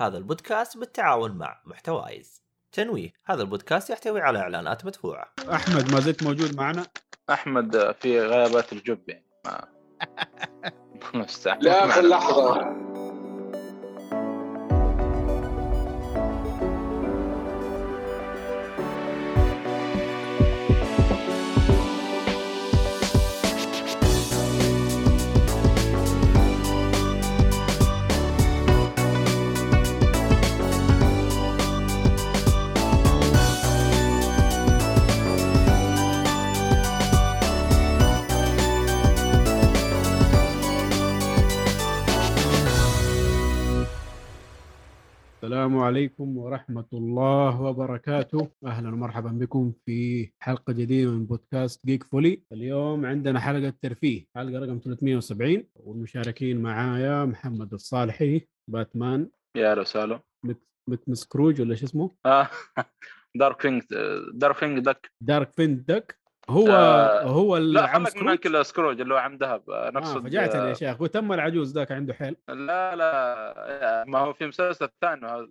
هذا البودكاست بالتعاون مع محتوايز. تنويه هذا البودكاست يحتوي على إعلانات مدفوعة. أحمد ما زلت موجود معنا؟ أحمد في غيابات الجب يعني. ما مستحيل. لاخر لحظة. عليكم ورحمة الله وبركاته. أهلا ومرحبا بكم في حلقة جديدة من بودكاست جيك فولي. اليوم عندنا حلقة ترفيه حلقة رقم 370 والمشاركين معايا محمد الصالحي باتمان. يا أهلا وسهلا. مثل سكروج ولا شو اسمه؟ Darkwing Darkwing Duck Darkwing Duck هو آه، هو لا خلك من سكروج اللي هو عم ذهب آه، آه نقصد فجعتني يا شيخ وتم العجوز ذاك عنده حيل. لا لا ما هو في مسلسل ثاني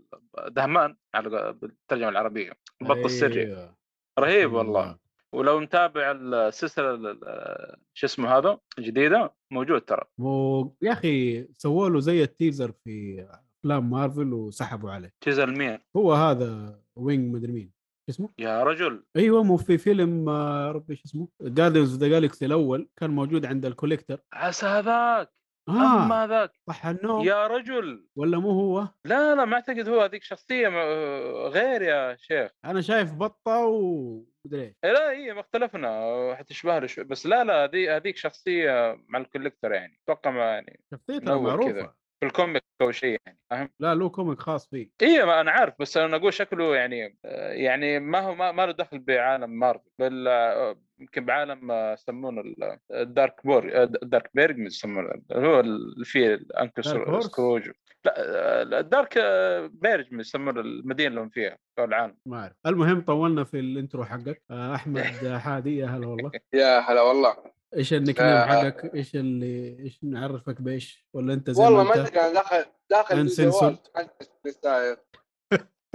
دهمان على بالترجمة العربية البط السري. أيوه. رهيب والله. ولو متابع السلسلة ال- ال- شو اسمه هذا الجديده موجود ترى. مو يا أخي سووا له زي ال teaser في أفلام مارفل وسحبوا عليه. teaser مين؟ هو هذا Wing مدري مين. اسمه؟ يا رجل. أيوه مو في فيلم آه، ربي شو اسمه؟ Guardians the Galaxy الأول كان موجود عند ال Collector. عسى هذاك. آه. أما ذاك صح النوم يا رجل. ولا مو هو؟ لا لا ما أعتقد هو هذيك شخصية م- غير يا شيخ. أنا شايف بطة ومدري إيش. إيه لا هي ما اختلفنا. حتشبه له شوي. بس لا لا هذي هذيك شخصية مع ال collector يعني. أتوقع يعني شخصيته معروفه كذا. في ال comic أو شيء يعني فاهم؟ لا له comic خاص فيه. اي أنا عارف بس أنا أقول شكله يعني آه، يعني ما هو ما, ما له دخل بعالم مارفل بل آه، يمكن بعالم آه، يسمونه ال- ال Duckbur ال Duckburg يسمونه اللي هو اللي فيه ال uncle؟ سكروج لا ال Duckburg يسمونه المدينة اللي هم فيها أو العالم. ما أعرف. المهم طولنا في ال intro حقك. أحمد حادي يا هلا والله. يا هلا والله. إيش ال nickname آه. حقك؟ إيش اللي إيش نعرفك بإيش؟ ولا أنت زي والله ما أدري أنا داخل داخل. الجوال.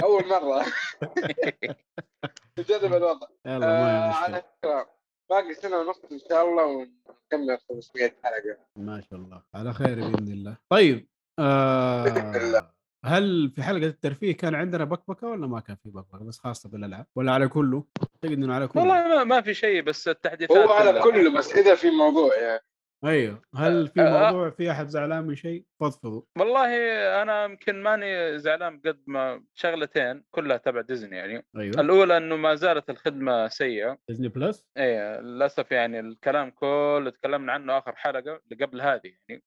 أول مرة. نجرب الوضع. يلا ما آه على فكره باقي سنة ونص إن شاء الله ونكمل 500 حلقة. ما شاء الله. على خير بإذن الله. طيب آه هل في حلقة الترفيه كان عندنا بكبكة ولا ما كان في بكبكة؟ بس خاصة بالألعاب ولا على كله؟ اعتقد انه على كله. والله ما, ما في شيء بس التحديثات هو على كله بس إذا في موضوع يعني. أيوه. هل في آه، آه. موضوع في أحد زعلان من شيء؟ فضفضوا والله أنا يمكن ماني زعلان قد ما شغلتين كلها تبع ديزني يعني. أيوه. الأولى إنه ما زالت الخدمة سيئة. ديزني بلس؟ إيه للأسف يعني الكلام كله تكلمنا عنه آخر حلقة اللي قبل هذه يعني.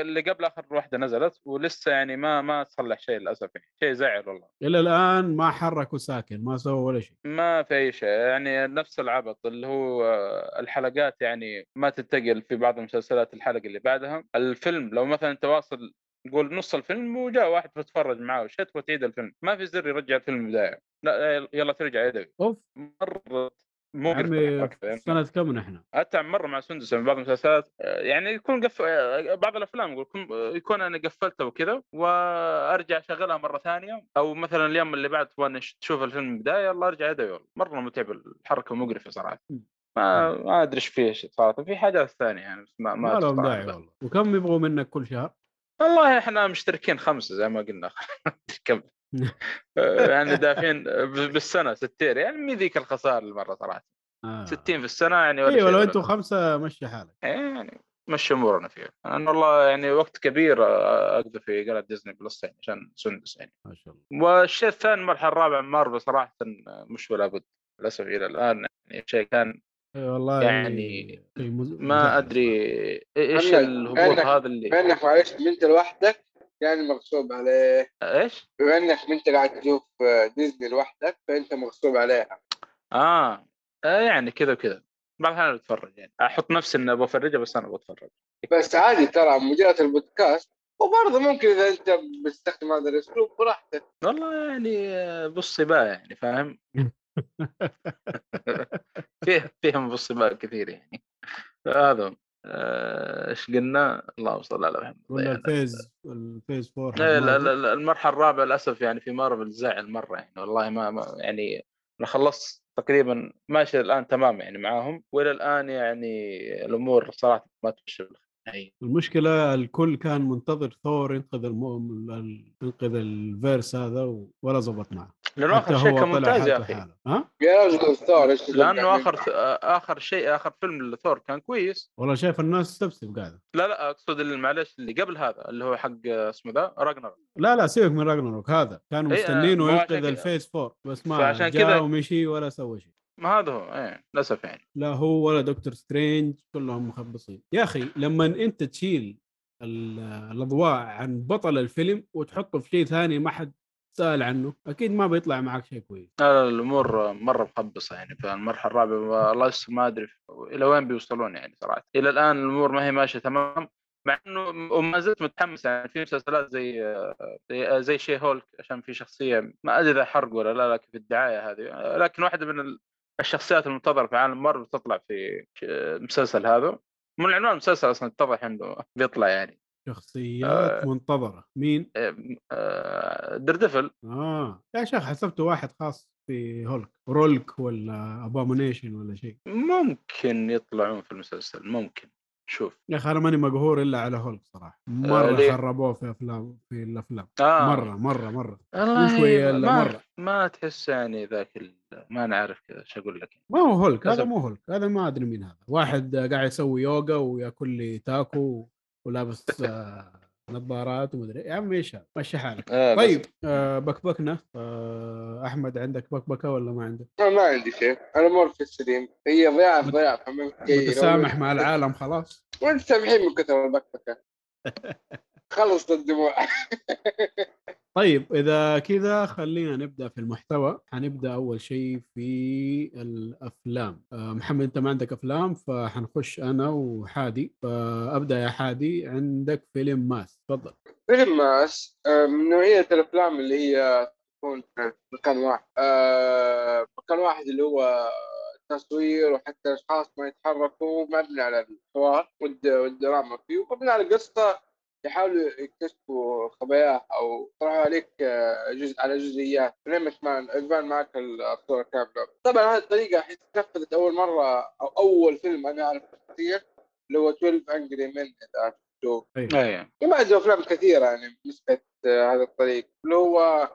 اللي قبل آخر واحدة نزلت ولسه يعني ما ما تصلح شيء للأسف يعني. شيء زعل والله. إلى الآن ما حركوا ساكن ما سووا ولا شيء. ما في أي شيء يعني. نفس العبط اللي هو آه، الحلقات يعني ما تنتقل في بعض المسلسلات الحلقة اللي بعدها. الفيلم لو مثلا أنت واصل نقول نص الفيلم وجاء واحد بتتفرج معاه وش تبغى تعيد الفيلم؟ ما في زر يرجع الفيلم من البدايه لا يلا ترجع يدوي أوف. مرة مو عمي في سنة كم نحن؟ حتى مرة مع سندس من بعض المسلسلات يعني يكون قف... بعض الأفلام يقول يكون- يكون أنا قفلتها وكذا وأرجع أشغلها مرة ثانية أو مثلا اليوم اللي بعد تشوف الفيلم من البدايه يلا أرجع يدوي مرة متعب الحركة مقرفة صراحة. ما ما أدري إيش فيه صراحة في حاجات ثانية يعني بس ما ما ما لهم. داعي والله. وكم يبغوا منك كل شهر؟ والله إحنا مشتركين خمسة زي ما قلنا كم؟ آه، يعني دافعين بالسنة 60 يعني مي ذيك الخساره المرة صراحة. آه. 60 في السنة يعني ولا أيوه لو أنتم خمسة مشي حالك. يعني مشي أمورنا فيها. أنا والله يعني وقت كبير آه، أقضي في قناه ديزني بلس يعني عشان السنتس يعني. ما شاء الله. والشيء الثاني المرحله الرابعه مارفل صراحة مش ولا بد. للأسف إلى الآن يعني شيء كان والله يعني مز- ما أدري إيش محمد، الهبوط هذا اللي بما إنك معلش أنت لوحدك يعني مغصوب عليه. إيش؟ بما إنك أنت قاعد تشوف ديزني لوحدك فأنت مغصوب عليها. آه آه، يعني كذا وكذا. بعض الاحيان بتفرج يعني. أحط نفسي إني بفرجها بس أنا بتفرج بس عادي ترى مجرد البودكاست. وبرضه ممكن إذا أنت بتستخدم هذا الأسلوب براحتك. والله يعني آه، بالصباع يعني فاهم؟ فيه فيهم بالصباع كثير يعني. هذا آه، إيش قلنا؟ اللهم صل على محمد. ولا ال phase ال phase 4 إيه، لا- لا- لا، المرحلة الرابعة للأسف يعني في مارفل زعل مرة يعني والله ما, ما يعني أنا خلصت تقريبا ماشي الان تمام يعني معاهم وإلى الآن يعني الأمور صراحة ما تمشي بالنهائية. المشكلة الكل كان منتظر ثور ينقذ المو... ال- ينقذ ال phase هذا و- ولا زبط معه. لأنه آخر شيء كان ممتاز يا أخي. ها؟ يا رجل ثور إيش لأنه آخر آخر شيء آخر فيلم لثور كان كويس. والله شايف الناس تسب سب قاعدة. لا لا أقصد معلش اللي قبل هذا اللي هو حق اسمه ذا راجنر لا لا سيبك من راجنروك هذا. كانوا إيه، مستنينه ينقذ. ال phase 4 بس ما جاء كذا- ومشي ولا سوى شيء. ما هذا هو إيه للأسف يعني. لا هو ولا دكتور سترينج كلهم مخبصين. يا أخي لما أنت تشيل ال- الأضواء عن بطل الفيلم وتحطه في شيء ثاني ما حد سأل عنه أكيد ما بيطلع معك شيء كويس. لا لا الأمور مرة مخبصة يعني في المرحله الرابعه الله يستر ما أدري إلى وين بيوصلون يعني صراحة. إلى الآن الأمور ما هي ماشية تمام مع إنه وما زلت متحمس يعني في مسلسلات زي زي, زي شي هولك عشان في شخصية ما أدري إذا حرق ولا لا لكن في الدعاية هذه لكن واحدة من الشخصيات المنتظرة في عالم مارفل تطلع في المسلسل هذا. من عنوان المسلسل أصلا اتضح إنه بيطلع يعني. شخصيات آه. منتظرة. مين؟ ديرديفل آه يا شيخ حسبته واحد خاص في هولك. هولك ولا ابومنيشن ولا شيء؟ ممكن يطلعون في المسلسل ممكن. شوف يا أخي أنا ماني مقهور إلا على هولك صراحة مرة ليه؟ خربوه في أفلام في الأفلام آه. مرة مرة مرة والله شوية إلا ما مرة. ما تحس يعني ذاك ال... ما نعرف كذا إيش أقول لك ما هو هولك هذا. مو هولك هذا ما أدري مين هذا واحد قاعد يسوي يوغا وياكل لي تاكو ولابس آه، نظارات ومدري يا عم إيش هذا؟ مشي حالك. آه طيب آه بكبكنا. آه أحمد عندك بكبكة ولا ما عندك؟ أنا ما عندي شيء. أنا امور في السليم. هي ضياع ضياع متسامح مع العالم خلاص. وأنت سامحين من كثر البكبكة. خلص الدموع. طيب إذا كذا خلينا نبدأ في المحتوى. حنبدا أول شيء في الأفلام. آه، محمد أنت ما عندك أفلام فحنخش أنا وحادي. فأبدأ يا حادي عندك فيلم ماس. تفضل. فيلم ماس آه، من نوعية الأفلام اللي هي تكون في مكان واحد. آه، مكان واحد اللي هو تصوير وحتى الأشخاص ما يتحركوا مبني على الحوار والد- والدراما فيه ومبني على قصة يحاولوا يكتشفوا خباياه أو يطرحوا عليك آه، جزء على جزئيات لين ما تبان يبان معك الصورة كاملة. طبعا هذه الطريقة حيث نفذت أول مرة أو أول فيلم أنا أعرف شخصيا اللي هو 12 أنجري من إذا شفتوه إيه وما عنده افلام كثيرة يعني مثبت هذا الطريق. اللي هو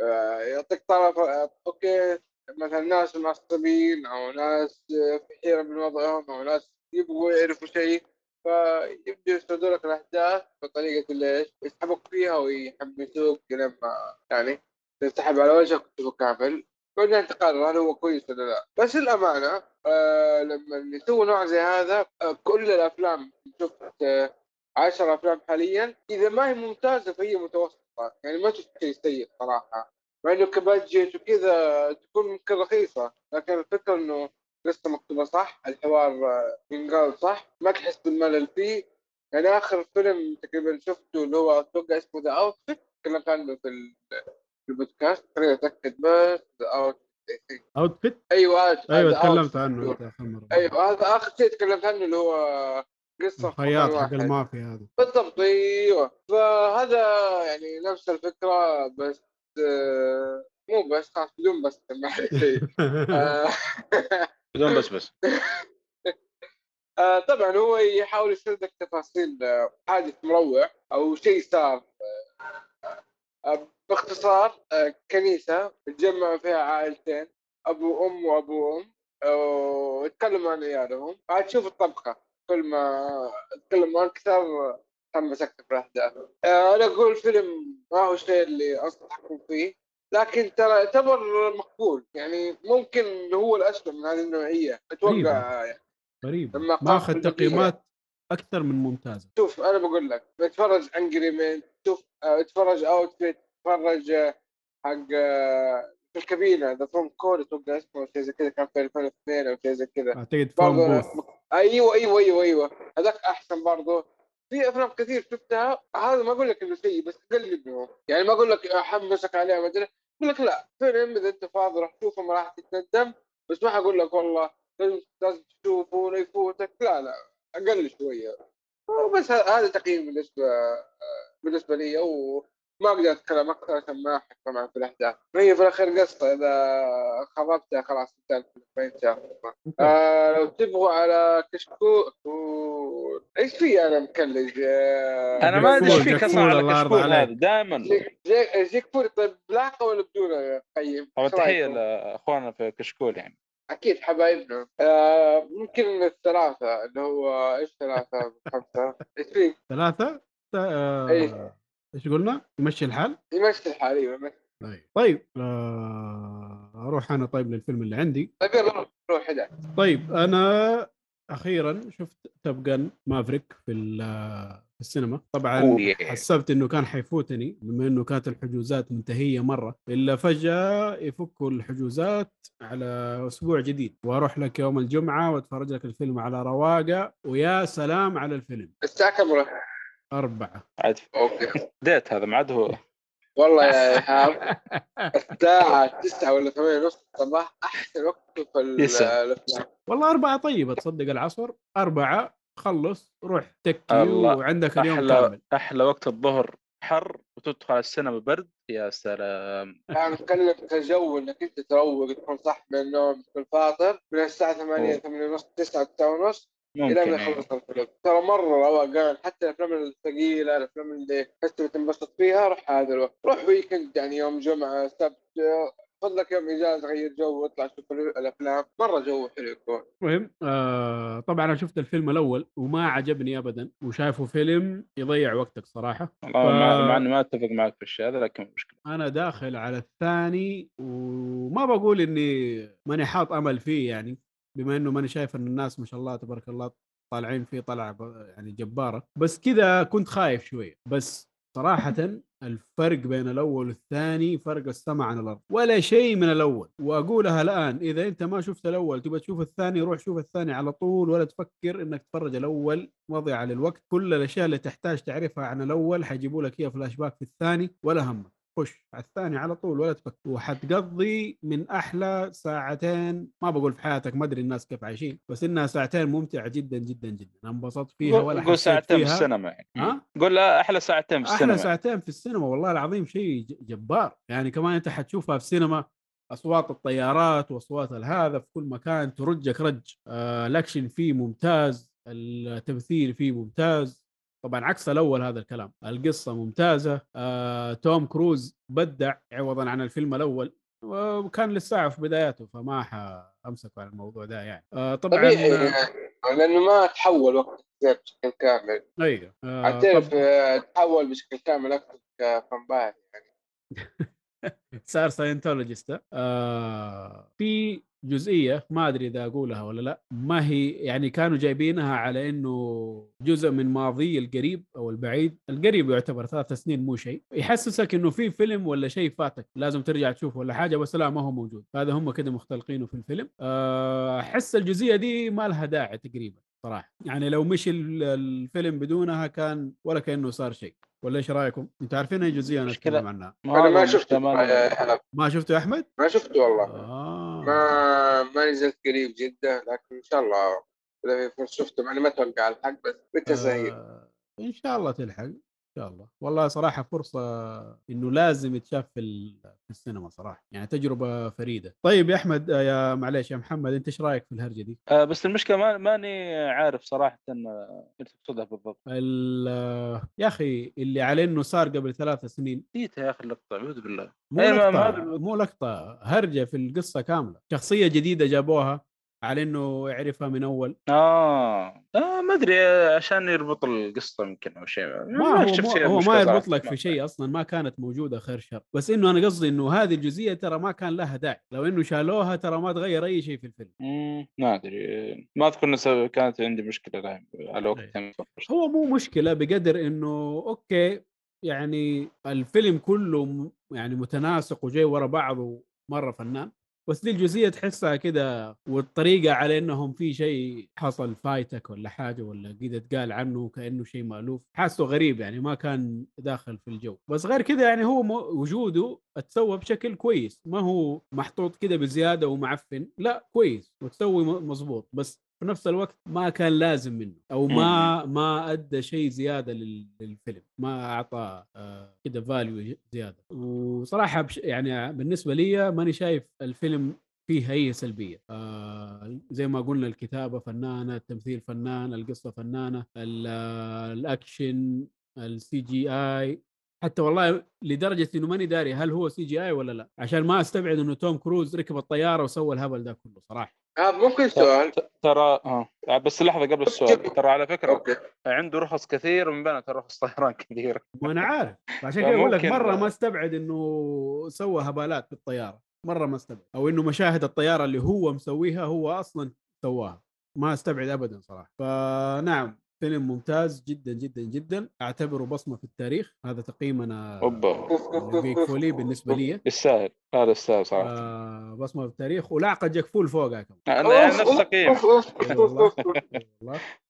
آه، يعطيك طرف آه، أوكي مثلا ناس معصبين أو ناس آه، في حيرة من وضعهم أو ناس يبغوا يعرفوا شيء. فيبدوا يسردوا لك الأحداث بطريقة اللي إيش يسحبوك فيها ويحمسوك لما يعني تنسحب على وجهك كامل. بعدين تقرر هل هو كويس ولا لا. بس الامانه آه لما يسووا نوع زي هذا آه كل الأفلام شفت آه عشر أفلام حاليا إذا ما هي ممتازة فهي متوسطة. يعني ما شفت شيء سيء صراحة. مع إنه ك budget وكذا تكون ممكن رخيصة. لكن الفكرة إنه قصه مكتوبة صح؟ الحوار آه، ينقال صح؟ ما تحس بالملل فيه؟ يعني آخر فيلم تقريبا شفته اللي هو أتوقع اسمه The Outfit تكلمت عنه في ال- في البودكاست خليني أتأكد بس The Outfit أيوه أيوه تكلمت. عنه انت أيوه هذا آخر شيء تكلمت عنه اللي هو قصة الخياط حق. المافيا هذا. بالضبط أيوه. فهذا يعني نفس الفكرة بس آه، مو بس خلاص بدون بس بدون بس بس. آه، طبعا هو يحاول يسردك تفاصيل آه، حادث مروع أو شيء صار. آه، باختصار كنيسة تجمع فيها عائلتين أبو ام وأبو ام ويتكلموا عن عيالهم. عاد تشوف الطبخة. كل ما اتكلم أكثر تحمس أكثر الاحداث أنا أقول فيلم ما هو الشيء اللي أنصحكم فيه. لكن ترى يعتبر مقبول. يعني ممكن هو الاسلم من هذه النوعية. أتوقع يعني ما أخذ قام بالدقيقة. تقييمات أكثر من ممتازة. شوف أنا بقول لك بتفرج انجري مان شوف اتفرج اوتفيت اتفرج حق آه، في الكابينة ذا فروم كود أتوقع اسمه شيء زي كذا كان في 2002 أو شيء زي كذا. أعتقد بوث أيوه أيوه أيوه أيوه. هذاك أحسن برضه في أفلام كثير شفتها. هذا ما أقول لك إنه سيء بس أقل منهم يعني ما أقول لك احمسك عليه ما أدري. أقول لك لا فيلم إذا أنت فاضي راح تشوفه ما راح تتندم. بس ما حقول لك والله لازم تشوفه ولا يفوتك. لا لا أقل شوية. بس ه- هذا تقييم بالنسبة بالنسبة لي وما أقدر أتكلم أكثر عشان ما طبعا في الأحداث. هي في الأخير قصة. إذا خربتها خلاص الفيلم، ما آه لو تبغوا على كشكول و- إيش في أنا مكلج؟ آه أنا ما أدري إيش فيك أصلا على كشكول. هذا دائما جيك فوري طيب بلاقه ولا بدون قيم؟ طبعا تحية؟ لأخواننا في كشكول يعني. أكيد حبايبنا. آه ممكن الثلاثة اللي هو إيش ثلاثة؟ خمسة. إيش في؟ ثلاثة؟ آه، إيه. إيش قلنا؟ يمشي الحال؟ يمشي الحال أيوه. طيب طيب آه، أروح أنا طيب للفيلم اللي عندي طيب يلا روح هدا طيب أنا أخيرا شفت توب جن مافريك في ال- في السينما طبعا. حسبت إنه كان حيفوتني بما إنه كانت الحجوزات منتهية مرة إلا فجأة يفكوا الحجوزات على أسبوع جديد وأروح لك يوم الجمعة وأتفرج لك الفيلم على رواقة ويا سلام على الفيلم راح؟ أربعة. عاد. أوكي. ديت هذا ما عاد هو. والله يا إيهاب الساعة 9 ولا 8 ونص الصباح أحسن وقت في ال- يسلم. الأفلام. والله أربعة طيبة تصدق العصر. أربعة خلص روح تكي الله. وعندك اليوم أحلى كامل. أحلى وقت الظهر حر وتدخل على السينما برد. يا سلام. أنا أتكلم كجو إنك أنت تروق تكون صح من النوم تكون فاطر. من الساعة 8 أوه. 8 ونص 9 9 ونص إلى ما يعني. يخلص الفيلم. ترى مرة روقان حتى الأفلام الثقيلة الأفلام اللي تحس بتنبسط فيها روح هذا الوقت روح weekend يعني يوم جمعة سبت خذ لك يوم إجازة غير جو واطلع شوف الأفلام. مرة جو حلو يكون. المهم آه طبعا أنا شفت الفيلم الأول وما عجبني ابدا وشايفه فيلم يضيع وقتك صراحة. ف- مع, إني ما أتفق معك في الشيء هذا لكن مش مشكلة. أنا داخل على الثاني وما بقول إني ماني حاط أمل فيه يعني. بما إنه ماني شايف إن الناس ما شاء الله تبارك الله طالعين فيه طلعة يعني جبارة. بس كذا كنت خايف شوية. بس صراحة الفرق بين الأول والثاني فرق السماء عن الأرض. ولا شيء من الأول. وأقولها الآن إذا أنت ما شفت الأول تبغى تشوف الثاني روح شوف الثاني على طول ولا تفكر إنك تتفرج الأول. مضيعة للوقت. كل الأشياء اللي تحتاج تعرفها عن الأول حيجيبوا لك إياها فلاش باك في الثاني ولا همك. خش على الثاني على طول ولا تفكر وحتقضي من أحلى ساعتين ما بقول في حياتك ما أدري الناس كيف عايشين بس إنها ساعتين ممتعة جدا جدا جدا. انبسطت فيها ولا قول ساعتين في فيها. السينما يعني. ها؟ قول لا أحلى ساعتين في أحلى السينما ساعتين في السينما والله العظيم شيء جبار. يعني كمان أنت حتشوفها في السينما أصوات الطيارات وأصوات الهذا في كل مكان ترجك رج آه الأكشن فيه ممتاز التمثيل فيه ممتاز. طبعا عكس الأول هذا الكلام. القصة ممتازة آه توم كروز بدع عوضا عن الفيلم الأول وكان لسه في بداياته فما حامسك على الموضوع ده يعني. آه طبعا طبيعي يعني لأنه ما تحول وقت بشكل كامل. أيوه آه طب آه، تحول بشكل كامل أكثر كفامباير يعني. صار ساينتولوجيست آه في جزئية ما أدري إذا أقولها ولا لأ ما هي يعني كانوا جايبينها على إنه جزء من ماضي القريب أو البعيد القريب يعتبر ثلاث سنين مو شيء. يحسسك إنه في فيلم ولا شيء فاتك لازم ترجع تشوفه ولا حاجة بس لا ما هو موجود. هذا هم كده مختلقينه في الفيلم. آه، أحس الجزئية دي ما لها داعي تقريبا. صراحة. يعني لو مشي ال- الفيلم بدونها كان ولا كأنه صار شيء. ولا إيش رأيكم؟ أنتوا عارفين أي جزئية أنا. أتكلم عنها. أنا ما هذا شفته. ما- شفته يا أحمد؟ ما شفته والله. آه. ما ما نزلت قريب جدا لكن إن شاء الله إذا في فرصة شفته. مع إني ما أتوقع الحق بس بالتسهيل آه. إن شاء الله تلحق. شاء الله. والله صراحة فرصة إنه لازم يتشاف في في السينما صراحة يعني تجربة فريدة. طيب يا أحمد آه، يا معليش يا محمد أنت إيش رأيك في الهرجة دي؟ آه بس المشكلة ما ماني عارف صراحة آه، إيش تقصدها بالضبط. ال- آه، يا أخي اللي عليه إنه صار قبل ثلاث سنين. نسيتها يا أخي اللقطة اعوذ بالله. مو ما- لقطة مو لقطة هرجة في القصة كاملة. شخصية جديدة جابوها. على إنه يعرفها من أول. آه. آه ما أدري عشان يربط القصة يمكن أو شيء. ما هو فيها هو ما يربط. لك في شيء أصلا ما كانت موجودة خير شر. بس إنه أنا قصدي إنه هذه الجزئية ترى ما كان لها داعي. لو إنه شالوها ترى ما تغير أي شيء في الفيلم. مم، ما أدري. ما أذكر كانت عندي مشكلة على وقت. يعني. هو مو مشكلة بقدر إنه أوكي يعني الفيلم كله يعني متناسق وجاي ورا بعض ومرة فنان. بس دي الجزئية تحسها كده والطريقة على إنهم في شيء حصل فايتك ولا حاجة ولا كده اتقال عنه كانه شيء مألوف. حاسه غريب يعني ما كان داخل في الجو. بس غير كده يعني هو وجوده اتسوى بشكل كويس. ما هو محطوط كده بزيادة ومعفن. لا كويس وتسوي مظبوط بس في نفس الوقت ما كان لازم منه أو ما ما أدى شيء زيادة لل- للفيلم ما أعطى آه، كده value زيادة. وصراحة يعني بالنسبة لي ماني شايف الفيلم فيه أي سلبية. آه زي ما قلنا الكتابة فنانة التمثيل فنان القصة فنانة ال- ال action ال CGI حتى والله لدرجة إنه ماني داري هل هو CGI ولا لا. عشان ما أستبعد إنه توم كروز ركب الطيارة وسوى الهبل ده كله صراحة. آه ممكن سؤال. ترى آه بس لحظة قبل السؤال. ترى على فكرة أوكي. عنده رخص كثير من بينها ترى رخص طيران كثير. وأنا عارف. عشان كذا أقول لك مرة ما استبعد إنه سوى هبالات بالطيارة. مرة ما استبعد. أو إنه مشاهد الطيارة اللي هو مسويها هو أصلا سواها. ما استبعد ابدا صراحة. فنعم. فيلم ممتاز جدا جدا جدا. أعتبره بصمة في التاريخ. هذا تقييمنا أوبا. جيك فولي بالنسبة لي. يستاهل هذا يستاهل صراحة. آه بصمة في التاريخ. ولعقه جاك فول فوقها كمان. أنا يعني نفس تقييم.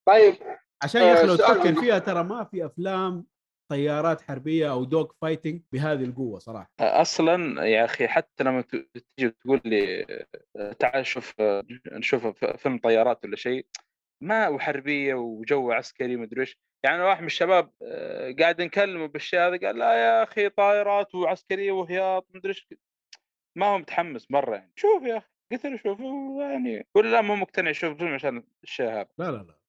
طيب. عشان يا أخي آه، لو تفكر فيها ترى ما في أفلام طيارات حربية أو dogfighting بهذه القوة صراحة. أصلا يا أخي حتى لما ت- تجي تقول لي آه، تعال شوف آه، نشوف فيلم طيارات ولا شيء ما وحربية وجو عسكري مدري إيش. يعني واحد من الشباب آه، قاعد نكلمه بالشيء هذا قال لا يا أخي طائرات وعسكرية وهياط مدري إيش. ما هو متحمس مرة يعني. شوف يا أخي قلت له شوف يعني يقول لا مو مقتنع يشوف الفيلم عشان الشيء هذا. لا لا لا.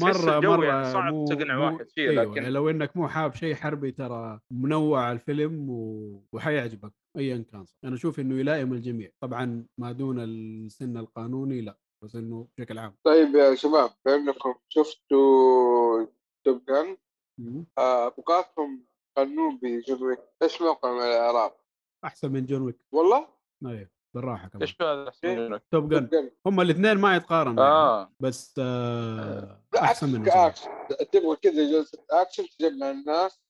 مرة الجو مرة يعني صعب مو تقنع مو واحد فيه أيوة لكن لو إنك مو حاب شيء حربي ترى منوع الفيلم و... وحيعجبك ايا كان أنا أشوف إنه يلائم الجميع. طبعا ما دون السن القانوني لا. بس إنه بشكل عام طيب يا شباب بانكم شفتوا توب جان. آه، أبغاكم تقارنون بجون ويك إيش موقع من الأعراب؟ أحسن من جون ويك والله؟ أيوه بالراحة كمان إيش هذا إيه؟ Top Gun هم الاثنين ما يتقارنوا يعني. آه بس آه أحسن من جون ويك. كاكشن تبغى كذا جلسه اكشن تجمع الناس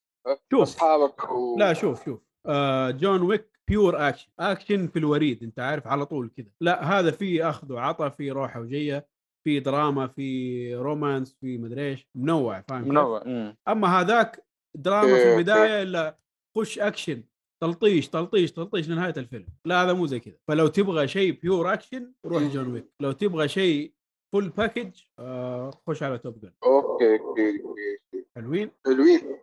شوف أصحابك و... لا شوف شوف آه جون ويك pure action action في الوريد أنت عارف على طول كذا. لا هذا فيه أخذ وعطى فيه روحة وجية في دراما في romance في مدري إيش منوع فاهم؟ منوع مم. أما هذاك دراما في إيه، البداية إلا خش اكشن تلطيش تلطيش تلطيش لنهاية الفيلم. لا هذا مو زي كذا. فلو تبغى شيء pure action روح جون ويك. لو تبغى شيء full package آه خش على Top Gun أوكي أوكي أوكي. حلوين؟ حلوين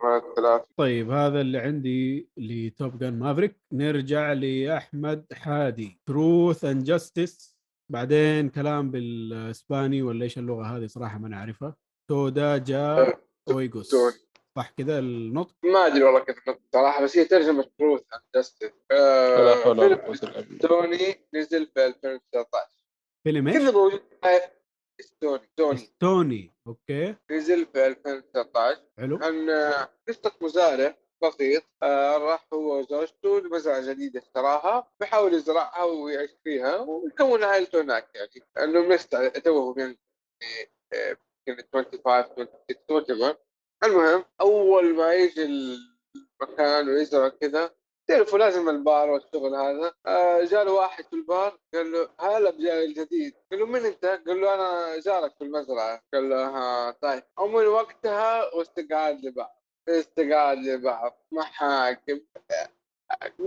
طيب هذا اللي عندي ل Top Gun Maverick. نرجع لأحمد حادي. Truth and Justice بعدين كلام بالإسباني ولا إيش اللغة هذه؟ صراحة ما نعرفها تودا جا اويغوس. صح كذا النطق؟ ما أدري والله كيف نطق صراحة بس هي ترجمة تروث اند جاستس فيلم. توني نزل في 2019 فيلم إيش؟ موجود توني توني توني أوكي. نزل في 2019 حلو. عن آه، قصة مزارع بسيط آه، راح هو وزوجته لمزرعة جديدة اشتراها بيحاول يزرعها ويعيش فيها ويكون عائلته هناك يعني. انه لسه توه يعني آه، يمكن 25 26 whatever. المهم أول ما يجي المكان ويزرع كذا تعرفوا لازم البار والشغل هذا. آه جاء له واحد في البار قال له هلا بجاي الجديد. قال له من أنت؟ قال له أنا جارك في المزرعة. قال له ها طيب. ومن وقتها واستقعاد لبعض استقعاد لبعض محاكم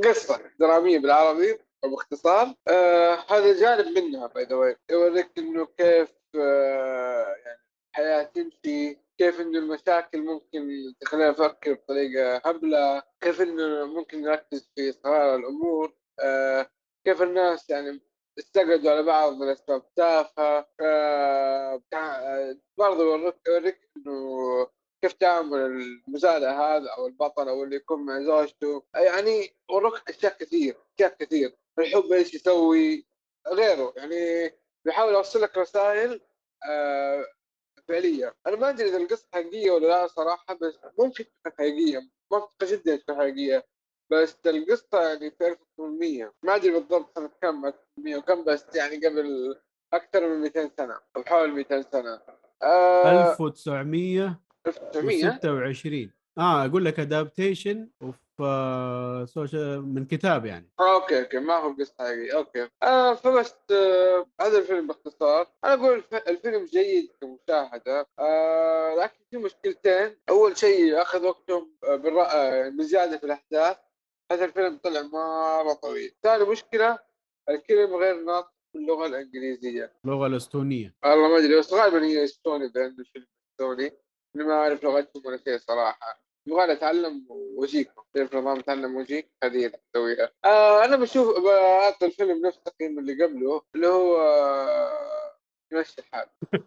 قصة درامية بالعربي أو باختصار. آه هذا جانب منها by the يوريك إنه كيف آه يعني الحياة تمشي كيف إنه المشاكل ممكن تخلينا نفكر بطريقة هبلة؟ كيف إنه ممكن نركز في صغار الأمور؟ آه كيف الناس يعني استقعدوا على بعض من أسباب تافهة؟ آه آه، برضه يوريك يوريك إنه كيف تعامل المزارع هذا أو البطل أو اللي يكون مع زوجته. يعني وروك أشياء كثير أشياء كثير. الحب إيش يسوي؟ غيره. يعني بيحاول يوصل لك رسائل آه فعلية. أنا ما أدري إذا القصة حقيقية ولا لا صراحة بس ممكن تكون حقيقية. منطقه جدا تكون حقيقية. بس القصة يعني في 1800 ما أدري بالضبط سنه كم 1800 وكم بس يعني قبل أكثر من 200 سنة أو حول 200 سنة. آه 1926 1900 آه أقول لك adaptation of social من كتاب يعني. آه، أوكي أوكي ما هو قصة حقيقية أوكي. آه فبس آه هذا الفيلم باختصار. أنا أقول الف- الفيلم جيد كمشاهدة. آه لكن في مشكلتين. أول شيء أخذ وقتهم آه،. آه، بزيادة في الأحداث. هذا الفيلم طلع مرة طويل. ثاني مشكلة الفيلم غير ناطق باللغة الإنجليزية. اللغة الإستونية. والله ما أدري بس غالبا هي إستوني لأنه فيلم استوني ما أعرف لغتهم ولا شيء صراحة. يبغى اتعلم وجيكم كيف نظام تعلم وجيك هذه اسويها آه أنا بشوف بعطي الفيلم نفس التقييم اللي قبله اللي هو آه، يمشي الحال.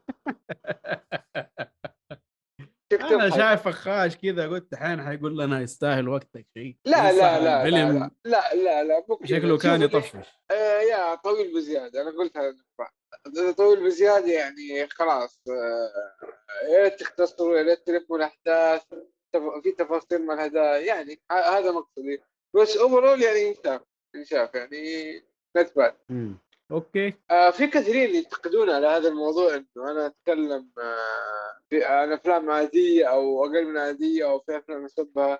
أنا الحل؟ شايف فخاش كذا قلت الحين حيقول لنا يستاهل وقتك شيء لا لا لا لا لا لا لا لا. شكله كان اللي- يطفش. آه يا طويل بزيادة. أنا قلت هذا إذا طويل بزيادة يعني خلاص آه، يا ريت تختصروا يا ريت تلفوا الأحداث. تف- في تفاصيل ما لها يعني هذا مقصدي بس overall يعني ينشاف ينشاف يعني not bad. أوكي آه في كثيرين ينتقدون على هذا الموضوع إنه أنا أتكلم آه في عن أفلام عادية أو أقل من عادية أو في أفلام أشبهها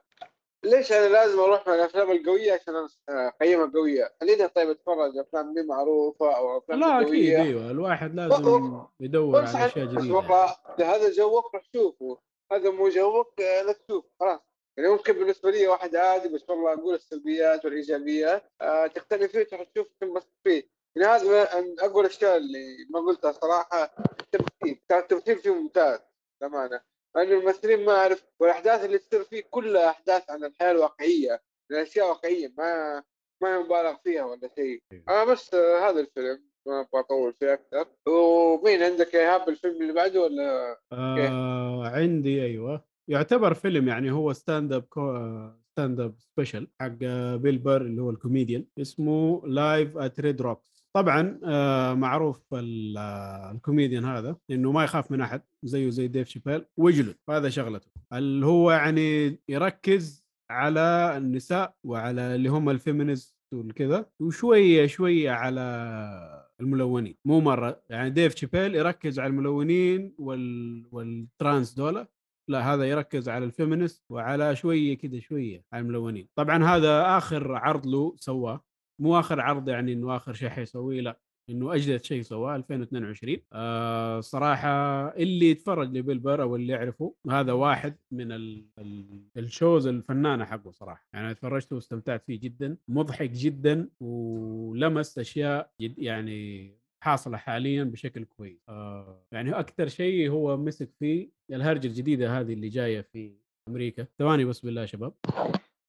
ليش أنا لازم أروح مع الأفلام القوية عشان أنا أقيمها قوية؟ خليني طيب أتفرج أفلام مي معروفة أو أفلام لا أكيد أيوه الواحد لازم يدور على أشياء بس جديده. والله هذا جوك روح شوفه هذا مو جوك آه، لا تشوف خلاص. يعني ممكن بالنسبة لي واحد عادي بس والله أقول السلبيات والإيجابيات آه تقتني فيه تروح تشوف تنبسط فيه. يعني هذا من اقوى الأشياء اللي ما قلتها صراحة التمثيل كان التمثيل فيه ممتاز للامانه لأنه الممثلين ما أعرف والأحداث اللي تصير فيه كلها أحداث عن الحياة الواقعية الأشياء واقعيه ما ما مبالغ فيها ولا شيء. آه بس آه هذا الفيلم. ما أبغى اطول فيه أكثر ومين عندك إيهاب الفيلم اللي بعده ولا آه عندي أيوه. يعتبر فيلم يعني هو stand-up stand-up special حق بيل بير اللي هو الكوميديان اسمه Live at Red Rocks طبعا آه معروف ال- الكوميديان هذا إنه ما يخاف من أحد زيه زي ديف شيبيل ويجلد. هذا شغلته. اللي هو يعني يركز على النساء وعلى اللي هم ال feminist والكذا وشوية شوية على الملونين. مو مرة. يعني ديف شيبيل يركز على الملونين وال... وال trans دولا لا هذا يركز على ال feminist وعلى شوية كذا شوية على الملونين. طبعا هذا آخر عرض له سواه. مو آخر عرض يعني إنه آخر شيء حيسويه لا. إنه أجدد شيء سواه 2022 آه صراحة اللي يتفرج لبيل بير أو اللي يعرفه هذا واحد من ال ال ال shows الفنانة حقه صراحة. يعني اتفرجت واستمتعت فيه جدا مضحك جدا ولمس أشياء جد يعني حاصلة حاليا بشكل كويس. آه يعني أكثر شيء هو مسك فيه الهرجة الجديدة هذه اللي جاية في أمريكا. ثواني بس بالله يا شباب.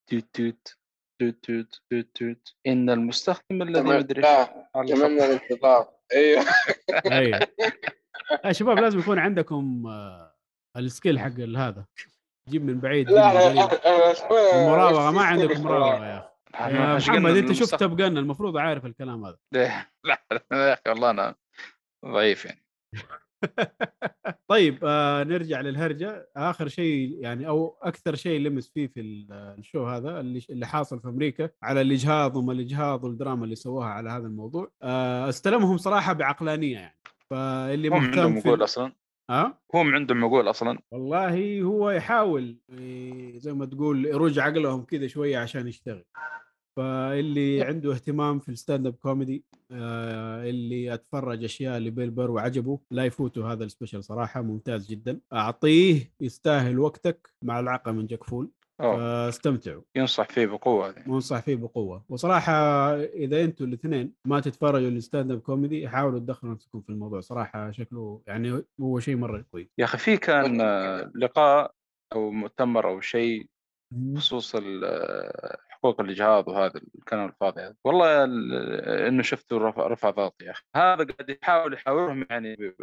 توت توت. توت توت توت توت. إن المستخدم الذي مدري لا على تمنى. الانتظار. أيوه. أيوه. يا شباب لازم يكون عندكم آه السكيل حق هذا. جيب من بعيد لا المراوغه ما عندكم. مراوغة يا أخي. محمد أنت شفت جن المفروض عارف الكلام هذا. لا لا لا يا أخي والله أنا ضعيف يعني. طيب آه نرجع للهرجة. آخر شيء يعني أو أكثر شيء لمس فيه في ال- الشو هذا اللي اللي حاصل في أمريكا على الإجهاض وما الإجهاض والدراما اللي سووها على هذا الموضوع. آه استلمهم صراحة بعقلانية يعني. فاللي هم عندهم في أصلا؟ ها هم عندهم عقول أصلا؟ والله هو يحاول إيه، زي ما تقول يرج عقلهم كذا شوية عشان يشتغل. فاللي عنده اهتمام في ال stand-up comedy آه اللي أتفرج أشياء لبيل بير وعجبه لا يفوتوا هذا ال special صراحة ممتاز جدا. أعطيه يستاهل وقتك مع العقل من جاك فول. أوه. فاستمتعوا. ينصح فيه بقوة وانصح فيه بقوة. وصراحة إذا أنتم الاثنين ما تتفرجوا ال stand-up comedy حاولوا تدخلوا نفسكم في الموضوع. صراحة شكله يعني هو شيء مرة كويس يا أخي في كان آه، لقاء أو مؤتمر أو شيء بخصوص ال- آه، حقوق الإجهاض وهذا الكلام الفاضي هذا. والله ال- إنه شفته رفع, رفع ضغطي يا أخي. هذا قاعد يحاول يحاورهم يعني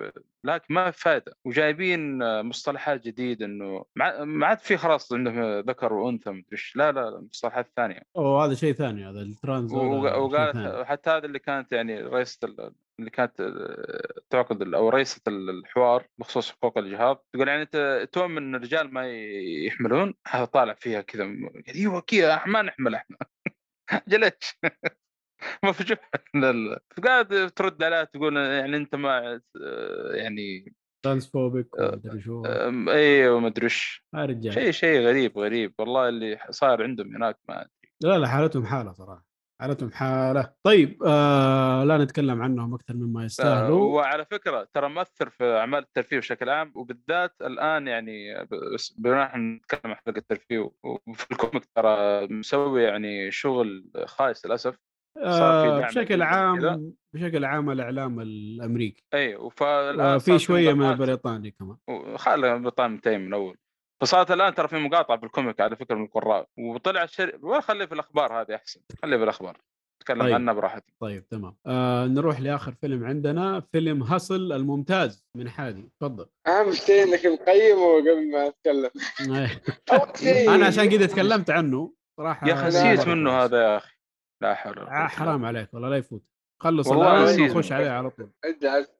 لكن ما في فائده وجايبين مصطلحات جديدة إنه ما عاد في خلاص عندهم ذكر وأنثى مدري إيش. لا لا مصطلحات ثانية. أوه هذا شيء ثاني هذا الترانز. وقالت حتى هذا اللي كانت يعني رئيسة ال- اللي كانت آه، تعقد أو رئيسة ال- الحوار بخصوص حقوق الاجهاض تقول يعني انت تؤمن إن الرجال ما يحملون؟ هذا طالع فيها كذا أيوه كذا ما نحمل إحنا. جلتش مفجوع فقاعد ترد عليها تقول يعني أنت ما آه، يعني ترانسفوبيك ومدري شو. أيوه ما أدري إيش. رجال. شيء شيء غريب غريب. والله اللي صار عندهم هناك ما أدري. لا لا حالتهم حالة صراحة. حالتهم حاله. طيب آه لا نتكلم عنهم أكثر مما آه، يستاهلوا وعلى فكرة ترى مؤثر في أعمال الترفيه بشكل عام وبالذات الآن يعني بما إحنا نتكلم عن حلقه الترفيه وفي الكوميك ترى مسوي يعني شغل خايس للأسف. آه بشكل. عام بشكل عام الإعلام الأمريكي. اي وفي شوية من البريطاني كمان. خلى بريطانيا منتهي من الأول فصارت الآن ترى في مقاطعه بالكوميك على فكرة من القراء وطلع الشر ولا خليه في الأخبار هذه أحسن خليه في الأخبار تكلم طيب. عنها براحتك طيب تمام آه نروح لآخر فيلم عندنا فيلم هصل الممتاز من حادي تفضل أهم شيء إنك مقيمه قبل ما أتكلم أنا عشان كذا تكلمت عنه صراحة يا أخي نسيت. منه هذا يا أخي لا حول ولا قوة آه، حرام. عليك والله لا يفوت خلص والله الآن. ونخش عليه على طول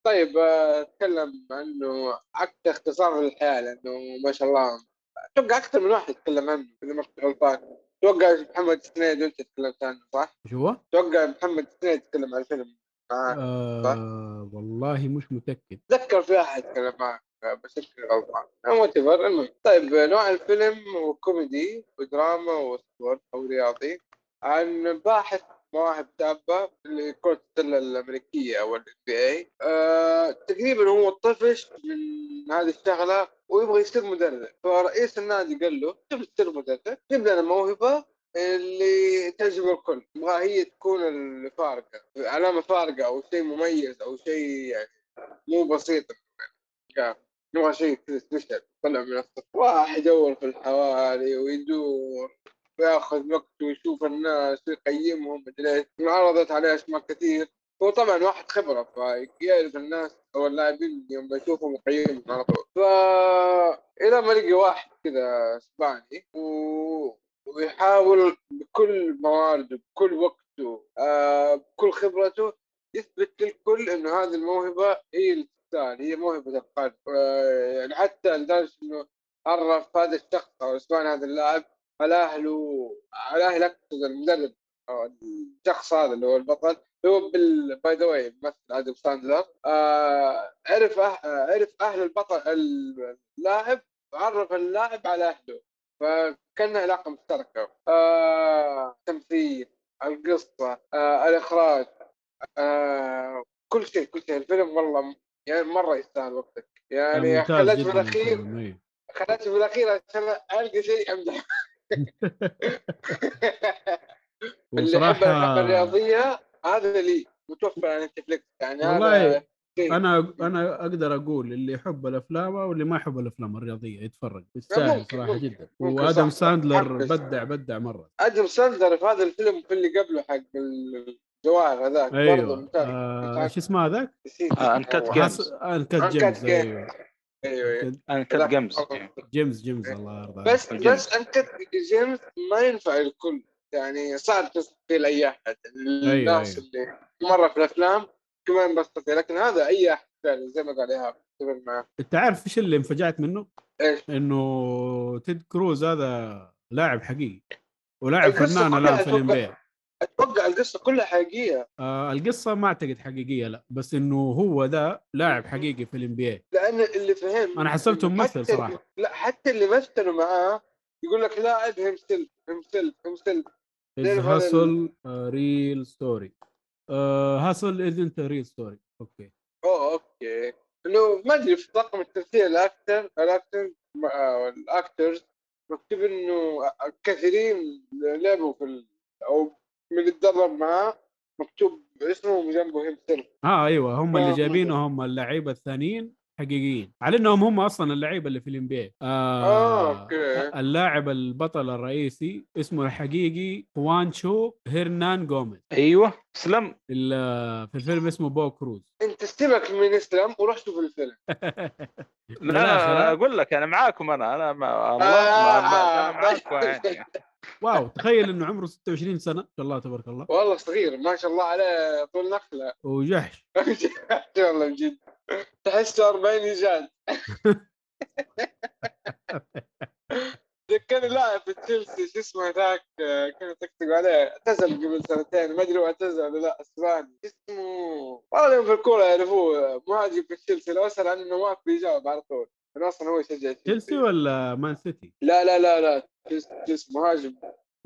طيب آه، أتكلم عنه أكثر اختصار للحياه لأنه ما شاء الله أتوقع أكثر من واحد تكلم عنه إذا ما كنت غلطان. أتوقع محمد سنيد وأنت تكلمت عنه صح؟ شو هو؟ أتوقع محمد سنيد تكلم عن الفيلم معاه آه والله مش متأكد. اتذكر في أحد تكلم معك آه، بس يمكن غلطان وات المهم طيب آه، نوع الفيلم هو كوميدي ودراما و sport أو رياضي. عن باحث مواهب شابه اللي كرة السلة الأمريكية أو ال NBA آه، تقريبا هو طفش من هذه الشغلة ويبغى يصير مدرب. فرئيس النادي قال له تبي تصير مدرب. جيب لنا موهبة اللي تعجب الكل. يبغى هي تكون الفارقة علامة فارقة أو شيء مميز أو شيء يعني مو بسيط. نبغى شيء كذا سبيشل طلع من الصف. واحد يدور في الحواري ويدور. وياخذ وقت ويشوف الناس ويقيمهم مدري انعرضت عليه اسماء كثير. هو طبعا واحد خبرة فيعرف الناس أو اللاعبين يوم يشوفهم ويقيمهم على طول. ف إلى ما لقي واحد كذا إسباني و... ويحاول بكل موارده بكل وقته آه بكل خبرته يثبت للكل إنه هذه الموهبة هي اللي تستاهل هي موهبة القلب. آه يعني حتى لدرجه إنه عرف هذا الشخص أو إسباني هذا اللاعب على أهله على أهل اقصد المدرب أو الشخص هذا اللي هو البطل هو بال by the way ممثل آدم ساندلر آه عرف أه... عرف أهل البطل اللاعب عرف اللاعب على أهله. فكانها علاقة مشتركة. آه تمثيل القصة آه الإخراج آه كل شيء كل شيء. الفيلم والله يعني مرة يستاهل وقتك. يعني ممتاز خليت في جدا الأخير الفيلم، إيه. في الأخير عشان ألقى شيء امدح اللي يحب وصراحه الرياضية هذا لي متوفر على نتفلكس يعني والله. أنا أنا أقدر أقول اللي يحب الأفلام واللي ما يحب الأفلام الرياضية يتفرج يستاهل صراحة ممكن. جدا ممكن وآدم صح. ساندلر بدع بدع مرة آدم ساندلر في هذا الفيلم في اللي قبله حق الجواهر هذاك برضه أيوه آه، إيش اسمه هذاك؟ آه،. Gems. حس... Uncut Gems. أيوه أنا كنت لا. Gems Gems Gems الله يرضى عليك. بس. بس Uncut Gems ما ينفع الكل يعني صعب تستطيع لاي أحد الناس أيوة. اللي مرة في الأفلام كمان بستطيع لكن هذا أي أحد فعلا زي ما قال إيهاب أنت عارف إيش اللي انفجعت منه؟ إيش إنه تيد كروز هذا لاعب حقيقي ولاعب فنان الآن في أتوقع- الانبياء أتوقع القصة كلها حقيقية. آه القصة ما أعتقد حقيقية لا. بس إنه هو ذا لاعب حقيقي في الانبياء لأن اللي فهم أنا حسبته ممثل صراحة. لا حتى اللي مثلوا معاه يقول لك لاعب همسل همسل همسل تعرف هذا Hustle real story Hustle isn't real story okay. أوه okay. إنه ما أدري في طاقم التمثيل ال actor ال actor مع- ال actors مكتوب إنه كثيرين لعبوا في. أو اللي تدرب معاه مكتوب اسمه جنبه himself آه أيوه هم اللي. جايبينه هم اللعيبة الثانيين حقيقيين على إنهم هم أصلا اللعيبة اللي في ال NBA آه آه okay. اللاعب البطل الرئيسي اسمه الحقيقي خوانشو هيرنان جوميز أيوه سلم ال- في الفيلم اسمه بو كروز. أنت سيبك من اسلام وروح شوف الفيلم. لا؟ أقول لك أنا معاكم أنا أنا ما الله آه، ما ما آه. معاكم يعني. واو تخيل إنه عمره 26 سنة. ما شاء الله تبارك الله. والله صغير ما شاء الله عليه طول نخلة. وجحش. والله بجد. تحسه 40 ايجاد ذكرني لاعب في تشيلسي شو اسمه ذاك كنت تكتب عليه اعتزل قبل سنتين ما أدري هو اعتزل ولا لا أسباني. اسمه؟ والله اليوم في الكورة يعرفوه مهاجم في تشيلسي لو أسأل عنه نواف بيجاوب على طول. أصلا هو يشجع تشيلسي. ولا مان سيتي؟ لا لا لا لا تشيلسي مهاجم.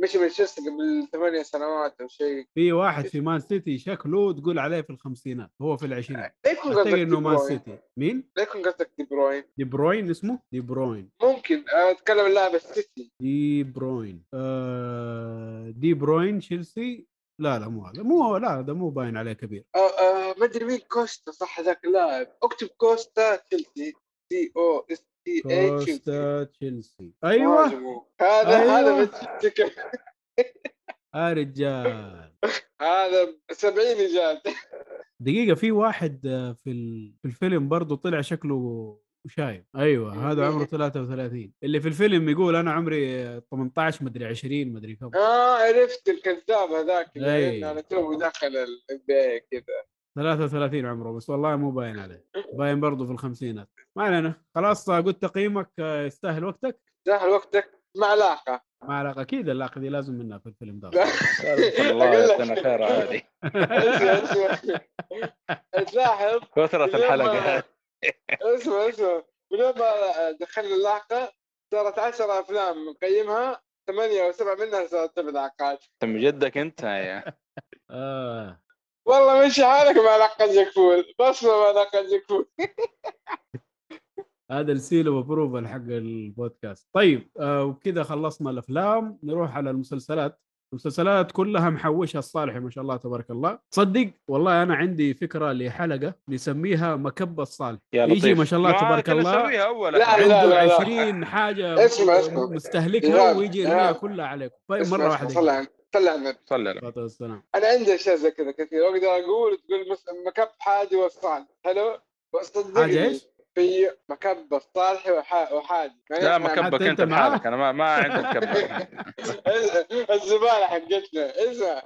مشي من تشيلسي قبل ثمانية سنوات أو شيء. في واحد في مان سيتي شكله تقول عليه في الخمسينات هو في العشرينات. لا يكون اعتقد قصدك دي إنه مان سيتي. مين؟ لا يكون قصدك دي بروين دي بروين اسمه؟ دي بروين. ممكن أتكلم اللاعب السيتي. دي بروين. آه دي بروين تشيلسي؟ لا لا مو هذا. مو لا ده مو باين عليه كبير. آه آه ما أدري مين كوستا صح ذاك اللاعب. أكتب كوستا تشيلسي. C O S T A تشيلسي كوستا تشيلسي. أيوه. مهاجم. هذا أيوة. هذا بتشكل يا رجال. هذا 70 إيجاد. دقيقة في واحد آه، في في الفيلم برضه طلع شكله شايب. أيوه هذا عمره 33 اللي في الفيلم يقول أنا عمري آه، 18 مدري 20 مدري كم. آه عرفت الكذاب هذاك اللي أنا تو دخل ال NBA كذا. 33 عمره بس والله مو باين عليه. باين برضه في الخمسينات. ما علينا. خلاص قلت تقييمك آه، يستاهل وقتك. داخل وقتك. مع علاقة. ما علاقة. أكيد اللاقة دي لازم منها في الفيلم ده. الله. يعطينا خير عادي. اسمع اسمع. تلاحظ كثرة الحلقة. اسمع اسمع. من يوم ما دخلنا اللاحقه صارت 10 أفلام نقيمها ثمانية أو سبعة منها صارت سبع حلقات من جدك أنت يا. آه. والله مشي حالك مع لقب جكفول بس مع لقب جكفول هذا السيل ابروفل حق البودكاست. طيب آه وبكذا خلصنا الأفلام. نروح على المسلسلات. المسلسلات كلها محوشها الصالحي ما شاء الله تبارك الله. تصدق والله أنا عندي فكرة لحلقة نسميها مكب الصالح. يا يجي ما شاء الله ما تبارك الله نسويها أول. لا، لا، عنده لا. 20 حاجة اسمع، اسمع. مستهلكها ويجي يرميها. كلها عليكم. طيب مرة واحدة صلى على صلى النبي. صلي على الصلاة والسلام. أنا عندي أشياء زي كذا كثير أقدر أقول تقول مس- مكب حادي والصالح حلو بس حاجة صدقني إيش؟ في مكب الصالح وح- وحادي. لا مكبك أنت؟ بحالك. أنا ما ما عندي مكبك الزبالة حقتنا. اسمع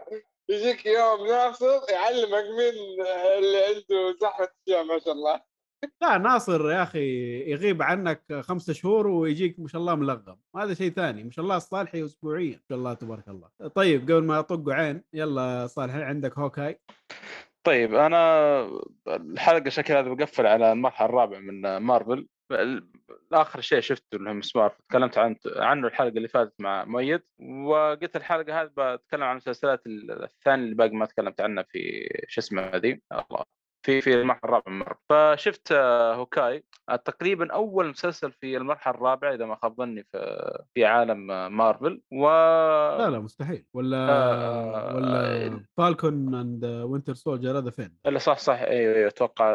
يجيك يوم ناصر يعلمك مين اللي عنده زحمة اشياء ما شاء الله. لا ناصر يا أخي يغيب عنك خمسة شهور ويجيك ما شاء الله ملغم. هذا شيء ثاني ما شاء الله الصالحي اسبوعيا. ما شاء الله تبارك الله. طيب قبل ما أطق عين يلا صالحي عندك Hawkeye؟ طيب أنا الحلقة شكلها هذا بقفل على المرحلة الرابعة من مارفل. آخر شيء شفته اللي هو Ms. Marvel تكلمت عن عنه الحلقة اللي فاتت مع مؤيد. وقلت الحلقة هذه بتكلم عن المسلسلات الثانية اللي باقي ما تكلمت عنها في شو اسمه هذه الله. في في المرحلة الرابعة من مارفل فشفت آه، Hawkeye. آه، تقريبا أول مسلسل في المرحلة الرابعة إذا ما خاب ظني في في عالم آه، مارفل. و لا لا مستحيل. ولا آه، ولا Falcon and Winter Soldier هذا فين؟ الا صح صح. أيوه أيوه أتوقع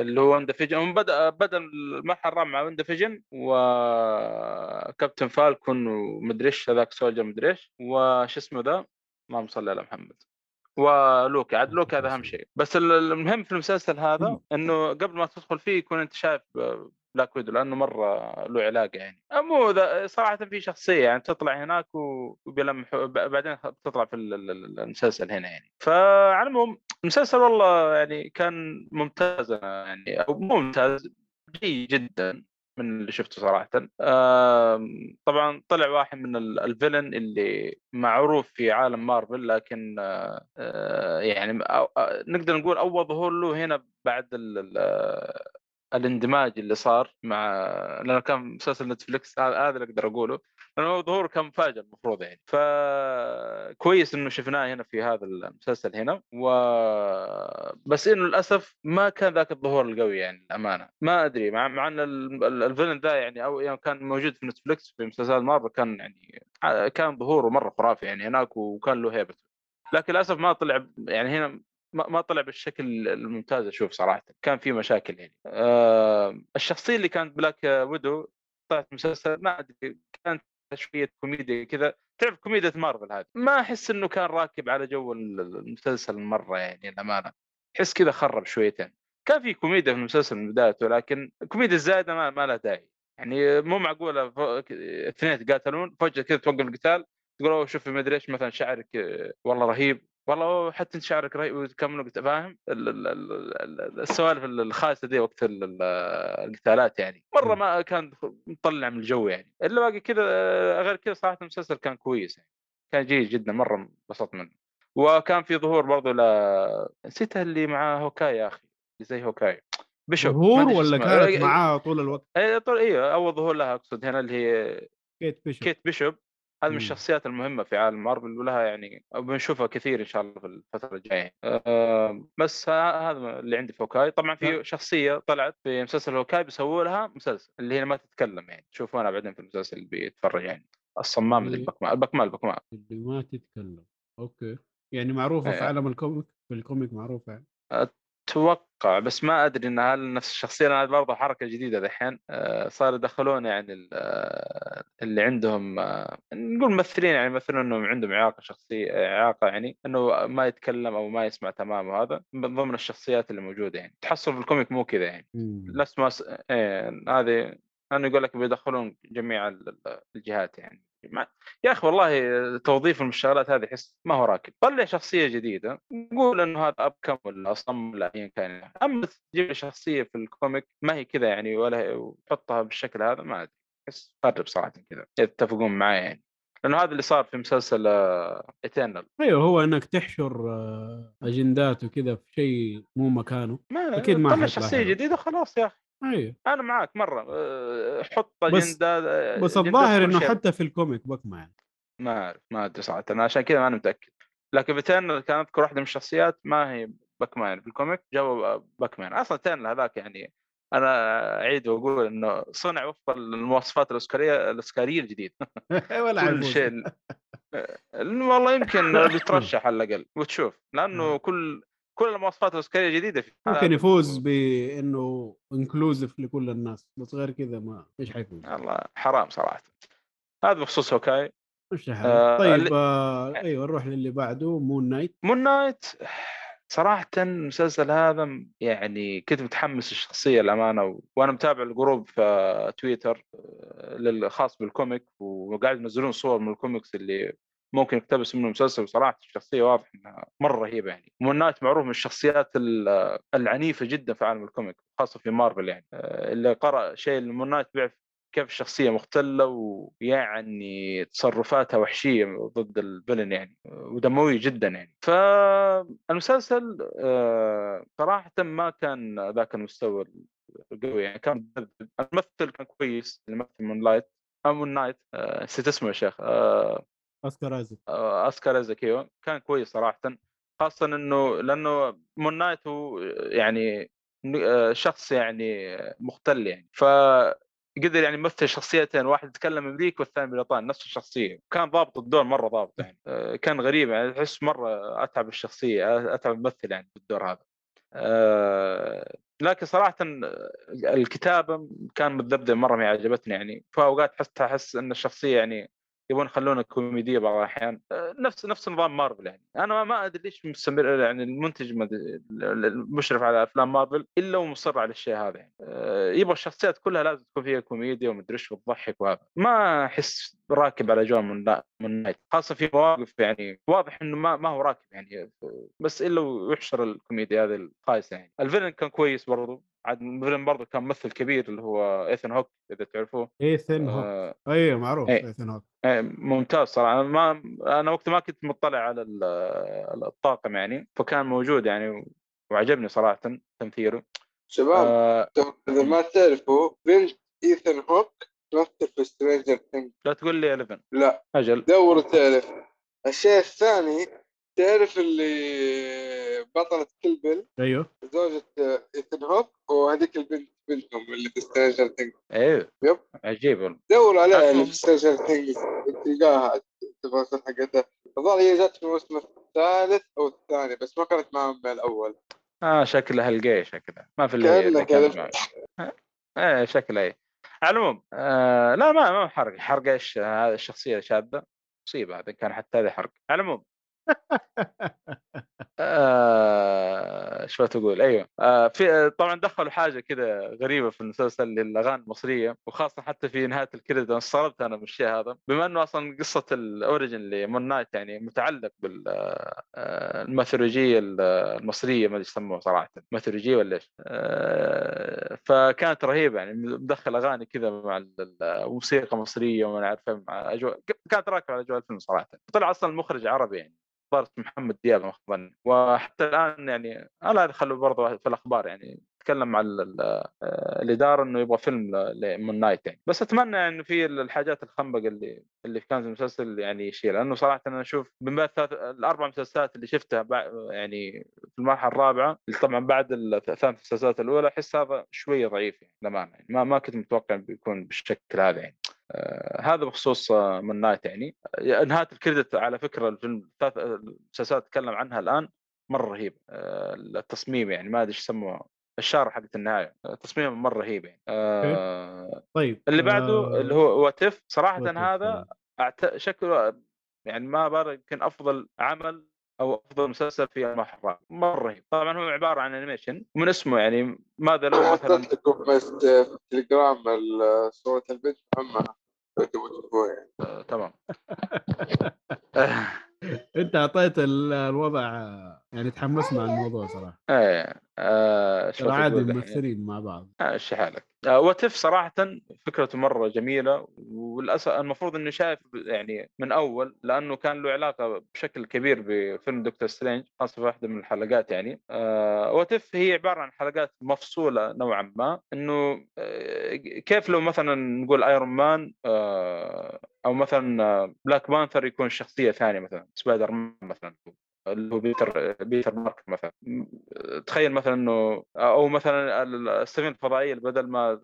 اللي هو WandaVision بدأ بدأ المرحلة الرابعة مع WandaVision و Captain Falcon ومدري إيش هذاك Soldier مدري إيش. وش اسمه ذا؟ اللهم صل على محمد. ولوكا عاد لوكا هذا أهم شيء. بس ال- المهم في المسلسل هذا إنه قبل ما تدخل فيه يكون أنت شايف Black Widow لأنه مرة له علاقة يعني. مو ذا صراحة في شخصية يعني تطلع هناك وبيلمح بعدين بتطلع في ال- ال- المسلسل هنا يعني. فعلى المهم المسلسل والله يعني كان ممتاز يعني أو مو ممتاز جيد جدا. من اللي شفته صراحة. طبعا طلع واحد من ال- ال villain اللي معروف في عالم مارفل لكن آه، آه، يعني آه، نقدر نقول أول ظهور له هنا بعد ال- الاندماج اللي صار مع لأنه كان مسلسل Netflix هذا اللي أقدر أقوله. لأنه ظهوره كان مفاجئ المفروض يعني. فكويس إنه شفناه هنا في هذا المسلسل هنا. و بس إنه للأسف ما كان ذاك الظهور القوي يعني الامانه ما أدري مع مع إن ال- ال- ال villain ذا يعني أو يعني كان موجود في Netflix في مسلسلات مارفل كان يعني كان ظهوره مرة خرافي يعني هناك وكان له هيبته لكن للأسف ما طلع يعني هنا ما طلع بالشكل الممتاز أشوف صراحة. كان في مشاكل يعني. آه الشخصية اللي كانت Black Widow طلعت مسلسل ما أدري كانت شوية كوميديا كذا. تعرف كوميديا مارفل هذه؟ ما أحس إنه كان راكب على جو ال- المسلسل مرة يعني الامانه أحس كذا خرب شويتين. كان في كوميديا في المسلسل من بدايته لكن الكوميديا الزايدة ما, ما لها داعي. يعني مو معقولة ف- اثنين يتقاتلون فجأة كذا توقف القتال تقول أوه شوفي ما أدري إيش مثلا شعرك آه، والله رهيب. والله حتى انت شعرك رهيب وتكملوا قت- فاهم؟ ال- ال- ال- ال- السوالف الخايسه دي وقت ال- ال- القتالات يعني. مرة ما كان مطلع من الجو يعني. إلا باقي كذا غير كذا صراحة المسلسل كان كويس يعني. كان جيد جدا مرة انبسطت منه. وكان في ظهور برضو ل نسيت اللي مع Hawkeye يا أخي اللي زي Hawkeye. ما ظهور ولا. كانت إيه، معاه طول الوقت؟ إيه، طول أيوه أول ظهور لها أقصد هنا اللي هي Kate Bishop. Kate Bishop. هذه من. الشخصيات المهمة في عالم مارفل ولها يعني بنشوفها كثير إن شاء الله في الفترة الجاية. أه بس هذا اللي عندي في Hawkeye. طبعا في شخصية طلعت في مسلسل Hawkeye بيسووا لها مسلسل اللي هي ما تتكلم يعني. تشوفونها بعدين في المسلسل اللي بيتفرج يعني. الصمام اللي- اللي البكمان البكمان البكمان اللي ما تتكلم. okay. يعني معروفة في إيه. عالم ال comic؟ في ال comic معروفة يعني. أتوقع بس ما أدري إن هل نفس الشخصية لأن هذه برضه حركة جديدة دحين آه، صار يدخلون يعني آه، اللي عندهم آه، نقول ممثلين يعني يمثلون إنهم عندهم إعاقة شخصية إعاقة يعني إنه ما يتكلم أو ما يسمع تمام وهذا من ضمن الشخصيات اللي موجودة يعني. تحصل في ال comic مو كذا يعني. نفس ما س... إيه هذه أنا يقول لك بيدخلون جميع ال- ال- الجهات يعني. ما... يا أخي والله توظيف الشغلات هذه احس ما هو راكب. طلع شخصية جديدة قول إنه هذا ابكم ولا أصم ولا ايا كان أما تجيب شخصية في ال comic ما هي كذا يعني ولا وتحطها بالشكل هذا ما أدري. احس خرب صراحة كذا. يتفقون معي يعني. لأنه هذا اللي صار في مسلسل Eternal أيوه هو إنك تحشر آه، أجندات وكذا في شيء مو مكانه. ما أكيد ما طلع شخصية. جديدة خلاص يا أخي. أيوه. أنا معاك مرة أه، حط بس- أجندة بس أجندات الظاهر إنه. حتى في ال comic بكما يعني. ما أعرف ما أدري صراحة. أنا عشان كذا ما أنا متأكد. لكن ب Eternals كان أذكر واحدة من الشخصيات ما هي باكمان في ال comic جابوا باكمان أصلا Eternals هذاك يعني أنا أعيد وأقول إنه صنع وفق المواصفات الاوسكاريه الاوسكاريه الجديده ولا كل. شيء والله يمكن بيترشح على الأقل. وتشوف لأنه كل كل المواصفات الاوسكاريه الجديدة في ممكن يفوز بإنه inclusive لكل الناس بس غير كذا ما إيش حيفوز؟ الله حرام صراحة. هذا بخصوص هوكاي. مش آه، طيب آه أيوه نروح للي بعده مون نايت مون نايت صراحة المسلسل هذا يعني كنت متحمس الشخصية الأمانة. وأنا متابع ال group في تويتر آه، للخاص بال comic وقاعد ينزلون صور من الكوميكس اللي ممكن يقتبس منه مسلسل وصراحة الشخصية واضح إنها مرة رهيبة يعني مون نايت معروف من الشخصيات ال- العنيفة جدا في عالم ال comic خاصة في مارفل يعني آه، اللي قرأ شيء مون نايت بيعرف كيف الشخصية مختلة ويعني تصرفاتها وحشية ضد ال villain يعني ودموي جدا يعني. فالمسلسل آه، صراحة ما كان ذاك المستوى القوي يعني كان. الممثل كان كويس اللي مثل مون نايت مون نايت آه، نسيت اسمه يا شيخ آه، اسكار ايزك آه، اسكار إيزاك أيوه كان كويس صراحة. خاصة إنه لأنه مون نايت هو يعني آه، شخص يعني مختل يعني. ف قدر يعني يمثل شخصيتين واحد يتكلم أمريكي والثاني بريطاني نفس الشخصية. كان ضابط الدور مرة ضابط يعني. آه، كان غريب يعني تحس مرة أتعب الشخصية أتعب الممثل يعني في الدور هذا. آه، لكن صراحة الكتابة كان متذبذب مرة ما عجبتني يعني. في اوقات حس أحس إن الشخصية يعني يبون يخلونها كوميدية بعض الأحيان. آه، نفس نفس نظام مارفل يعني. أنا ما- أدري ليش مستمر يعني المنتج المشرف على أفلام مارفل إلا ومصر على الشيء هذا يعني. آه، يبغى الشخصيات كلها لازم تكون فيها كوميديا ومدري إيش وتضحك وهذا. ما أحس راكب على جو مون نا- مون نايت. خاصة في مواقف يعني واضح إنه ما ما هو راكب يعني. بس إلا ويحشر الكوميديا هذه الخايسة يعني. ال villain كان كويس برضو. عاد ال villain برضو كان ممثل كبير اللي هو إيثن هوك إذا تعرفوه. إيثن هوك. آه، أيوه معروف إيه. إيثن هوك. إيه، ممتاز صراحة. أنا ما أنا وقت ما كنت مطلع على ال- الطاقم يعني فكان موجود يعني وعجبني صراحة تمثيله. شباب آه إذا ما تعرفوا بنت إيثن هوك تمثل في سترينجر ثينج لا تقول لي 11 لا. أجل. دور تعرف الشيء الثاني تعرف اللي بطلة كيل بيل أيوه. زوجة إيثن هوك وهذيك البنت بنتهم اللي في سترينجر ثينج أيوه. yep. عجيب والله. دور عليها. اللي في سترينجر ثينج تلقاها التفاصيل حقتها. الظاهر هي جت في الموسم الثالث أو الثاني بس ما كانت معهم من الأول. آه شكلها الجاي شكلها. ما في اللي كانك. إيه شكلها إيه. على العموم آه لا ما ما حرق. حرق إيش؟ هذه الشخصية شاذه مصيبة هذا كان حتى هذا حرق. على العموم آه شو تقول؟ أيوه. آه في طبعا دخلوا حاجة كذا غريبة في المسلسل للأغاني المصرية وخاصة حتى في نهاية ال credit أنا استغربت أنا من الشيء هذا بما إنه أصلا قصة ال origin لمون نايت يعني متعلق بالميثولوجيه المصرية ما أدري يسموها صراحة ميثولوجية ولا إيش؟ آه فكانت رهيبة يعني مدخل أغاني كذا مع ال- الموسيقى مصرية وما نعرف مع أجواء كانت راكبة على أجواء الفيلم صراحة. طلع أصلا المخرج عربي يعني. اسمه محمد دياب ظني وحتى الآن يعني أنا هذا خلوا برضه في الأخبار يعني تكلم ال- آه، الإدارة إنه يبغى فيلم لمون نايت يعني. بس أتمنى انه في الحاجات الخنبق اللي اللي كانت في المسلسل يعني يشيل لأنه صراحة أنا أشوف من الثلاث- الأربع مسلسلات اللي شفتها يعني في المرحلة الرابعة اللي طبعا بعد الثلاث مسلسلات الأولى أحس هذا شوية ضعيف يعني للأمانة يعني ما ما كنت متوقع بيكون بالشكل هذا يعني. هذا بخصوص آه، مون نايت يعني. آه، نهاية ال credit على فكرة الفيلم الثلاث المسلسلات اتكلم عنها الآن مرة رهيب. آه، التصميم يعني ما أدري إيش يسموه الشارة حقت النهاية. تصميم مرة رهيب يعني. آه طيب اللي بعده آه، اللي هو What If صراحة If، هذا آه. أعت... شكله يعني ما بقى يمكن أفضل عمل أو أفضل مسلسل في المحرر مرة رهيب. طبعا هو عبارة عن animation ومن اسمه يعني ماذا لو مثلا حطيت لكم بس ال- صورة البنت محمد يعني. آه، تمام. أنت أعطيت ال- الوضع يعني تحمس مع الموضوع صراحة. إيه. آه عادي تقول الحين؟ ممثلين مع بعض. إيش حالك. آه What If صراحة فكرته مرة جميلة وللأسف المفروض إني شايف يعني من أول لأنه كان له علاقة بشكل كبير بفيلم دكتور سترينج خاصة في واحدة من الحلقات يعني. آه What If هي عبارة عن حلقات مفصولة نوعا ما إنه آه كيف لو مثلا نقول ايرون مان آه أو مثلا آه، بلاك بانثر يكون شخصية ثانية مثلا سبايدر مان مثلا. اللي هو بيتر بيتر باركر مثلا. تخيل مثلا إنه أو مثلا ال- السفينه الفضائيه بدل ما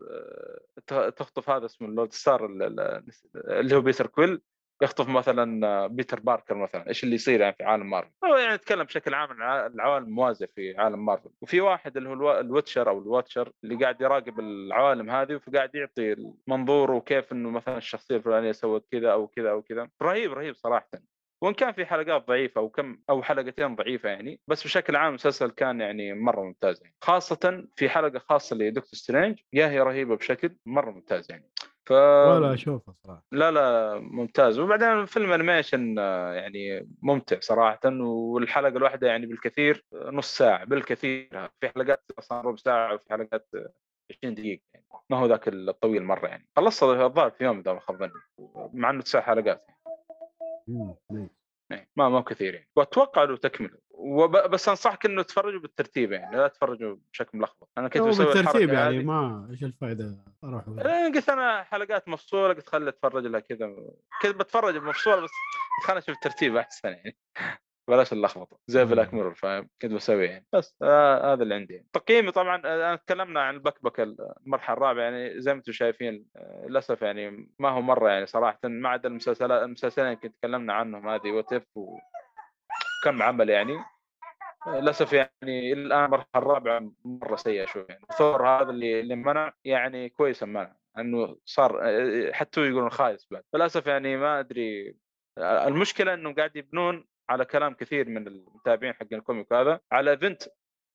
تخطف هذا اسمه اللورد ستار ال- ال- اللي هو بيتر كويل يخطف مثلا بيتر باركر مثلا. إيش اللي يصير يعني في عالم مارفل؟ هو يعني يتكلم بشكل عام عن العوالم الموازيه في عالم مارفل. وفي واحد اللي هو ال watcher أو ال watcher اللي قاعد يراقب العوالم هذه وقاعد يعطي المنظور وكيف إنه مثلا الشخصية الفلانية سوت كذا أو كذا أو كذا. رهيب رهيب صراحة. وإن كان في حلقات ضعيفة أو كم أو حلقتين ضعيفة يعني بس بشكل عام المسلسل كان يعني مرة ممتاز يعني. خاصة في حلقة خاصة ل Doctor Strange يا هي رهيبة بشكل مرة ممتاز يعني. ف ولا أشوفه صراحة. لا لا ممتاز. وبعدين فيلم animation آه، يعني ممتع صراحة والحلقة الواحدة يعني بالكثير آه، نص ساعة بالكثير. في حلقات أصلا ربع ساعة وفي حلقات آه، 20 دقيقة يعني. ما هو ذاك الطويل مرة يعني. خلصت الظاهر في يوم إذا ما خاب مع إنه تسع حلقات. يعني. ما ما كثير يعني وأتوقع له تكمله وب... بس أنصحك إنه تفرجوا بالترتيب يعني لا تفرجوا بشكل ملخبط. أنا كنت بسوي بالترتيب يعني هذه. ما إيش الفائدة أروح؟ إيه، قلت أنا حلقات مفصولة قلت خلي أتفرج لها كذا. كنت بتفرج مفصوله بس خلينا نشوف الترتيب أحسن يعني. بلاش اللخبطة زي. بلاك ميرور فاهم؟ كنت بسوي يعني. بس آه هذا اللي عندي. يعني. تقييمي طبعا آه، أنا تكلمنا عن البكبكه المرحلة الرابعة يعني زي ما أنتم شايفين آه، للأسف يعني ما هو مرة يعني صراحة ما عدا المسلسلات المسلسلين كنت تكلمنا عنهم هذه و What If وكم عمل يعني. آه، للأسف يعني الآن المرحلة الرابعة مرة سيئة شوي يعني. ثور هذا اللي اللي منع يعني كويس منع إنه صار حتى يقولون خايس بعد. للأسف يعني ما أدري المشكلة إنهم قاعد يبنون على كلام كثير من المتابعين حق ال comic هذا على event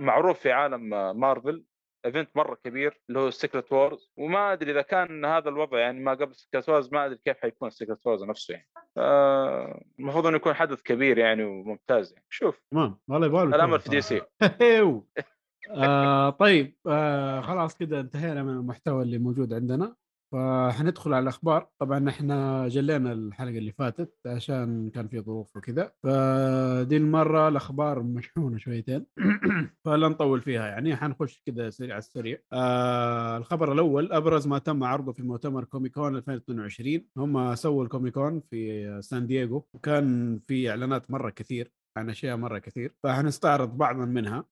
معروف في عالم مارفل event مرة كبير اللي هو Secret Wars وما أدري إذا كان هذا الوضع يعني ما قبل Secret Wars ما أدري كيف حيكون Secret Wars نفسه يعني. المفروض إنه يكون حدث كبير يعني وممتاز يعني. شوف. تمام. والله يبغى له الامل شغل في DC. هيو. آه طيب آه خلاص كده انتهينا من المحتوى اللي موجود عندنا. فحندخل على الأخبار. طبعا إحنا جلينا الحلقة اللي فاتت عشان كان في ظروف وكذا فدي المرة الأخبار مشحونة شويتين. فلا نطول فيها يعني حنخش كذا سريع على السريع. آه الخبر الأول أبرز ما تم عرضه في مؤتمر Comic-Con 2022 هم سووا ال Comic-Con في سان دييغو. وكان في إعلانات مرة كثير عن أشياء مرة كثير فحنستعرض بعضا منها.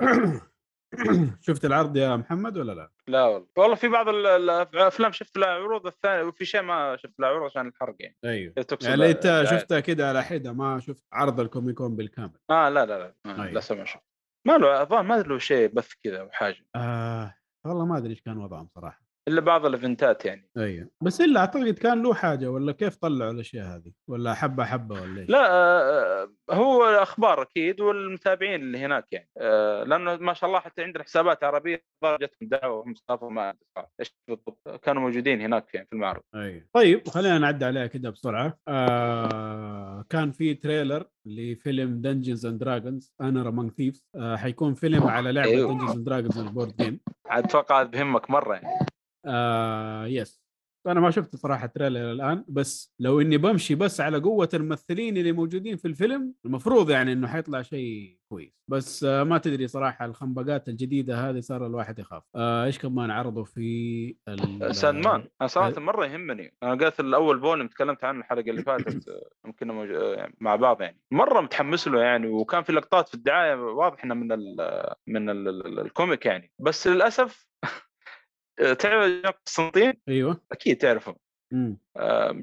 شفت العرض يا محمد ولا لا؟ لا والله. والله في بعض ال- ال- الأفلام شفت لها عروض الثانية وفي شيء ما شفت لها عروض عشان الحرق يعني. أيوه. يعني انت. شفتها كده على حدة ما شفت عرض الكوميكون بالكامل. آه لا لا لا آه أيوة. لا سمع شفت. ما له الظاهر ما له شيء بث كذا أو حاجة. آه والله ما أدري إيش كان وضعهم صراحة. إلا بعض الإيفنتات يعني. أيوه. بس إلا أعتقد كان له حاجة ولا كيف طلعوا الأشياء هذه؟ ولا حبة حبة ولا إيش؟ لا آه، هو أخبار أكيد والمتابعين اللي هناك يعني. آه، لأنه ما شاء الله حتى عندنا حسابات عربية جتهم دعوة وهم سافروا ما إيش بالضبط. كانوا موجودين هناك يعني في المعرض. أيوه. طيب خلينا نعدي عليها كده بسرعة. آه كان في trailer لفيلم Dungeons and Dragons Honor Among Thieves آه حيكون فيلم على لعبة أيوه. Dungeons and Dragons ال board game عاد أتوقع بهمك مرة يعني. آه yes أنا ما شفت صراحة trailer الآن بس لو إني بمشي بس على قوة الممثلين اللي موجودين في الفيلم المفروض يعني إنه حيطلع شيء كويس. بس آه ما تدري صراحة الخنبقات الجديدة هذه صار الواحد يخاف. آه إيش كمان عرضوا في Sandman. أنا صراحة مرة يهمني. أنا قلت الأول volume تكلمت عنه الحلقة اللي فاتت آه، يمكن موج... آه، يعني مع بعض يعني. مرة متحمس له يعني وكان في لقطات في الدعاية واضح إنه من ال... من ال... ال- ال comic يعني. بس للأسف تعرف جاك قسطنطين؟ أيوه. أكيد تعرفه.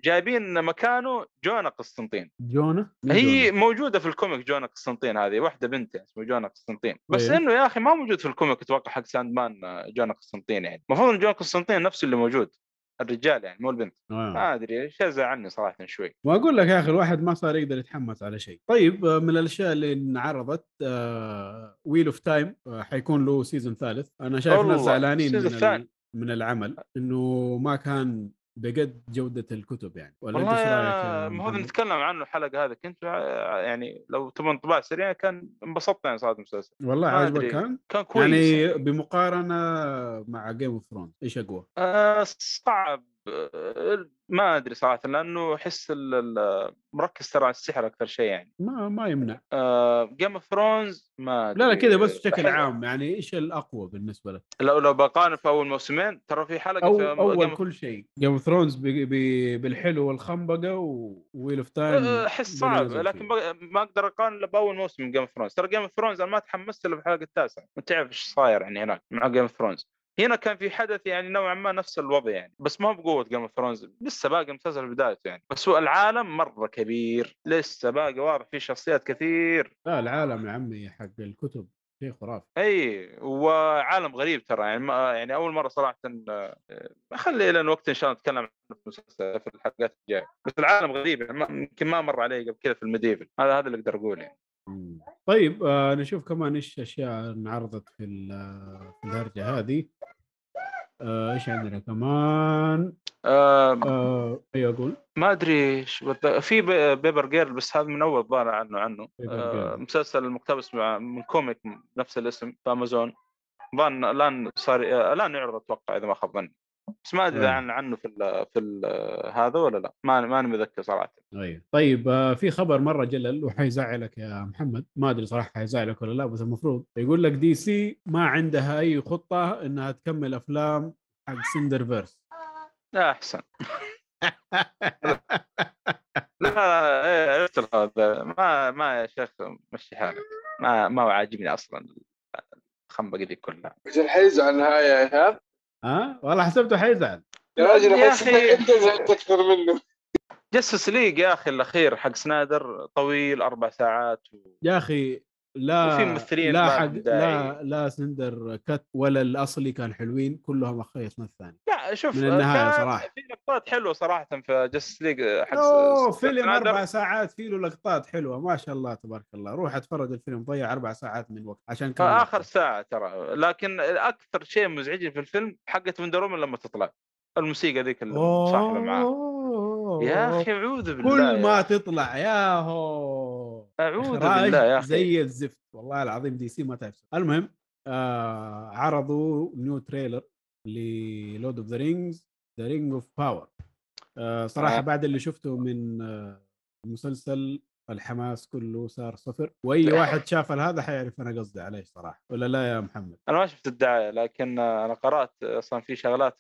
جايبين مكانه جونا قسطنطين. جونا؟ هي جونا؟ موجودة في ال comic جونا قسطنطين هذه واحدة بنت يعني اسمها جونا قسطنطين. بس طيب. إنه يا أخي ما موجود في ال comic أتوقع حق Sandman آه، جونا قسطنطين يعني. المفروض إن جونا قسطنطين نفسه اللي موجود الرجال يعني مو البنت. آه. ما أدري شيء زعلني صراحة شوي. وأقول لك يا أخي الواحد ما صار يقدر يتحمس على شيء. طيب آه، من الأشياء اللي انعرضت Wheel of Time حيكون له season ثالث. أنا شايف ناس زعلانين من, ال-. من العمل إنه ما كان بقد جودة الكتب يعني ولا والله المفروض؟ نتكلم عنه الحلقة هذه كنت يعني لو تبغى انطباع سريع كان انبسطت يعني صراحة المسلسل والله أدري. كان كان كويس يعني بمقارنة مع Game of Thrones إيش أقوى؟ آه، صعب ما أدري صراحة لأنه أحس مركز ترى على السحر أكثر شيء يعني. ما ما يمنع. Game of Thrones ما لا لا أدري. كذا بس بشكل عام يعني إيش الأقوى بالنسبة لك؟ لو لو بقارن في أول موسمين ترى في حلقة أو في أول أوف- كل شيء. Game of Thrones بالحلو والخنبقة و Wheel of Time أحس صعب لكن ما أقدر أقارن إلا بأول موسم من Game of Thrones ترى Game of Thrones أنا ما تحمست إلا في الحلقة التاسعة. ما تعرف إيش صاير يعني هناك مع Game of Thrones هنا كان في حدث يعني نوعا ما نفس الوضع يعني بس ما هو بقوة Game of Thrones لسه باقي المسلسل في بدايته يعني. بس هو العالم مرة كبير لسه باقي واضح فيه شخصيات كثير. لا العالم يا عمي حق الكتب شيء خرافي. إي وعالم غريب ترى يعني ما يعني أول مرة صراحة آه، خلي إلى وقت إن شاء الله نتكلم عن المسلسل في الحلقات الجاية. بس العالم غريب يعني ما- يمكن ما مر علي قبل كذا في الميديفل هذا هذا اللي أقدر أقوله يعني. طيب آه نشوف كمان إيش أشياء انعرضت في في الهرجة هذه. آه إيش عندنا كمان؟ آه آه أيوه أقول ما أدري إيش. في بي- Paper Girls بس هذا من أول ظاهر عنه عنه. آه. مسلسل مقتبس من comic نفس الاسم في امازون ظن الآن صار آه، الآن يعرض أتوقع إذا ما خاب ظني. بس ما ادري. عن عنه في ال في ال هذا ولا لا؟ ما ماني متذكر صراحة. أيوه طيب آه في خبر مرة جلل وحيزعلك يا محمد. ما أدري صراحة حيزعلك ولا لا بس المفروض يقول لك DC ما عندها أي خطة إنها تكمل أفلام حق سندر فيرس لا أحسن. لا لا إيه، عرفت هذا. ما ما يا شيخ مشي حالك. ما ما هو عاجبني أصلا الخنبقة دي كلها. عشان حيزعل النهايه يا إيهاب؟ ها؟ والله حسبته حيزعل. يا راجل يا. انك أنت زعلت أكثر منه. جسس ليج يا أخي الأخير حق سنايدر طويل أربع ساعات و... يا أخي لا وفي ممثلين لا حق. لا لا سندر كت ولا الأصلي كان حلوين كلهم اخيس من الثاني لا شوف من النهاية كان صراحة. في لقطات حلوة صراحة في Justice League حق أوه فيلم. أربع ساعات فيه له لقطات حلوة ما شاء الله تبارك الله روح اتفرج الفيلم ضيع أربع ساعات من وقت عشان كان آخر ساعة ترى لكن أكثر شيء مزعجني في الفيلم حقت Wonder Woman لما تطلع الموسيقى ذيك المصاحبه معاه أوه. يا أخي أعوذ بالله كل ما يا تطلع يا هو. أعوذ بالله يا أخي. زي الزفت. والله العظيم DC ما تعرف. المهم آه عرضوا new trailer لـ Lord of the Rings the Ring of Power صراحة آه. بعد اللي شفته من آه المسلسل الحماس كله صار صفر. وأي واحد شاف هذا حيعرف أنا قصدي عليه صراحة. ولا لا يا محمد؟ أنا ما شفت الدعاية لكن أنا قرأت أصلا في شغلات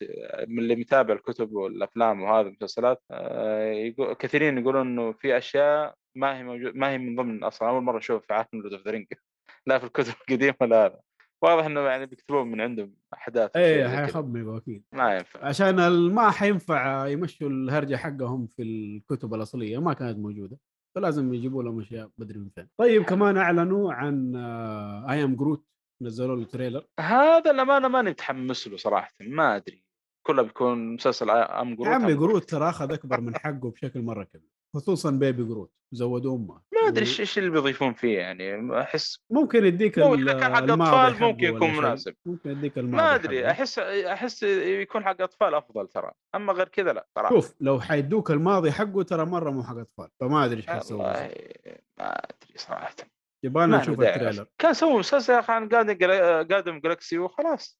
من اللي متابع الكتب والأفلام وهذا المسلسلات. آه، يقول كثيرين يقولون إنه في أشياء ما هي موجود ما هي من ضمن أصلا. أول مرة أشوف في عالم Lord of the لا في الكتب القديمة ولا هذا واضح إنه يعني بيكتبون من عندهم أحداث كذا. حيخمقوا أكيد. ما ينفع. عشان ما حينفع يمشوا الهرجة حقهم في الكتب الأصلية ما كانت موجودة. فلازم يجيبوا لهم أشياء بدري من فين. طيب كمان أعلنوا عن I Am Groot نزلوا له trailer هذا الامانه ماني متحمس له صراحة ما أدري. كله بيكون مسلسل I am Groot I am I am Groot ترى أخذ أكبر من حقه بشكل مرة كبير خصوصا Baby Groot زودوا أمه. ما أدري إيش إيش اللي بيضيفون فيه يعني أحس ممكن يديك اذا كان حق اطفال ممكن يكون. مناسب. ممكن يديك ما أدري. احس أحس يكون حق أطفال أفضل ترى أما غير كذا لا صراحة شوف لو حيدوك الماضي حقه ترى مرة مو حق أطفال فما أدري إيش حيسوي. ما أدري صراحة. يبغى نشوف ال trailer. كان سووا مسلسل يا أخي عن Guardians Galaxy وخلاص.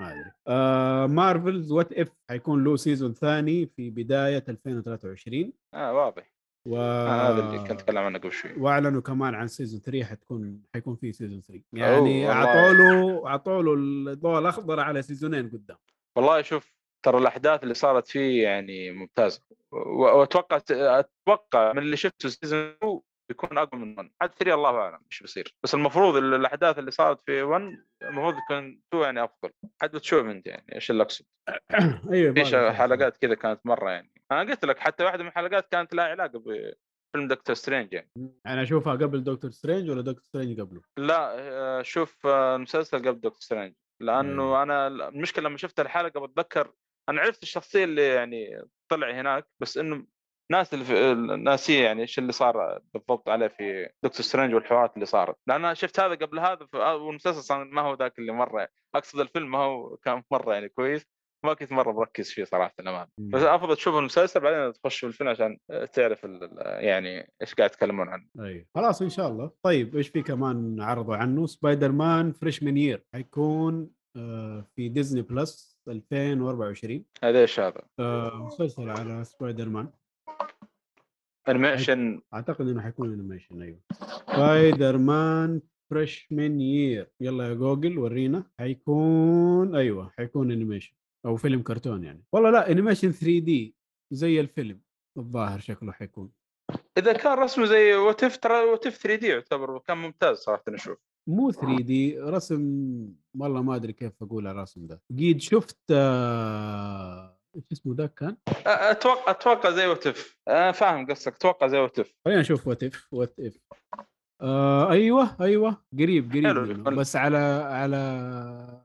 ما أدري. آه Marvel's What If حيكون له season ثاني في بداية 2023 آه واضح. و... آه هذا اللي كنت أتكلم عنه قبل شوي. وأعلنوا كمان عن season 3 حتكون حيكون في season 3 يعني. اعطوا له اعطوا له الضوء الأخضر على season ين قدام. والله شوف ترى الأحداث اللي صارت فيه يعني ممتازه وأتوقع أتوقع من اللي شفته season 2 بيكون أقوى من 1 عاد 3 الله أعلم إيش بيصير. بس المفروض ال- الأحداث اللي صارت في 1 المفروض يكون 2 يعني أفضل. عاد بتشوف أنت يعني إيش اللي أقصد؟ أيوه في حلقات كذا كانت مرة يعني. أنا قلت لك حتى واحدة من الحلقات كانت لها علاقة بفيلم Doctor Strange يعني. أنا أشوفها قبل Doctor Strange ولا Doctor Strange قبله؟ لا آه، شوف آه، المسلسل قبل Doctor Strange. لأنه أيوة. أنا المشكلة لما شفت الحلقة بتذكر أنا عرفت الشخصية اللي يعني طلع هناك بس إنه ناس ناسية يعني إيش اللي صار بالضبط عليه في Doctor Strange والحوارات اللي صارت. لأن أنا شفت هذا قبل هذا ف- والمسلسل ما هو ذاك اللي مرة أقصد الفيلم ما هو كان مرة يعني كويس. ما كنت مرة مركز فيه صراحة الامانه مم. بس أفضل تشوف المسلسل بعدين تخش في الفيلم عشان تعرف يعني إيش قاعد يتكلمون عنه. أيوه. خلاص إن شاء الله. طيب إيش في كمان عرضوا عنه؟ Spider-Man Freshman Year حيكون آه، في Disney Plus 2024 هذا إيش هذا؟ آه، مسلسل على سبايدر مان انيميشن أعتقد إنه حيكون animation أيوه. Spider-Man Freshman Year يلا يا جوجل ورينا. حيكون أيوه حيكون animation أو فيلم كرتون يعني. والله لا animation 3D زي الفيلم الظاهر شكله حيكون. إذا كان رسمه زي What If ترى What If 3D يعتبر كان ممتاز صراحة أشوف مو 3D رسم والله ما أدري كيف أقول الرسم ده. قيد شفت آه، إيش اسمه ذاك كان؟ أتوقع أتوقع زي What If أنا فاهم قصدك أتوقع زي What If خلينا نشوف What If آه أيوه أيوه. قريب قريب حلو. منه. بس على على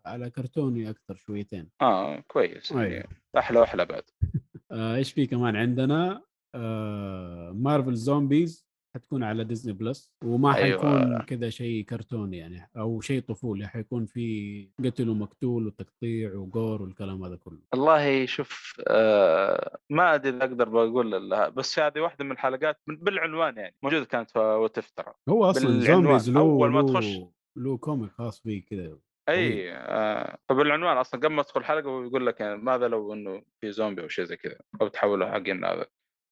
على كرتوني أكثر شويتين. آه كويس. أيوة. يعني أحلى واحلى بعد. آه إيش في كمان عندنا؟ آه Marvel Zombies حتكون على Disney Plus وما أيوة. حيكون كذا شيء كرتوني يعني أو شيء طفولي حيكون في قتل ومقتول وتقطيع و gore والكلام هذا كله والله شوف آه ما أدري إذا أقدر بقول لها بس هذه واحدة من الحلقات بالعنوان يعني موجودة كانت في What If ترى هو أصلا. Zombies له أول ما تخش. له comic خاص فيه كذا أي آه فبالعنوان أصلا قبل ما تدخل الحلقة ويقول لك يعني ماذا لو إنه في زومبي أو شيء زي كذا أو تحولوا حقين هذا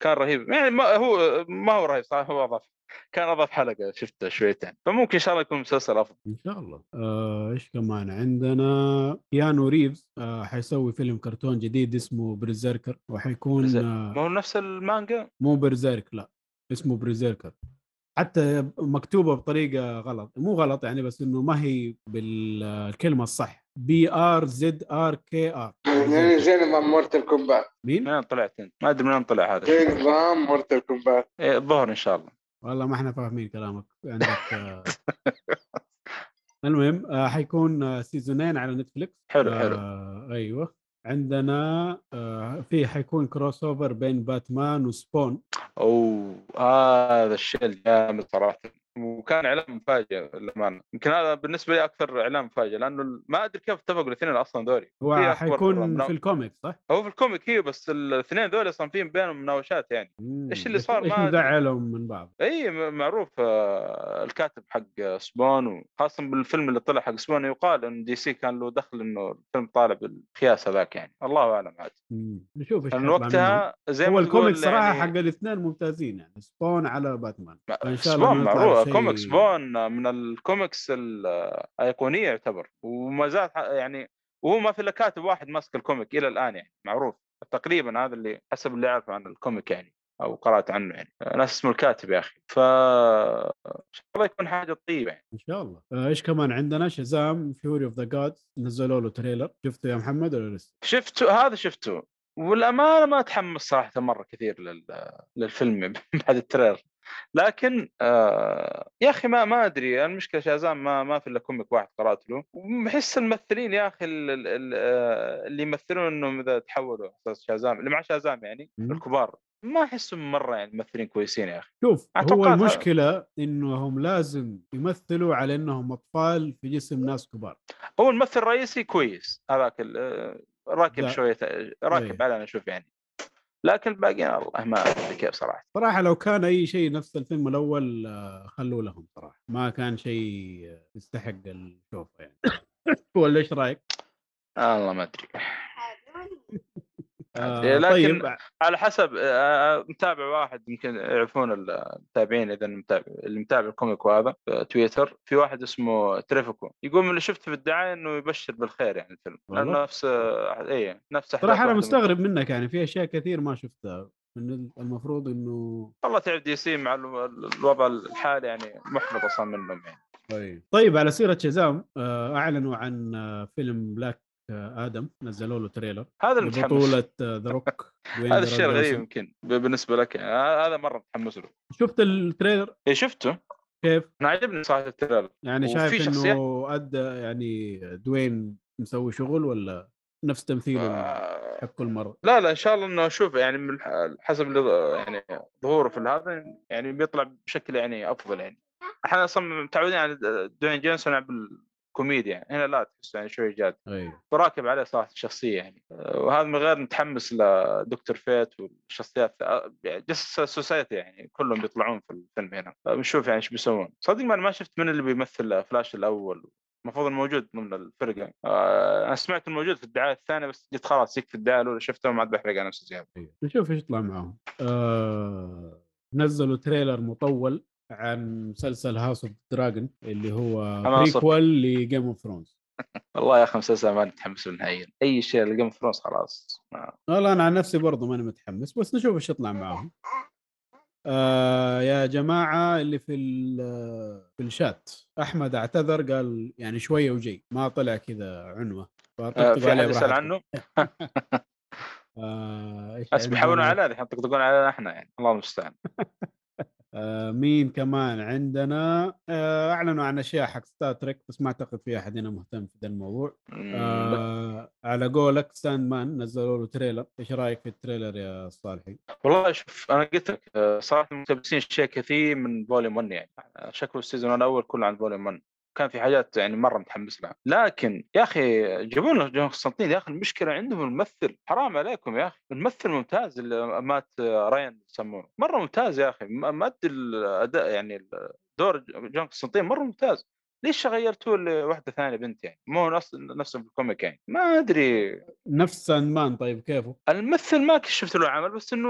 كان رهيب. يعني ما هو ما هو رهيب صراحة هو أضاف كان أضاف حلقة شفتها شويتين. فممكن إن شاء الله يكون مسلسل أفضل. إن شاء الله. آه، إيش كمان؟ عندنا Keanu Reeves آه، حيسوي فيلم كرتون جديد اسمه BRZRKR وحيكون آه، ما هو نفس المانجا؟ مو Berserk لا اسمه BRZRKR. حتى مكتوبة بطريقة غلط. مو غلط يعني بس إنه ما هي بالكلمة الصح. B R Z R K R يعني زي نظام Mortal Kombat. مين؟ من وين طلعت أنت؟ ما أدري من وين طلع هذا. زي. نظام Mortal Kombat. إيه، الظهر إن شاء الله. والله ما إحنا فاهمين كلامك. عندك آه، المهم آه، حيكون آه، season ين على Netflix حلو حلو. آه أيوه. عندنا آه في حيكون crossover بين Batman و Spawn. أوه هذا الشيء الجامد صراحة. وكان إعلان مفاجئ للأمانة يمكن هذا بالنسبة لي أكثر إعلان مفاجئ لأنه ما أدري كيف اتفقوا الاثنين أصلا ذولي في هو حيكون في ال comic صح؟ هو في ال comic هي بس الاثنين ذولي أصلا فيهم بينهم مناوشات يعني. إيش اللي صار؟ إيش ما. مزعلهم من بعض؟ إي معروف آه، الكاتب حق Spawn وخاصة بالفيلم اللي طلع حق Spawn يقال إن DC كان له دخل إنه الفيلم طالع بالقياس هذاك يعني الله أعلم عاد. نشوف إيش. وقتها زي هو ما ال comic تقول صراحة يعني حق الاثنين ممتازين يعني Spawn على باتمان فإن شاء الله سبون معروف شيء- كوميك سبون من الكوميكس الأيقونية يعتبر. وما زال يعني وهو ما في إلا كاتب واحد ماسك ال comic إلى الآن يعني معروف. تقريبا هذا اللي حسب اللي اعرفه عن ال comic يعني أو قرأت عنه يعني. ناس اسمه الكاتب يا أخي. ف إن شاء الله يكون حاجة طيبة يعني. إن شاء الله. آه، إيش كمان عندنا؟ Shazam Fury of the Gods نزلوا له trailer. شفته يا محمد ولا لسه؟ شفته هذا شفته. والأمانة ما أتحمس صراحة مرة كثير لل... للفيلم بعد ال trailer. لكن آه يا أخي ما ما أدري المشكلة شازام ما ما في إلا comic واحد قرأت له وبحس الممثلين يا أخي آه، اللي يمثلون إنهم إذا تحولوا أساس شازام اللي مع شازام يعني مم. الكبار ما أحسهم مرة يعني ممثلين كويسين يا أخي شوف هو المشكلة إنهم لازم يمثلوا على إنهم أطفال في جسم ناس كبار هو الممثل الرئيسي كويس هذاك آه، راكب. شوية راكب أيه. على أنا أشوف يعني لكن الباقيين الله ما ادري كيف صراحة. صراحة لو كان أي شيء نفس الفيلم الأول آه، خلوا لهم صراحة. ما كان شيء آه، يستحق الشوفة يعني. ولا إيش رأيك؟ الله ما أدري. آه لكن طيب. على حسب آه، متابع واحد يمكن يعرفون المتابعين إذا المتابع اللي متابع ال comic وهذا في تويتر. في واحد اسمه تريفيكو يقول من اللي شفته في الدعاية إنه يبشر بالخير يعني الفيلم؟ لأنه نفس اي نفس صراحة أنا مستغرب منك يعني في أشياء كثير ما شفتها. من المفروض إنه والله تعب DC مع ال- ال- الوضع الحالي يعني محبط أصلا منهم يعني. طيب. طيب على سيرة شازام آه، أعلنوا عن آه، فيلم Black آه، آدم نزلوا له trailer هذا المتحمس بطولة The Rock هذا الشيء الغريب يمكن بالنسبة لك. يعني ه- هذا مرة متحمس له. شفت ال trailer؟ إيه شفته. كيف؟ أنا عجبني صراحة ال trailer. يعني شايف إنه ادى يعني دوين مسوي شغل ولا نفس تمثيله آه، حق كل مرة؟ لا لا إن شاء الله إنه أشوف يعني حسب اللي- يعني ظهوره في هذا يعني بيطلع بشكل يعني أفضل يعني. إحنا أصلا متعودين على دوين جونسون يعني. هنا لا تحس يعني شوي جاد. وراكب عليه صراحة الشخصية يعني. وهذا من غير متحمس ل Doctor Fate والشخصيات يعني Justice Society يعني كلهم بيطلعون في الفيلم هنا. بنشوف يعني إيش بيسوون. صدق ما أنا ما شفت من اللي بيمثل فلاش الأول. المفروض إنه موجود ضمن الفرقة. آه، أنا سمعت إنه موجود في الدعاية الثانية بس قلت خلاص يكفي الدعاية الأولى شفته ما عاد بحرق على نفسي زيادة. أيوة. نشوف إيش يطلع معاهم آه نزلوا trailer مطول. عن مسلسل House of Dragon اللي هو. prequel ل Game of Thrones والله يا أخي مسلسل ما متحمس له نهائيا. أي شيء ل Game of Thrones خلاص. ما- والله أنا عن نفسي برضه ماني متحمس بس نشوف إيش يطلع معاهم آه يا جماعة اللي في في الشات. أحمد اعتذر قال يعني شوية وجي. ما طلع كذا عنوة. آه، في أحد يسأل. عنه؟ آه بس بيحاولون؟ على الحين يطقطقون علينا إحنا يعني. الله المستعان. مين كمان عندنا. آه أعلنوا عن أشياء حق Star Trek بس ما أعتقد في أحد هنا مهتم في ذا الموضوع. آه على قولك Sandman نزلوا له trailer. إيش رأيك في ال trailer يا صالحي؟ والله شوف أنا قلت لك آه، صراحة مقتبسين شيء كثير من volume 1 يعني. آه، شكله ال season الأول كله عن volume 1 كان في حاجات يعني مرة متحمس لها. لكن يا أخي جابوا لنا جون قسطنطين يا أخي المشكلة عندهم الممثل حرام عليكم يا أخي. الممثل ممتاز اللي مات آه، راين يسمونه مرة ممتاز يا أخي. ادري الأداء يعني دور جون قسطنطين مرة ممتاز. ليش غيرتوه لواحده ثانية بنت يعني؟ مو نفس نفسه في ال comic يعني. ما أدري. Sandman طيب كيفه؟ الممثل ما شفت له عمل بس إنه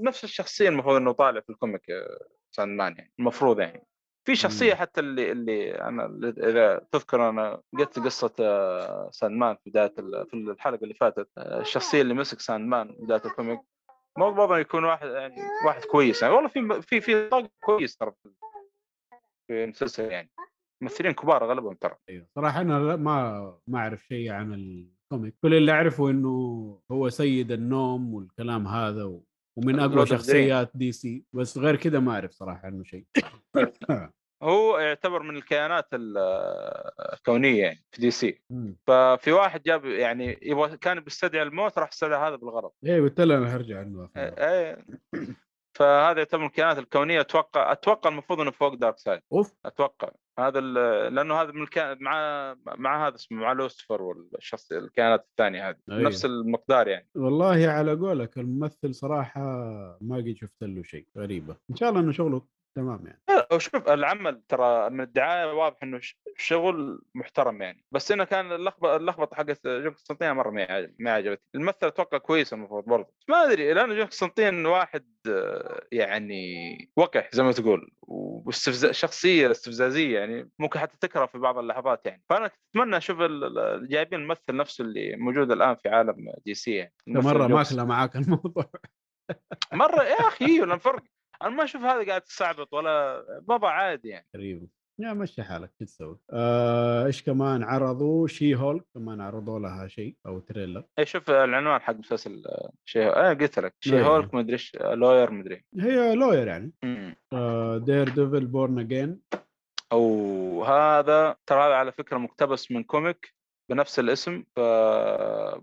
نفس الشخصية المفروض إنه طالع في ال comic آه، Sandman يعني المفروض يعني. في شخصية. حتى اللي اللي أنا إذا تذكر أنا قلت قصة آه، Sandman في بداية في الحلقة اللي فاتت آه، الشخصية اللي مسك Sandman في بداية ال comic. مو برضه يكون واحد يعني واحد كويس يعني. والله في في في طاقم كويس ترى في- المسلسل يعني. ممثلين كبار اغلبهم ترى. أيوه. صراحة أنا ما ما أعرف شيء عن ال comic. كل اللي أعرفه إنه هو سيد النوم والكلام هذا و... ومن أقوى شخصيات DC. بس غير كذا ما أعرف صراحة عنه شيء. هو يعتبر من الكيانات ال- الكونية يعني في DC. مم. ففي واحد جاب يعني يبغى كان بيستدعي الموت راح استدعى هذا بالغلط إيه قلت له أنا هرجع عنه فهذا يعتبر الكيانات الكونية. أتوقع أتوقع المفروض إنه فوق Darkseid أوف. أتوقع. هذا لأنه هذا من الكيان مع مع هذا اسمه مع لوسفر والشخص الكيانات الثانية هذه. أيوه. نفس المقدار يعني. والله على قولك الممثل صراحة ما قد شفت له شيء. غريبة. إن شاء الله إنه شغله تمام يعني. لا، شوف العمل ترى من الدعاية واضح إنه شغل محترم يعني. بس إنه كان اللخبطه اللخبطة حقت جون قسطنطين مرة ما عجب- ما عجبتني. الممثل أتوقع كويس المفروض برضه. ما أدري لأنه جون قسطنطين واحد يعني وقح زي ما تقول واستفزاز شخصية استفزازية يعني ممكن حتى تكره في بعض اللحظات يعني. فأنا أتمنى أشوف جايبين الممثل نفسه اللي موجود الآن في عالم دي سي يعني. مرة. ماكلة معاك الموضوع. مرة يا أخي ولا فرق أنا ما أشوف هذا قاعد تستعبط ولا بابا عادي يعني. غريب. يا مشي حالك شو تسوي؟ آه، إيش كمان عرضوا شي هولك كمان عرضوا لها شيء أو تريلر. اي شوف العنوان حق مسلسل آه، شي أنا قلت لك شي. هولك مدري إيش آه، لوير مدري هي لوير يعني. مم. Daredevil Born Again أو هذا ترى هذا على فكرة مقتبس من comic. بنفس الاسم ف...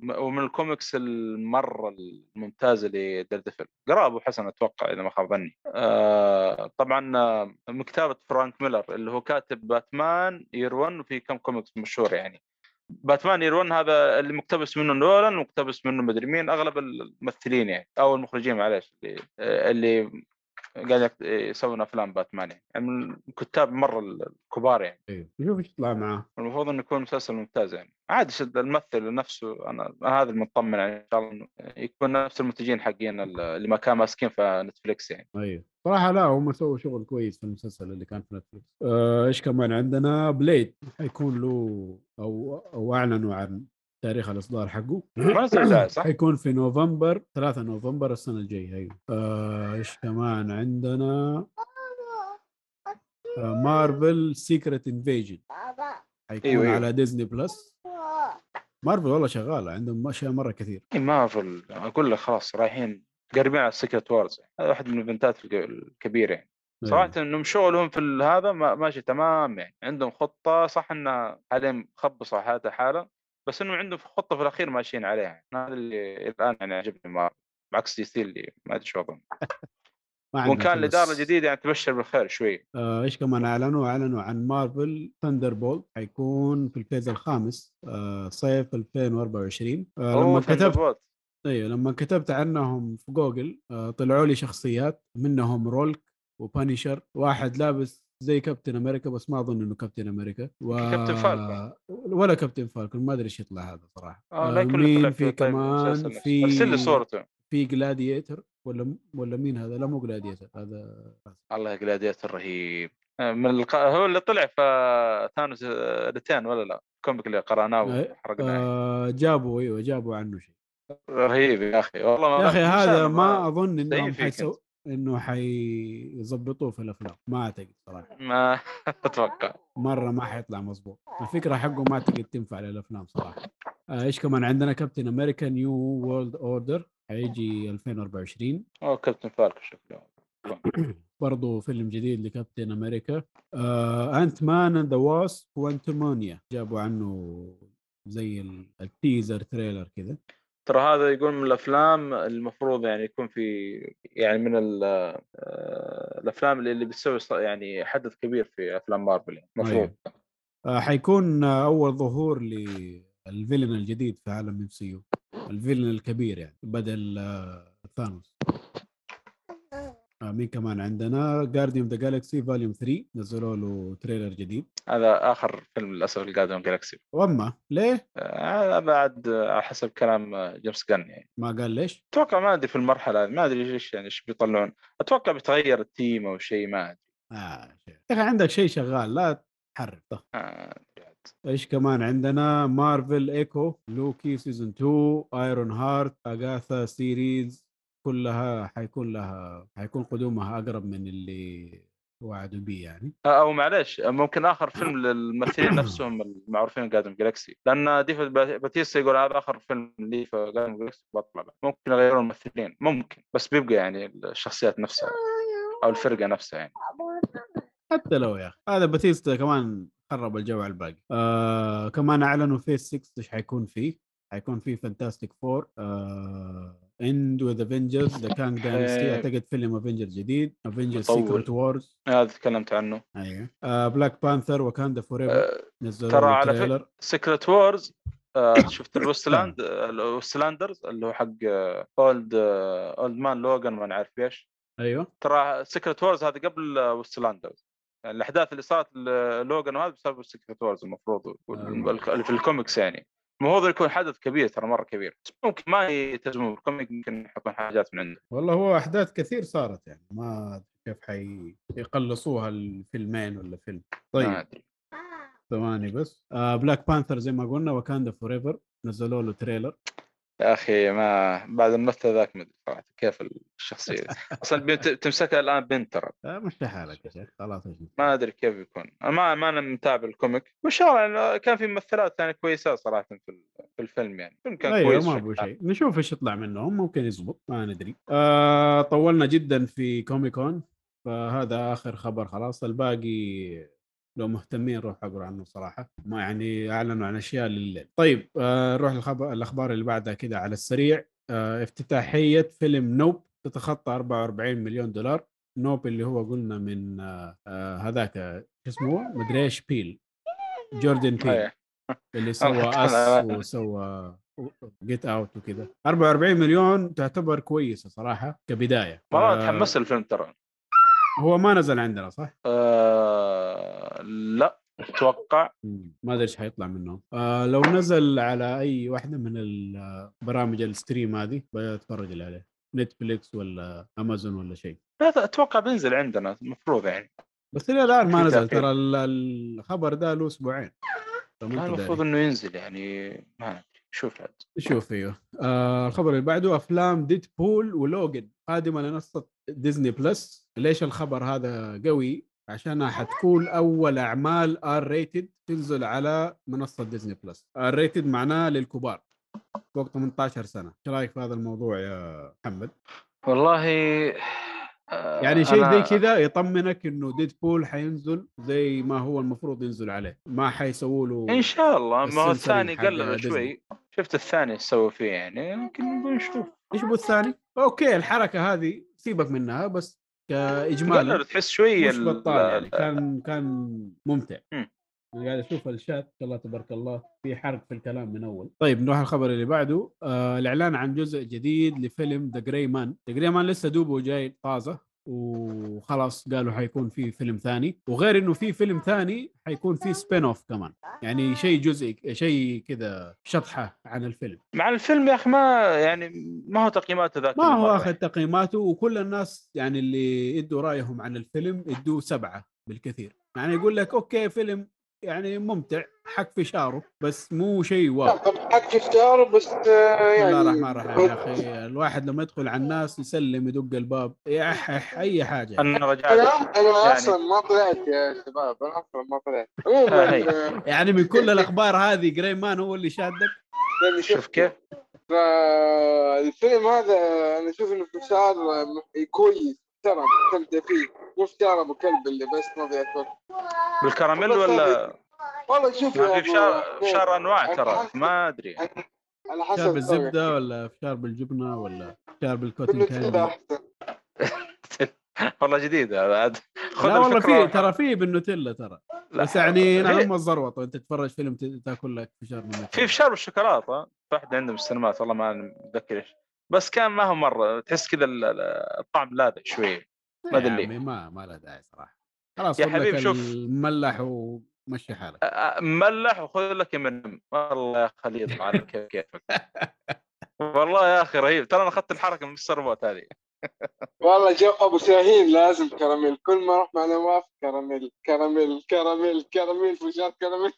ومن الكوميكس المرة الممتازة ل Daredevil. قرأ أبو حسن أتوقع إذا ما خاب ظني. آه طبعا آه، من كتابة فرانك ميلر اللي هو كاتب Batman Year 1 وفي كم كوميكس مشهور يعني. Batman Year 1 هذا اللي مقتبس منه نولان مقتبس منه مدري مين أغلب الممثلين يعني أو المخرجين معلش اللي آه، اللي قاعد يكت- يسوون أفلام باتمان يعني, يعني من الكتاب مرة الكبار يعني. أيوه نشوف إيش يطلع معاه. المفروض إنه يكون مسلسل ممتاز يعني. عادي شد الممثل نفسه أنا هذا المطمن يعني إن شاء الله يكون نفس المنتجين حقين اللي ما كانوا ماسكين في نتفليكس يعني. أيوه صراحة لا هم سووا شغل كويس في المسلسل اللي كان في نتفلكس آه، إيش كمان عندنا؟ بليد حيكون له أو أو أعلنوا عن تاريخ الإصدار حقه. ما صح؟ حيكون في نوفمبر 3 نوفمبر السنة الجاية. أيوه. آه، إيش كمان عندنا؟ آه، مارفل Secret Invasion حيكون أيوة، أيوة. على ديزني بلس مارفل والله شغالة عندهم أشياء مرة كثير. إيه، مارفل أقول لك خلاص رايحين قريبين على ال Secret Wars هذا واحد من الإيفنتات الك- الكبيرة. يعني. صراحة إنهم شغلهم في هذا ما- ماشي تمام يعني. عندهم خطة صح انها حاليا مخبصة حالتها حاله بس انهم عندهم خطة في الأخير ماشيين عليها. هذا اللي الآن يعني عجبني مارفل بعكس دي سي اللي ما أدري شو وضعهم ما وإن كان الاداره الجديده يعني تبشر بالخير شوي. آه، إيش كمان؟ أعلنوا أعلنوا عن مارفل Thunderbolt حيكون في ال phase الخامس آه، صيف 2024 آه، لما كتبت. أيوه لما كتبت عنهم في جوجل آه، طلعوا لي شخصيات منهم هولك وبانيشر واحد لابس زي كابتن أمريكا بس ما أظن إنه كابتن أمريكا. و... كابتن فالكون. ولا كابتن فالكون ما أدري إيش يطلع هذا صراحة. آه لا آه، مين فيه في طيب كمان. في أرسل لي صورته. في جلاديتر ولا ولا مين هذا؟ لا مو جلاديتر هذا الله جلاديتر رهيب. آه، من الق... هو اللي طلع في ثانوس آه، Returns ولا لا؟ ال comic اللي قرأناه آه، وحرقناه. آه جابوا أيوه جابوا عنه شيء. رهيب يا أخي. والله ما يا أخي هذا مسالمة، ما أظن إنهم حيسو... إنه حيظبطوه في الافلام ما أعتقد صراحة. ما أتوقع. مرة ما حيطلع مظبوط الفكرة حقه ما أعتقد تنفع للأفلام صراحة. آه، إيش كمان عندنا؟ كابتن أمريكا New World Order حيجي 2024 أو كابتن فالكون شكله. برضو فيلم جديد لكابتن أمريكا آه Ant-Man and the Wasp Quantumania جابوا عنه زي ال- ال teaser trailer كذا ترى هذا يقول من الأفلام المفروض يعني يكون في يعني من آه، الأفلام اللي اللي بتسوي يعني حدث كبير في أفلام مارفل يعني المفروض أيوه. آه حيكون أول ظهور لل villain الجديد في عالم MCU ال villain الكبير يعني بدل آه ثانوس مين كمان. عندنا Guardian the Galaxy Volume 3 نزلوا له trailer جديد. هذا آخر فيلم للأسف ال Guardian Galaxy واما ليه؟ هذا بعد آه، على حسب كلام جيمس جن يعني. ما قال ليش؟ أتوقع ما أدري في المرحلة ما أدري إيش يعني إيش بيطلعون. أتوقع بيتغير ال team أو شيء ما أدري. آه. يا أخي عندك شيء شغال لا تحرك. طه. آه، إيش كمان عندنا؟ مارفل Echo لوكي season 2 Ironheart اغاثا series كلها حيكون لها حيكون قدومها أقرب من اللي وعدوا به يعني. أو معلش ممكن آخر فيلم للممثلين نفسهم المعروفين Guardian Galaxy لأن ديفيد باتيستا يقول هذا آخر فيلم لي في Guardian Galaxy بطلع. ممكن يغيرون الممثلين ممكن بس بيبقى يعني الشخصيات نفسها أو الفرقة نفسها يعني. حتى لو يا أخي هذا باتيستا كمان خرب الجو على الباقي. آه كمان أعلنوا phase 6 إيش حيكون فيه؟ حيكون فيه Fantastic Four and the Avengers the Kang Dynasty. أعتقد فيلم Avengers جديد. Avengers. Secret Wars هذا تكلمت عنه. أيوه. آه Black Panther Wakanda Forever آه، نزلوا ترى على trailer Secret Wars شفت ال Wasteland ال Wastelanders اللي هو حق Old Old Man Logan ما نعرف إيش. أيوه. ترى Secret Wars هذا قبل Wastelanders يعني الأحداث اللي صارت لوجان وهذا بسبب Secret Wars المفروض اللي في الكوميكس يعني. المفروض يكون حدث كبير ترى مرة كبير. بس ممكن ما يترجمون ال comic ممكن يحطون حاجات من عنده. والله هو أحداث كثير صارت يعني ما كيف حيقلصوها الفيلمين ولا فيلم. طيب. أدري. ثواني بس. آه Black Panther زي ما قلنا Wakanda Forever نزلوا له trailer. يا أخي ما بعد الممثل ذاك ما أدري صراحة كيف الشخصية أصلا تمسكها الآن بنت ترى. آه مش حالك يا شيخ خلاص؟ ما أدري كيف يكون. أنا ما ما أنا متابع ال comic. وإن شاء الله كان في ممثلات يعني كويسات صراحة في ال- في الفيلم يعني. الفيلم كان أيوه كويس ما عام. شيء. نشوف إيش يطلع منهم. ممكن يزبط ما ندري. آه طولنا جدا في كوميكون. فهذا آخر خبر خلاص. الباقي لو مهتمين روحوا اقروا عنه صراحة. ما يعني أعلنوا عن أشياء لليل طيب آه نروح الأخبار اللي بعدها كده على السريع. آه افتتاحية فيلم Nope تتخطى 44 مليون دولار. Nope اللي هو قلنا من آه آه هذاك شو اسمه؟ مدري إيش بيل. جوردن بيل. اللي سوى Us. وسوى Get Out وكذا 44 مليون تعتبر كويسة صراحة كبداية. والله آه، تحمست الفيلم ترى. هو ما نزل عندنا صح؟ آه لا أتوقع. ما أدري إيش حيطلع منه. آه لو نزل على أي واحدة من البرامج ال stream هذه بتفرج عليه. نتفليكس ولا أمازون ولا شيء. لا أتوقع بينزل عندنا المفروض يعني. بس إلى الآن ما نزل. ترى ال- الخبر ده له أسبوعين. المفروض. إنه ينزل يعني ما شوف عاد. شوف أيوه. آه الخبر اللي بعده أفلام ديد بول ولوجن قادمه لمنصه ديزني بلس. ليش الخبر هذا قوي؟ عشانها حتكون أول أعمال R rated تنزل على منصة ديزني بلس. R rated معناه للكبار فوق 18 سنة. إيش رأيك في هذا الموضوع يا محمد؟ والله آه، يعني شيء أنا- زي كذا يطمنك إنه ديد بول حينزل زي ما هو المفروض ينزل عليه. ما حيسووا له إن شاء الله. ما هو الثاني قلل. شوي. شفت الثاني سووا فيه يعني يمكن بنشوف إيش في الثاني؟ okay الحركة هذه سيبك منها بس كاجمالا قلل تحس شوي مش ال- بطال يعني ال- كان كان ممتع. مم. أنا قاعد أشوف الشات ما شاء الله تبارك الله في حرق في الكلام من أول. طيب نروح الخبر اللي بعده. آه الإعلان عن جزء جديد لفيلم ذا جراي مان ذا جراي مان لسه دوبه جاي طازة. وخلاص قالوا حيكون في فيلم ثاني وغير إنه في فيلم ثاني حيكون في spin off كمان. يعني شيء جزئي شيء كذا شطحة عن الفيلم. مع الفيلم يا أخي ما يعني ما هو تقييماته ذاك ما هو آخذ يعني. تقييماته وكل الناس يعني اللي يدوا رأيهم عن الفيلم يدوه سبعة بالكثير. يعني يقول لك okay فيلم يعني ممتع حق فشاره بس مو شيء wow. حق الفشار بس آه، يعني الله الرحمن الرحيم يا أخي. الواحد لما يدخل على الناس يسلم يدق الباب يحح أي حاجة. أنا رجعت أنا يعني- أصلا ما طلعت يا شباب أنا أصلا ما طلعت. آه،. آه، يعني من كل الأخبار هذه جراي مان هو اللي شادك؟ يعني شوف كيف؟ الفيلم هذا أنا أشوف إنه فشار آه، كويس. ترى مستمتع فيه. مو فشار ابو كلب اللي بس ما بياكل بالكراميل ولا والله شوف في فشار فشار أنواع ترى ما أدري. على حسب فشار بالزبدة. ولا فشار بالجبنة ولا فشار بالكوتن أحسن. والله جديد هذا. لا والله الفكرة في ترى في بالنوتيلا ترى. بس يعني نعم الزروط وانت تتفرج فيلم تاكل لك فشار بالنوتيلا. في فشار بالشوكولاته واحد عندهم السينمات والله ما متذكر إيش. بس كان ما هو مرة تحس كذا ال- ال- الطعم لاذع شوي ما ليه. عمي ما ما له داعي صراحة. خلاص يا حبيبي شوف. المملح ومشي حالك. ملح وخذ لك من والله يا خليل على كيف كيفك. والله يا أخي رهيب. ترى أنا أخذت الحركة من السربوت هذه. والله جو أبو شاهين لازم كراميل. كل ما أروح مع نواف كراميل كراميل كراميل كراميل فشار كراميل.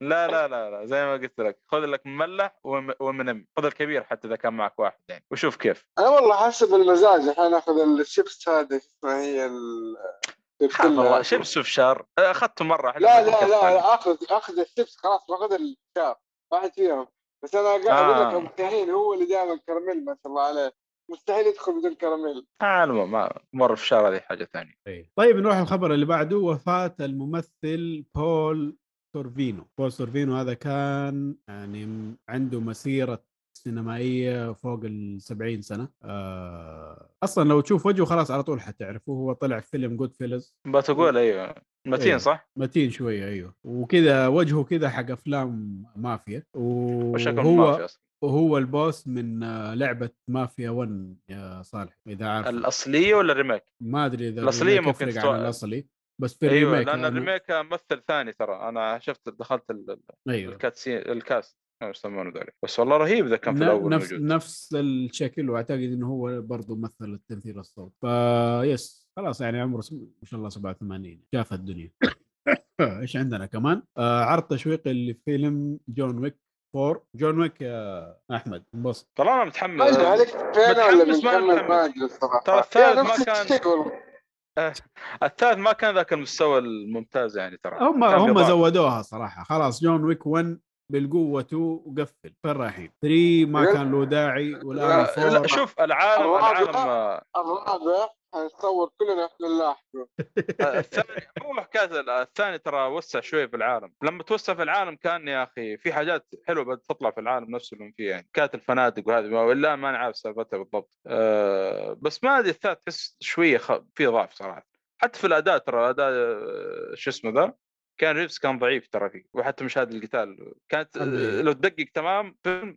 لا لا لا لا زي ما قلت لك خذ لك مملح وم- ومنم. خذ الكبير حتى إذا كان معك واحد يعني. وشوف كيف. أنا والله حسب المزاج. الحين آخذ الشيبس شو اسمها هي ال خاف. والله شيبس وفشار أخذته مرة. لا لا لا, آخذ آخذ الشيبس خلاص باخذ الشار واحد فيهم. بس أنا قاعد أقول آه. لك أبو شاهين هو اللي دائما كراميل ما شاء الله عليه. مستحيل يدخل بدون كراميل. آه، العموم ما مره فشار هذه حاجة ثانية. طيب. نروح الخبر اللي بعده. وفاة الممثل بول سورفينو. بول سورفينو هذا كان يعني عنده مسيرة سينمائية فوق ال 70 سنة. آه أصلا لو تشوف وجهه خلاص على طول حتعرفه. هو طلع في فيلم جود فيلاز بتقول أيوه. متين أيوه. صح؟ متين شوية أيوه. وكذا وجهه كذا حق أفلام مافيا. وشكل وهو مافيا أصلا. وهو البوس من آه، لعبة مافيا 1 يا صالح إذا عارف الأصلية ولا الريميك؟ ما أدري إذا ال remake ممكن تتوقع. عن الأصلي بس في أيوه ال remake لأن أنا- ال remake ممثل ثاني ترى. أنا شفت دخلت ال- أيوه. ال cutscene ال cast يسمونه بس والله رهيب إذا كان في الأول نفس موجود. نفس الشكل وأعتقد إنه هو برضه مثل التمثيل الصوت. face خلاص يعني عمره ما شاء الله 87 شاف الدنيا. إيش عندنا كمان؟ آه عرض تشويقي لفيلم جون ويك 4 جون ويك يا أحمد. انبسط. ترى أنا متحمس. ما عليك فين ولا متحمس ما بنكمل متحمس. ما أدري الصراحة. ترى الثالث ما كان- والله. الثالث ما كان ذاك المستوى الممتاز يعني ترى. هم هم. زودوها صراحة. خلاص جون ويك 1 بالقوة 2 وقفل. فين رايحين؟ 3 ما كان له داعي والآن لا, لا 4 شوف العالم الرابع. العالم آه، الرابع حنتصور كلنا إحنا نلاحقه الثاني مو حكايه ال- الثاني ترى وسع شوي في العالم. لما توسع في العالم كان يا أخي في حاجات حلوة بدات تطلع في العالم نفسه اللي فيه يعني كانت الفنادق وهذه ولا ما نعرف سالفتها بالضبط. أه بس ما أدري الثالث تحس شوية خ... في ضعف صراحة. حتى في الأداء ترى أداء آه، شو اسمه ذا؟ كان ريفز كان ضعيف ترى فيه وحتى مشاهد القتال. كانت لو تدقق تمام فيلم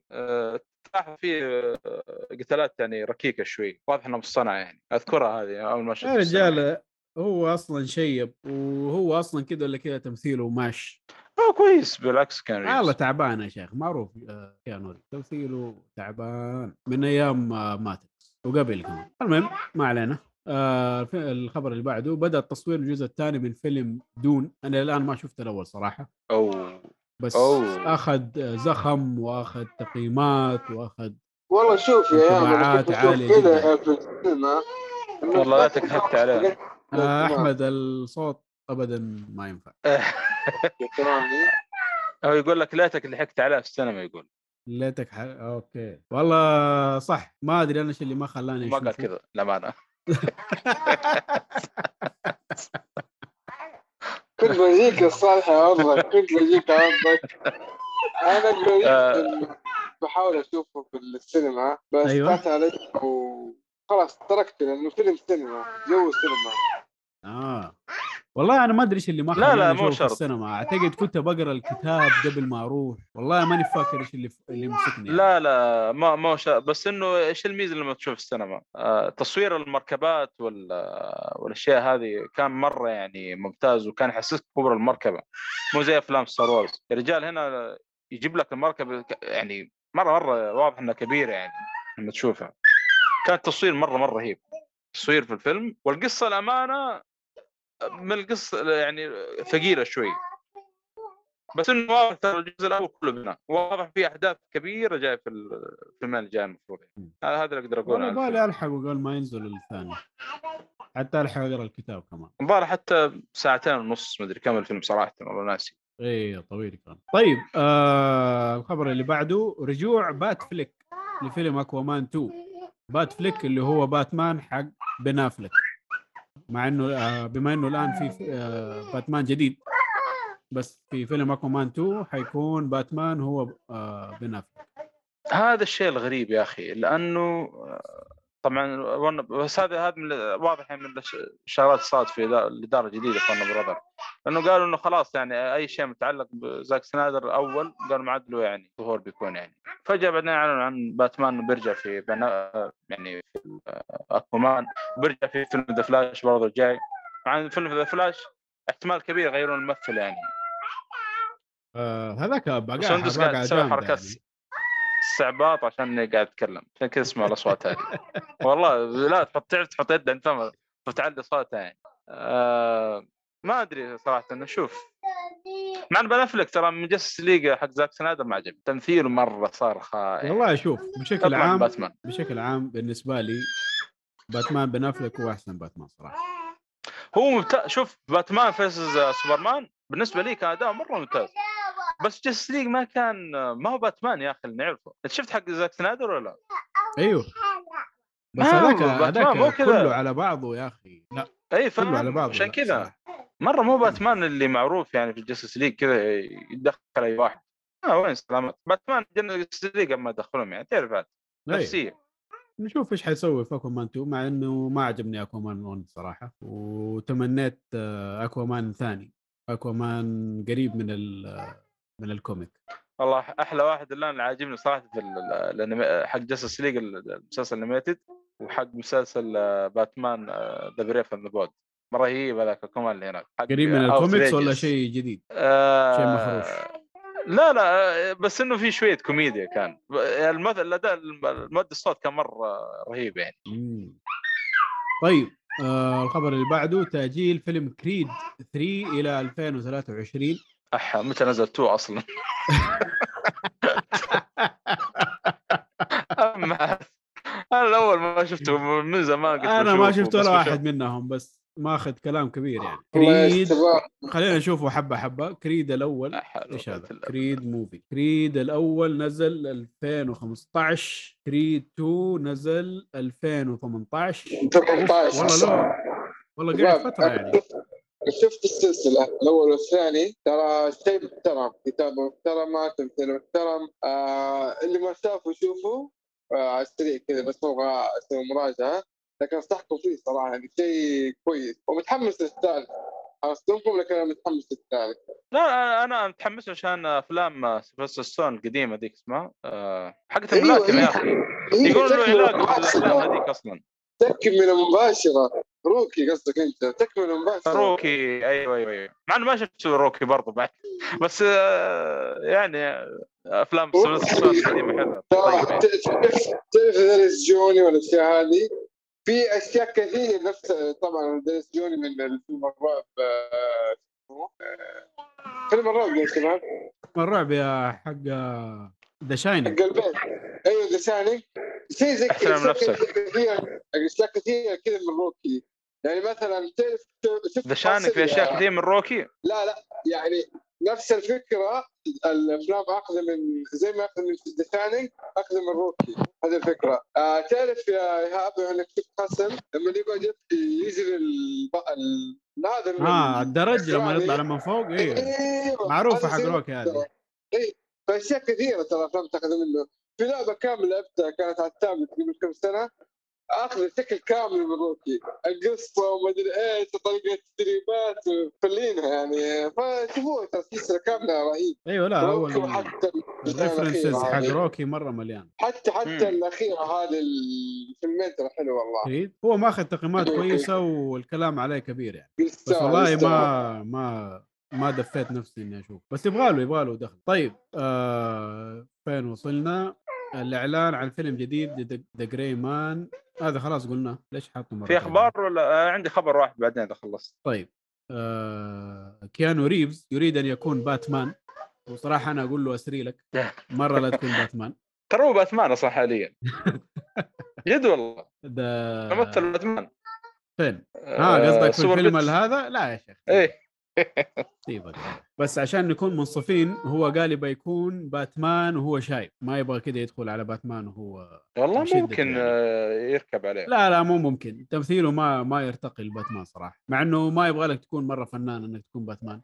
تلاحظ فيه آه، قتالات يعني ركيكة شوي واضح انها مصطنعه يعني. أذكرها هذه أول ما شفت يا رجال هو أصلا شيب وهو أصلا كذا ولا كذا تمثيله ماش. آه كويس بالعكس كان والله. تعبان يا شيخ معروف آه، ريفز. تمثيله تعبان من أيام آه، ماتت وقبل كمان. المهم ما علينا. آه الخبر اللي بعده بدأ تصوير الجزء الثاني من فيلم دون. أنا الآن ما شفت الأول صراحة. أو بس أوه. أخذ زخم وأخذ تقييمات وأخذ والله شوف يا عالية أشوف كذا جداً. في السينما والله لا تكحكت عليه. آه أحمد الصوت ابدا ما ينفع هو يقول لك ليتك لحقت عليه في السينما يقول ليتك ح... أوكي والله صح ما أدري أنا إيش اللي ما خلاني ما قال. كذا للامانه كنت بجيك الصالح عرضك كنت بجيك عرضك أنا قريب آه. بحاول أشوفه في السينما بس أيوة. فات علي وخلاص تركت لأنه فيلم سينما جو سينما آه والله أنا ما أدري إيش اللي ما لا، لا، مو شرط. السينما أعتقد كنت بقرأ الكتاب قبل ما أروح والله ماني فاكر إيش اللي اللي مسكني لا لا ما ما شا... بس إنه إيش الميزة لما تشوف السينما؟ آه تصوير المركبات وال... والأشياء هذه كان مرة يعني ممتاز وكان يحسسك كبر المركبة مو زي أفلام ستار وورز، يا رجال هنا يجيب لك المركبة يعني مرة مرة واضح إنها كبيرة يعني لما تشوفها. كان التصوير مرة مرة رهيب. تصوير في الفيلم والقصة الأمانة من القصة يعني ثقيلة شوي. بس إنه واضح ترى الجزء الأول كله بناء واضح في أحداث كبيرة جاية في الفيلمين الجاي المفروض يعني. هذا هذا اللي أقدر أقوله والله عن بالي الفيلم. الحق وقال ما ينزل الثاني. حتى الحق اقرا الكتاب كمان. الظاهر حتى ساعتين ونص مدري كم الفيلم صراحة والله ناسي. إيه طويل كان. طيب آه الخبر اللي بعده رجوع بات فليك لفيلم أكوامان 2 بات فليك اللي هو باتمان حق بن افلك مع إنه آه بما إنه الآن في آه باتمان جديد. بس في فيلم أكوامان 2 حيكون باتمان هو آه بن هذا الشيء الغريب يا أخي لأنه طبعا ون- بس هذا هذا من واضح يعني من الش- الشغلات صارت في الاداره الجديده في براذر لأنه قالوا إنه خلاص يعني أي شيء متعلق بزاك سنايدر اول قالوا ما عاد له يعني ظهور بيكون يعني. فجأة بعدين أعلنوا عن باتمان إنه بيرجع في بنا... يعني في أكوامان وبيرجع في فيلم ذا فلاش برضه الجاي مع فيلم ذا فلاش احتمال كبير يغيرون الممثل يعني. آه هذاك بقى سندس قاعد يسوي حركات استعباط عشان قاعد أتكلم. عشان كذا اسمع الأصوات هذه. والله لا تحط تعرف تحط يد عند فمك وتعلي صوتها يعني. آه ما أدري صراحة انه شوف. مع ان بنفلك ترى من جس ليجا حق زاك سنايدر ما عجب تمثيله مرة صار خائع والله شوف بشكل عام باتمان. بشكل عام بالنسبة لي باتمان بن افلك هو أحسن باتمان صراحة. هو ممتاز. شوف باتمان versus سوبرمان بالنسبة لي كان أداء مرة ممتاز. بس Justice League ما كان ما هو باتمان يا أخي اللي نعرفه. أنت شفت حق زاك سنايدر ولا لا؟ أيوه. بس هذاك هذاك. كله على بعضه يا أخي. لا أي كله على بعضه عشان كذا. مرة مو باتمان اللي معروف يعني في ال Justice League كذا يدخل أي واحد. آه وين سلامات باتمان Justice League ما دخلهم يعني تعرف عاد أيوة. نفسية. نشوف إيش حيسوي في أكوامان 2 مع إنه ما عجبني أكوامان 1 صراحة. وتمنيت آه، أكوامان ثاني. أكوامان قريب من ال- من ال comic. والله أحلى واحد الآن اللي عاجبني صراحة حق Justice League المسلسل ال animated وحق مسلسل آه، Batman The Brave and the Bold رهيب هذاك كمان اللي هناك. قريب من الكوميكس ولا. شيء جديد؟ آه شيء مخروش. لا لا بس إنه في شوية كوميديا كان. المثل الأداء المؤدي الصوت كان مرة رهيب يعني. مم. طيب آه الخبر اللي بعده تأجيل فيلم كريد 3 إلى 2023 أح متى نزل 2 أصلا؟ أما أنا الأول ما شفته من زمان قلت أنا ما شفت ولا واحد منهم بس ماخذ كلام كبير يعني. كريد خلينا نشوفه حبة حبة. كريد الأول إيش هذا؟ كريد movie. كريد الأول نزل 2015 كريد 2 نزل 2018 18 والله له والله قاعد فترة يعني. شفت السلسلة الأول والثاني؟ ترى شيء محترم كتابة محترمة تمثيل محترم. آه اللي ما شافه يشوفه آه على السريع كذا بس أبغى أسوي مراجعة. لكن انصحكم فيه صراحة يعني شيء كويس. ومتحمس للثالث خلصتكم لكن أنا متحمس للثالث لا أنا- أنا متحمس عشان أفلام سيلفستر ستالون القديمة ذيك اسمها. أه حقت أيوة، الملاكم يا أيوة. أخي إيه، يقولون له علاقه بالافلام هذيك أصلا. تكملة مباشرة. روكي قصدك أنت؟ تكملة مباشرة. روكي أيوه أيوه أيوه. مع إنه ما شفت روكي برضو بعد. بس آه، يعني أفلام سيلفستر ستالون القديمه حلوة طيب تعرف تعرف دينيس جوني والاشياء هذه في أشياء كثير نفس طبعا دينيس جوني من الفيلم الرعب آه، آه، فيلم الرعب يا شباب. الرعب يا حق ذا شاينينج حق البيت. أيوه شيء زي احترم أشياء نفسك. كثير أشياء كثيرة كذا من روكي. يعني مثلا تعرف شفت ذا شانك في أشياء كثير من روكي؟ لا لا يعني نفس الفكرة الأفلام اخذه من زي ما اخذ من The Shining اخذه من روكي هذه الفكرة. آه تعرف يا إيهاب إنك شفت قسم لما يقعد يجري الب... ال... هذا ال- آه الدرج لما يعني- يطلع من فوق أيوه أيوه معروفة حق زي روكي هذه. اي فأشياء كثيرة ترى أفلام تاخذ منه. في لعبة كاملة لعبتها كانت على التابلت قبل كم سنة. آخذ شكل كامل من روكي. القصة وما أدري إيش وطريقه التدريبات فلينها يعني. فشوفوها ترى سلسلة كاملة رهيب أيوه لا أول وحتى ال references حق. روكي مرة مليان. حتى حتى مم. الأخيرة هذه الفيلمين ترى حلوة والله. أكيد هو ماخذ تقييمات كويسة والكلام عليه كبير يعني. بس والله. ما ما ما دفيت نفسي إني أشوف بس يبغى له يبغى له دخل. طيب آه فين وصلنا؟ الإعلان عن فيلم جديد The Gray Man هذا خلاص قلنا. ليش حاطه في؟ أخبار ولا؟ آه، عندي خبر واحد بعدين إذا خلصت. طيب آه كيانو ريفز يريد أن يكون باتمان. وصراحة أنا أقول له أسري لك مرة لا تكون باتمان. ترى هو باتمان أصلا حاليا. جد والله. ده ممثل باتمان. فين؟ ها قصدك في الفيلم. هذا؟ لا يا شيخ. إيه. بس عشان نكون منصفين هو قال يبغى يكون باتمان وهو شايب. ما يبغى كذا يدخل على باتمان وهو والله ممكن يعني. آه، يركب عليه. لا لا مو ممكن. تمثيله ما ما يرتقي لباتمان صراحة. مع إنه ما يبغى لك تكون مرة فنان إنك تكون باتمان.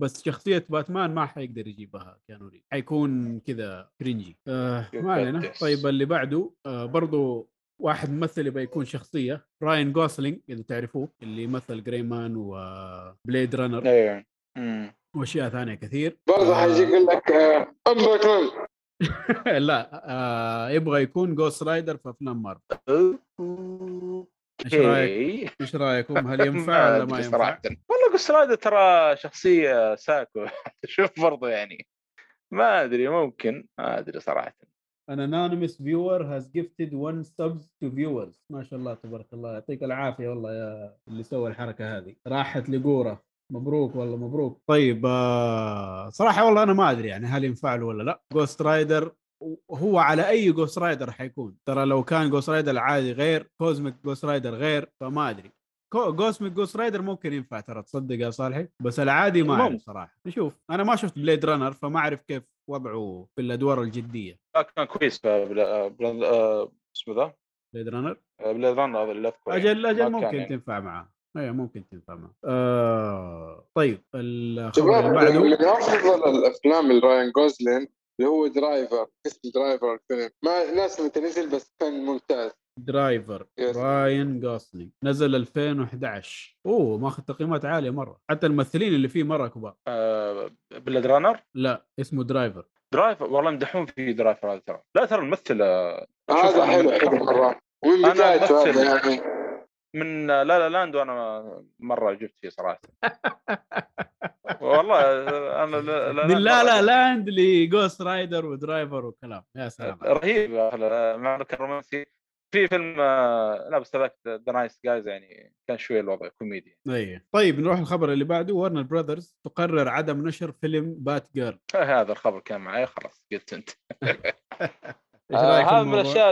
بس شخصية باتمان ما حيقدر يجيبها كيانو ريفز. حيكون كذا cringy آه ما علينا. طيب اللي بعده آه برضو واحد ممثل يبغى يكون شخصية راين جوسلينج إذا تعرفوه اللي يمثل Gray Man و Blade Runner أيوه. وأشياء ثانية كثير. برضه آه، حيجي يقول لك آه، أم باتمان. لا آه يبغى يكون Ghost Rider في أفلام مارفل إيش رأيك؟ إيش رايكم هل ينفع ولا ما أدري ينفع؟ صراحة. والله Ghost Rider ترى شخصية ساكو. شوف برضه يعني. ما أدري ممكن. ما أدري صراحة. An anonymous viewer has gifted one subs to viewers. ما شاء الله تبارك الله. يعطيك العافية والله يا اللي سوى الحركة هذه. راحت لقورة. مبروك والله مبروك. طيب آه صراحة والله أنا ما أدري يعني هل ينفع له ولا لا. Ghost Rider هو على أي Ghost Rider حيكون؟ ترى لو كان Ghost Rider العادي غير Cosmic Ghost Rider غير فما أدري. Cosmic Ghost Rider ممكن ينفع ترى تصدق يا صالحي؟ بس العادي ما أعرف. صراحة. نشوف أنا ما شفت Blade Runner فما أعرف كيف وضعه في الأدوار الجدية. آه، كان كويس في بلا... بلا... آه، اسمه ذا؟ Blade Runner آه، Blade Runner هذا اللي أذكره أجل يعني. أجل كان ممكن يعني. تنفع معاه أيوه ممكن تنفع معاه آه طيب الخبر اللي من بعده؟ افضل الأفلام لراين جوسلينج اللي هو Driver اسم Driver الفيلم. ما ناس متى نزل بس كان ممتاز. Driver. راين جوسلينج. نزل 2011 أوه ماخذ تقييمات عالية مرة. حتى الممثلين اللي فيه مرة كبار. آه، Blade Runner لا اسمه Driver. Driver؟ والله يمدحون في Driver هذا ترى. لا ترى الممثل آه، شوف هذا حلو من- حلو مرة. أنا بدايته. هذا يعني؟ من La La Land وأنا مرة جبت فيه صراحة. والله أنا لا لا, من لا لا لاند لجوست رايدر ودرايفر وكلام. يا سلام. رهيب مع إنه كان رومانسي. في فيلم آه، لا بس ذاك ذا نايس جايز يعني كان شوية الوضع كوميدي. أيوه طيب نروح الخبر اللي بعده. ورنر براذرز تقرر عدم نشر فيلم بات جيرل هذا الخبر كان معي خلاص قلت أنت. آه، هذا من؟ الأشياء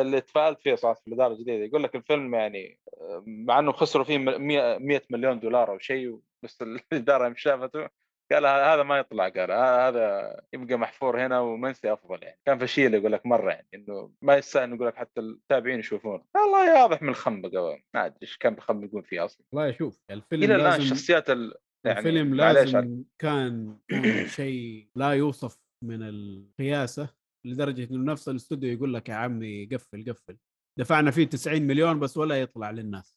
اللي تفائلت فيها صراحة في الإدارة الجديدة. يقول لك الفيلم يعني آه، مع إنه خسروا فيه 100 مليون دولار أو شيء بس الإدارة شافته قال هذا ما يطلع قال هذا يبقى محفور هنا ومنسي أفضل يعني. كان فشيل يقول لك مرة يعني إنه ما يستاهل يقول لك حتى التابعين يشوفونه. والله واضح من الخنبقة ما أدري إيش كان بيخنبقون فيه أصلا. والله شوف الفيلم إلى الآن الشخصيات ال... يعني الفيلم لازم كان شيء لا يوصف من القياسة لدرجة إنه نفس الاستوديو يقول لك يا عمي قفل قفل. دفعنا فيه 90 مليون بس ولا يطلع للناس.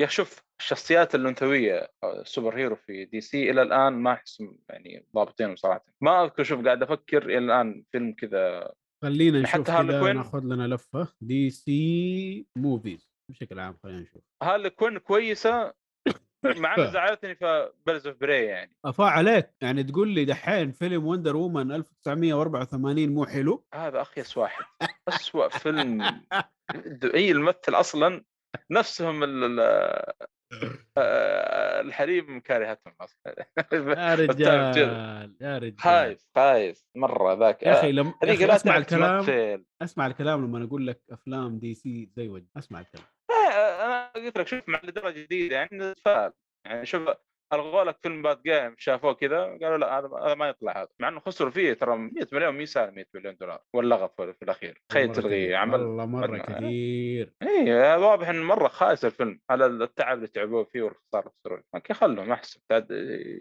يا شوف الشخصيات الأنثوية ال super hero في DC إلى الآن ما أحس يعني ضابطينهم صراحة. ما أذكر شوف قاعد أفكر إلى الآن فيلم كذا. خلينا نشوف حتى؟ ناخذ لنا لفة. DC movies بشكل عام خلينا نشوف. Harley Quinn كويسة؟ مع إنه زعلتني في Birds of Prey يعني. أفا عليك. يعني تقول لي دحين فيلم Wonder Woman 1984 مو حلو؟ هذا اخيس واحد. اسوء فيلم. اي الممثل أصلا؟ نفسهم آه، الحريم كارهتهم أصلا. يا رجال يا رجال. خايس خايس مرة ذاك. يا أخي لما يا أخي أسمع الكلام تمثل. أسمع الكلام لما أقول لك أفلام DC زي وجه أسمع الكلام. أنا قلت لك شوف مع الاداره الجديده يعني نتفائل يعني شوف ألغوا لك فيلم Batgirl شافوه كذا قالوا لا هذا هذا ما يطلع هذا. مع إنه خسروا فيه ترى 100 مليون مي سهل 100 مليون دولار. ولا في في الأخير. تخيل تلغي. عمل والله مرة. كثير اي واضح إنه مرة خايس الفيلم. على التعب اللي تعبوه فيه والخسارة اللي خسروه okay خلهم أحسن.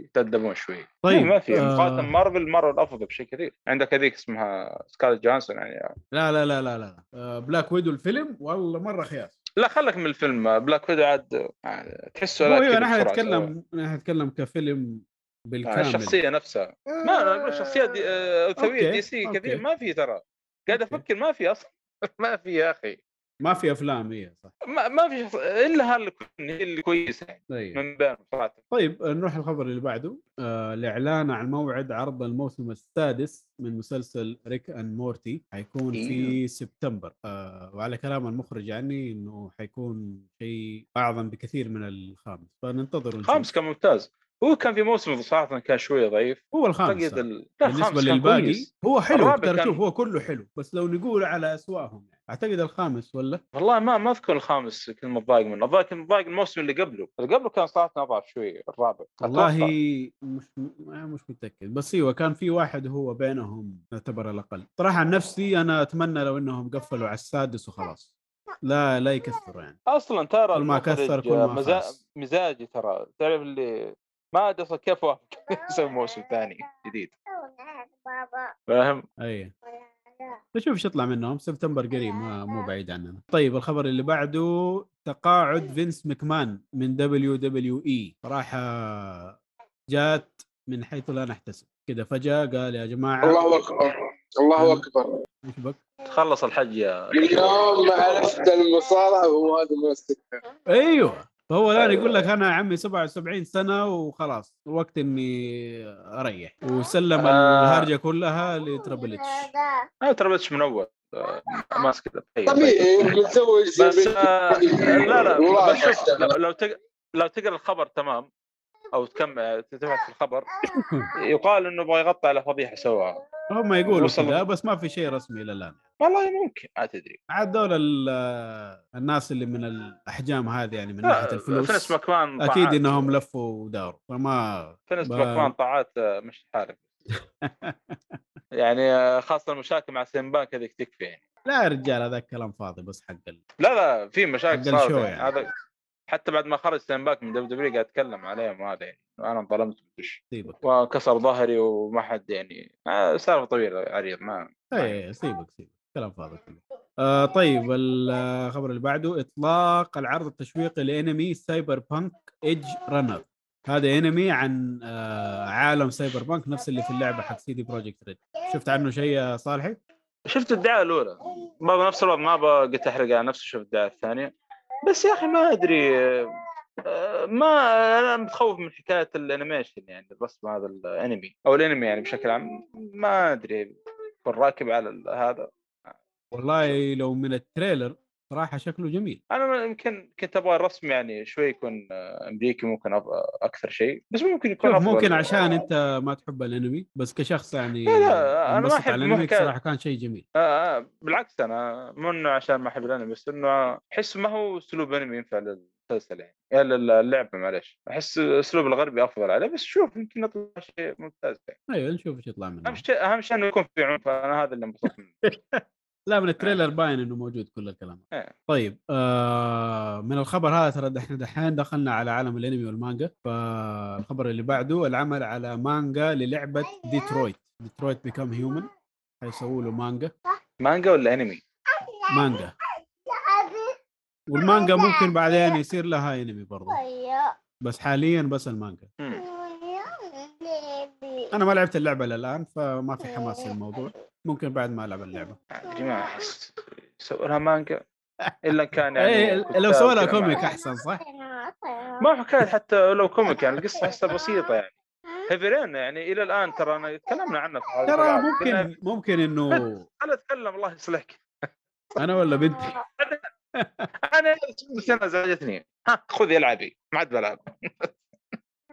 يتأدبون شوي. طيب، ما في آه. مقارنة Marvel Marvel أفضل بشيء كثير. عندك هذيك اسمها Scarlett Johansson يعني. لا لا لا لا لا. آه، Black Widow الفيلم والله مرة خياس. لا خلك من الفيلم. Black Widow عاد آه، تحسه لا أيوه نحن. نتكلم نحن نتكلم كفيلم آه، بالكامل. الشخصيه نفسها. ما أنا أقول شخصيات دي آه، أوكي، ثويه دي سي. كثير ما في ترى. قاعد. أفكر ما في أصلا. ما في يا أخي. ما في أفلام هي صح. ما, ما في شخص... إلا اللي كويسه يعني. طيب. من بينهم صراحة. طيب نروح الخبر اللي بعده. آه الإعلان عن موعد عرض الموسم السادس من مسلسل Rick and Morty. حيكون في إيه. سبتمبر. آه وعلى كلام المخرج يعني إنه حيكون شيء أعظم بكثير من الخامس. فننتظر ونشوف. خامس كان ممتاز. هو كان في موسم صراحة كان شوية ضعيف هو الخامس. ال... بالنسبة الخامس كان للباقي. هو حلو ترى كان- شوف هو كله حلو بس لو نقول على أسوأهم يعني. أعتقد الخامس ولا والله ما ما أذكر الخامس كنت متضايق منه الضايق كنت متضايق الموسم اللي قبله اللي قبله كان صراحة اضعف شوي الرابع والله. مش مش متأكد بس إيوه كان في واحد هو بينهم يعتبر الأقل صراحة عن نفسي أنا أتمنى لو إنهم قفلوا على السادس وخلاص لا لا يكثروا يعني أصلا ترى كل ما كثر كل ما. مزاجي ترى تعرف اللي ما ادري أصلا كيف وافق يسوي موسم ثاني جديد. فاهم؟ أي. نشوف إيش يطلع منهم. سبتمبر قريب ما مو بعيد عننا. طيب الخبر اللي بعده تقاعد Vince McMahon من WWE. صراحة جات من حيث لا نحتسب. كذا فجأة قال يا جماعة الله أكبر. الله أكبر. إيش بك؟ تخلص الحج يا من يوم ما عرفت المصارعة هو هذا ماسكها أيوه. فهو الآن يقول لك أنا يا عمي 77 سنة وخلاص وقت إني أريح. وسلم آه. الهرجة كلها لتربل إتش. أنا ترى بس من أول. آه، ماسك طيب طبيعي بنسوي بس آه، لا لا. والله بس لو لو تق- لو تقرأ الخبر تمام أو تكمل تبحث في الخبر يقال إنه يبغى يغطي على فضيحة سواها. هم يقولوا كذا بس ما في شيء رسمي إلى الآن. والله ممكن ما تدري. عاد دول ال- الناس اللي من الأحجام هذه يعني من ناحية الفلوس فينس ماكمان أكيد. إنهم لفوا وداروا فما فينس ب- ماكمان طاعات آه، مش عارف يعني آه، خاصة المشاكل مع سيمبانك هذيك تكفي يعني. لا يا رجال هذا كلام فاضي بس حق ال... لا لا في مشاكل صارت يعني. يعني. هذا حتى بعد ما خرج سيمباك من دبليو دبليو قاعد اتكلم عليهم وهذا يعني. أنا انظلمت وكسر ظهري وما حد يعني آه، سالفة طويلة عريض ما اي سيبك سيبك. كلام فاضي كله. آه طيب الخبر اللي بعده إطلاق العرض التشويقي لأنمي Cyberpunk Edgerunners. هذا أنمي عن آه عالم Cyberpunk نفس اللي في اللعبة حق CD Projekt Red. شفت عنه شيء يا صالحي؟ شفت الدعاية الأولى. ما نفس الوضع ما قلت أحرق على نفسي شفت الدعاية الثانية. بس يا أخي ما أدري آه، ما أنا متخوف من حكاية ال animation يعني الرسم هذا الأنمي أو الأنمي يعني بشكل عام ما أدري يكون راكب على هذا. والله لو من ال trailer صراحة شكله جميل. أنا يمكن كنت أبغى الرسم يعني شوي يكون أمريكي ممكن أكثر شيء بس ممكن يكون أفضل. ممكن عشان أنت ما تحب الأنمي بس كشخص يعني لا، لا، أنا ما على الأنمي محكاة. صراحة كان شيء جميل. آه آه بالعكس أنا مو إنه عشان ما أحب الأنمي بس إنه أحس ما هو أسلوب أنمي ينفع للمسلسل يعني. اللعبه معلش أحس أسلوب الغربي أفضل عليه بس شوف يمكن يطلع شيء ممتاز يعني. أيوه نشوف إيش يطلع منه. أهم شيء أهم شيء إنه يكون في عنف أنا هذا اللي انبسطت منه. لا من ال trailer باين إنه موجود كل الكلام. إيه. طيب آه من الخبر هذا ترى إحنا دحين دخلنا على عالم الأنمي والمانجا. فالخبر اللي بعده العمل على مانجا للعبة Detroit. Detroit Become Human. حيسووا له مانجا. مانجا ولا أنمي؟ مانجا. والمانجا ممكن بعدين يصير لها أنمي برضه بس حاليا بس المانجا. أنا ما لعبت اللعبة للان فما في حماس للموضوع. ممكن بعد ما العب اللعبه ادري ما احس سووا لها مانجا الا كان يعني إيه لو سووا لها كوميك احسن صح؟ ما حكايه حتى لو كوميك يعني القصة احسها بسيطه يعني هيفي رين يعني إلى الان ترى انا تكلمنا عنه في ترى ممكن ممكن انه أنا اتكلم الله يصلحك أنا ولا بنتي أنا السنة زعجتني ها خذي العبي ما عاد بلعب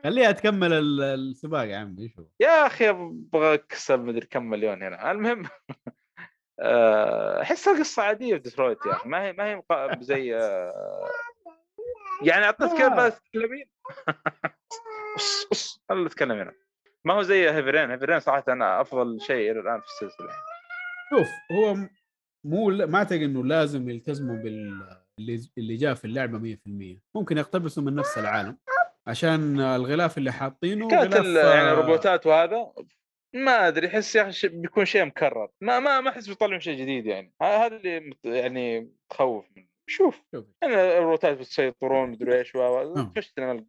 خليها تكمل ال- السباق يا عمي شوف يا أخي أبغى أكسب مدري كم مليون هنا. المهم آه، أحس القصة عادية في ديترويت يا أخي ما هي ما هي زي آه، يعني أعطيت كلمه تتكلمين أص أص خلنا نتكلم هنا. ما هو زي هيفرين. هيفرين صراحة أنا أفضل شيء إلى الآن في السلسلة. شوف هو مو ما أعتقد إنه لازم يلتزموا بال اللي جاء في اللعبة 100% ممكن يقتبسوا من نفس العالم. عشان الغلاف اللي حاطينه كانت يعني آه، روبوتات وهذا ما أدري أحس يا أخي بيكون شيء مكرر. ما ما ما أحس بيطلعون شيء جديد يعني. هذا اللي مت- يعني تخوف منه. شوف شوف. يعني الروبوتات بتسيطرون مدري إيش و آه. فشت أنا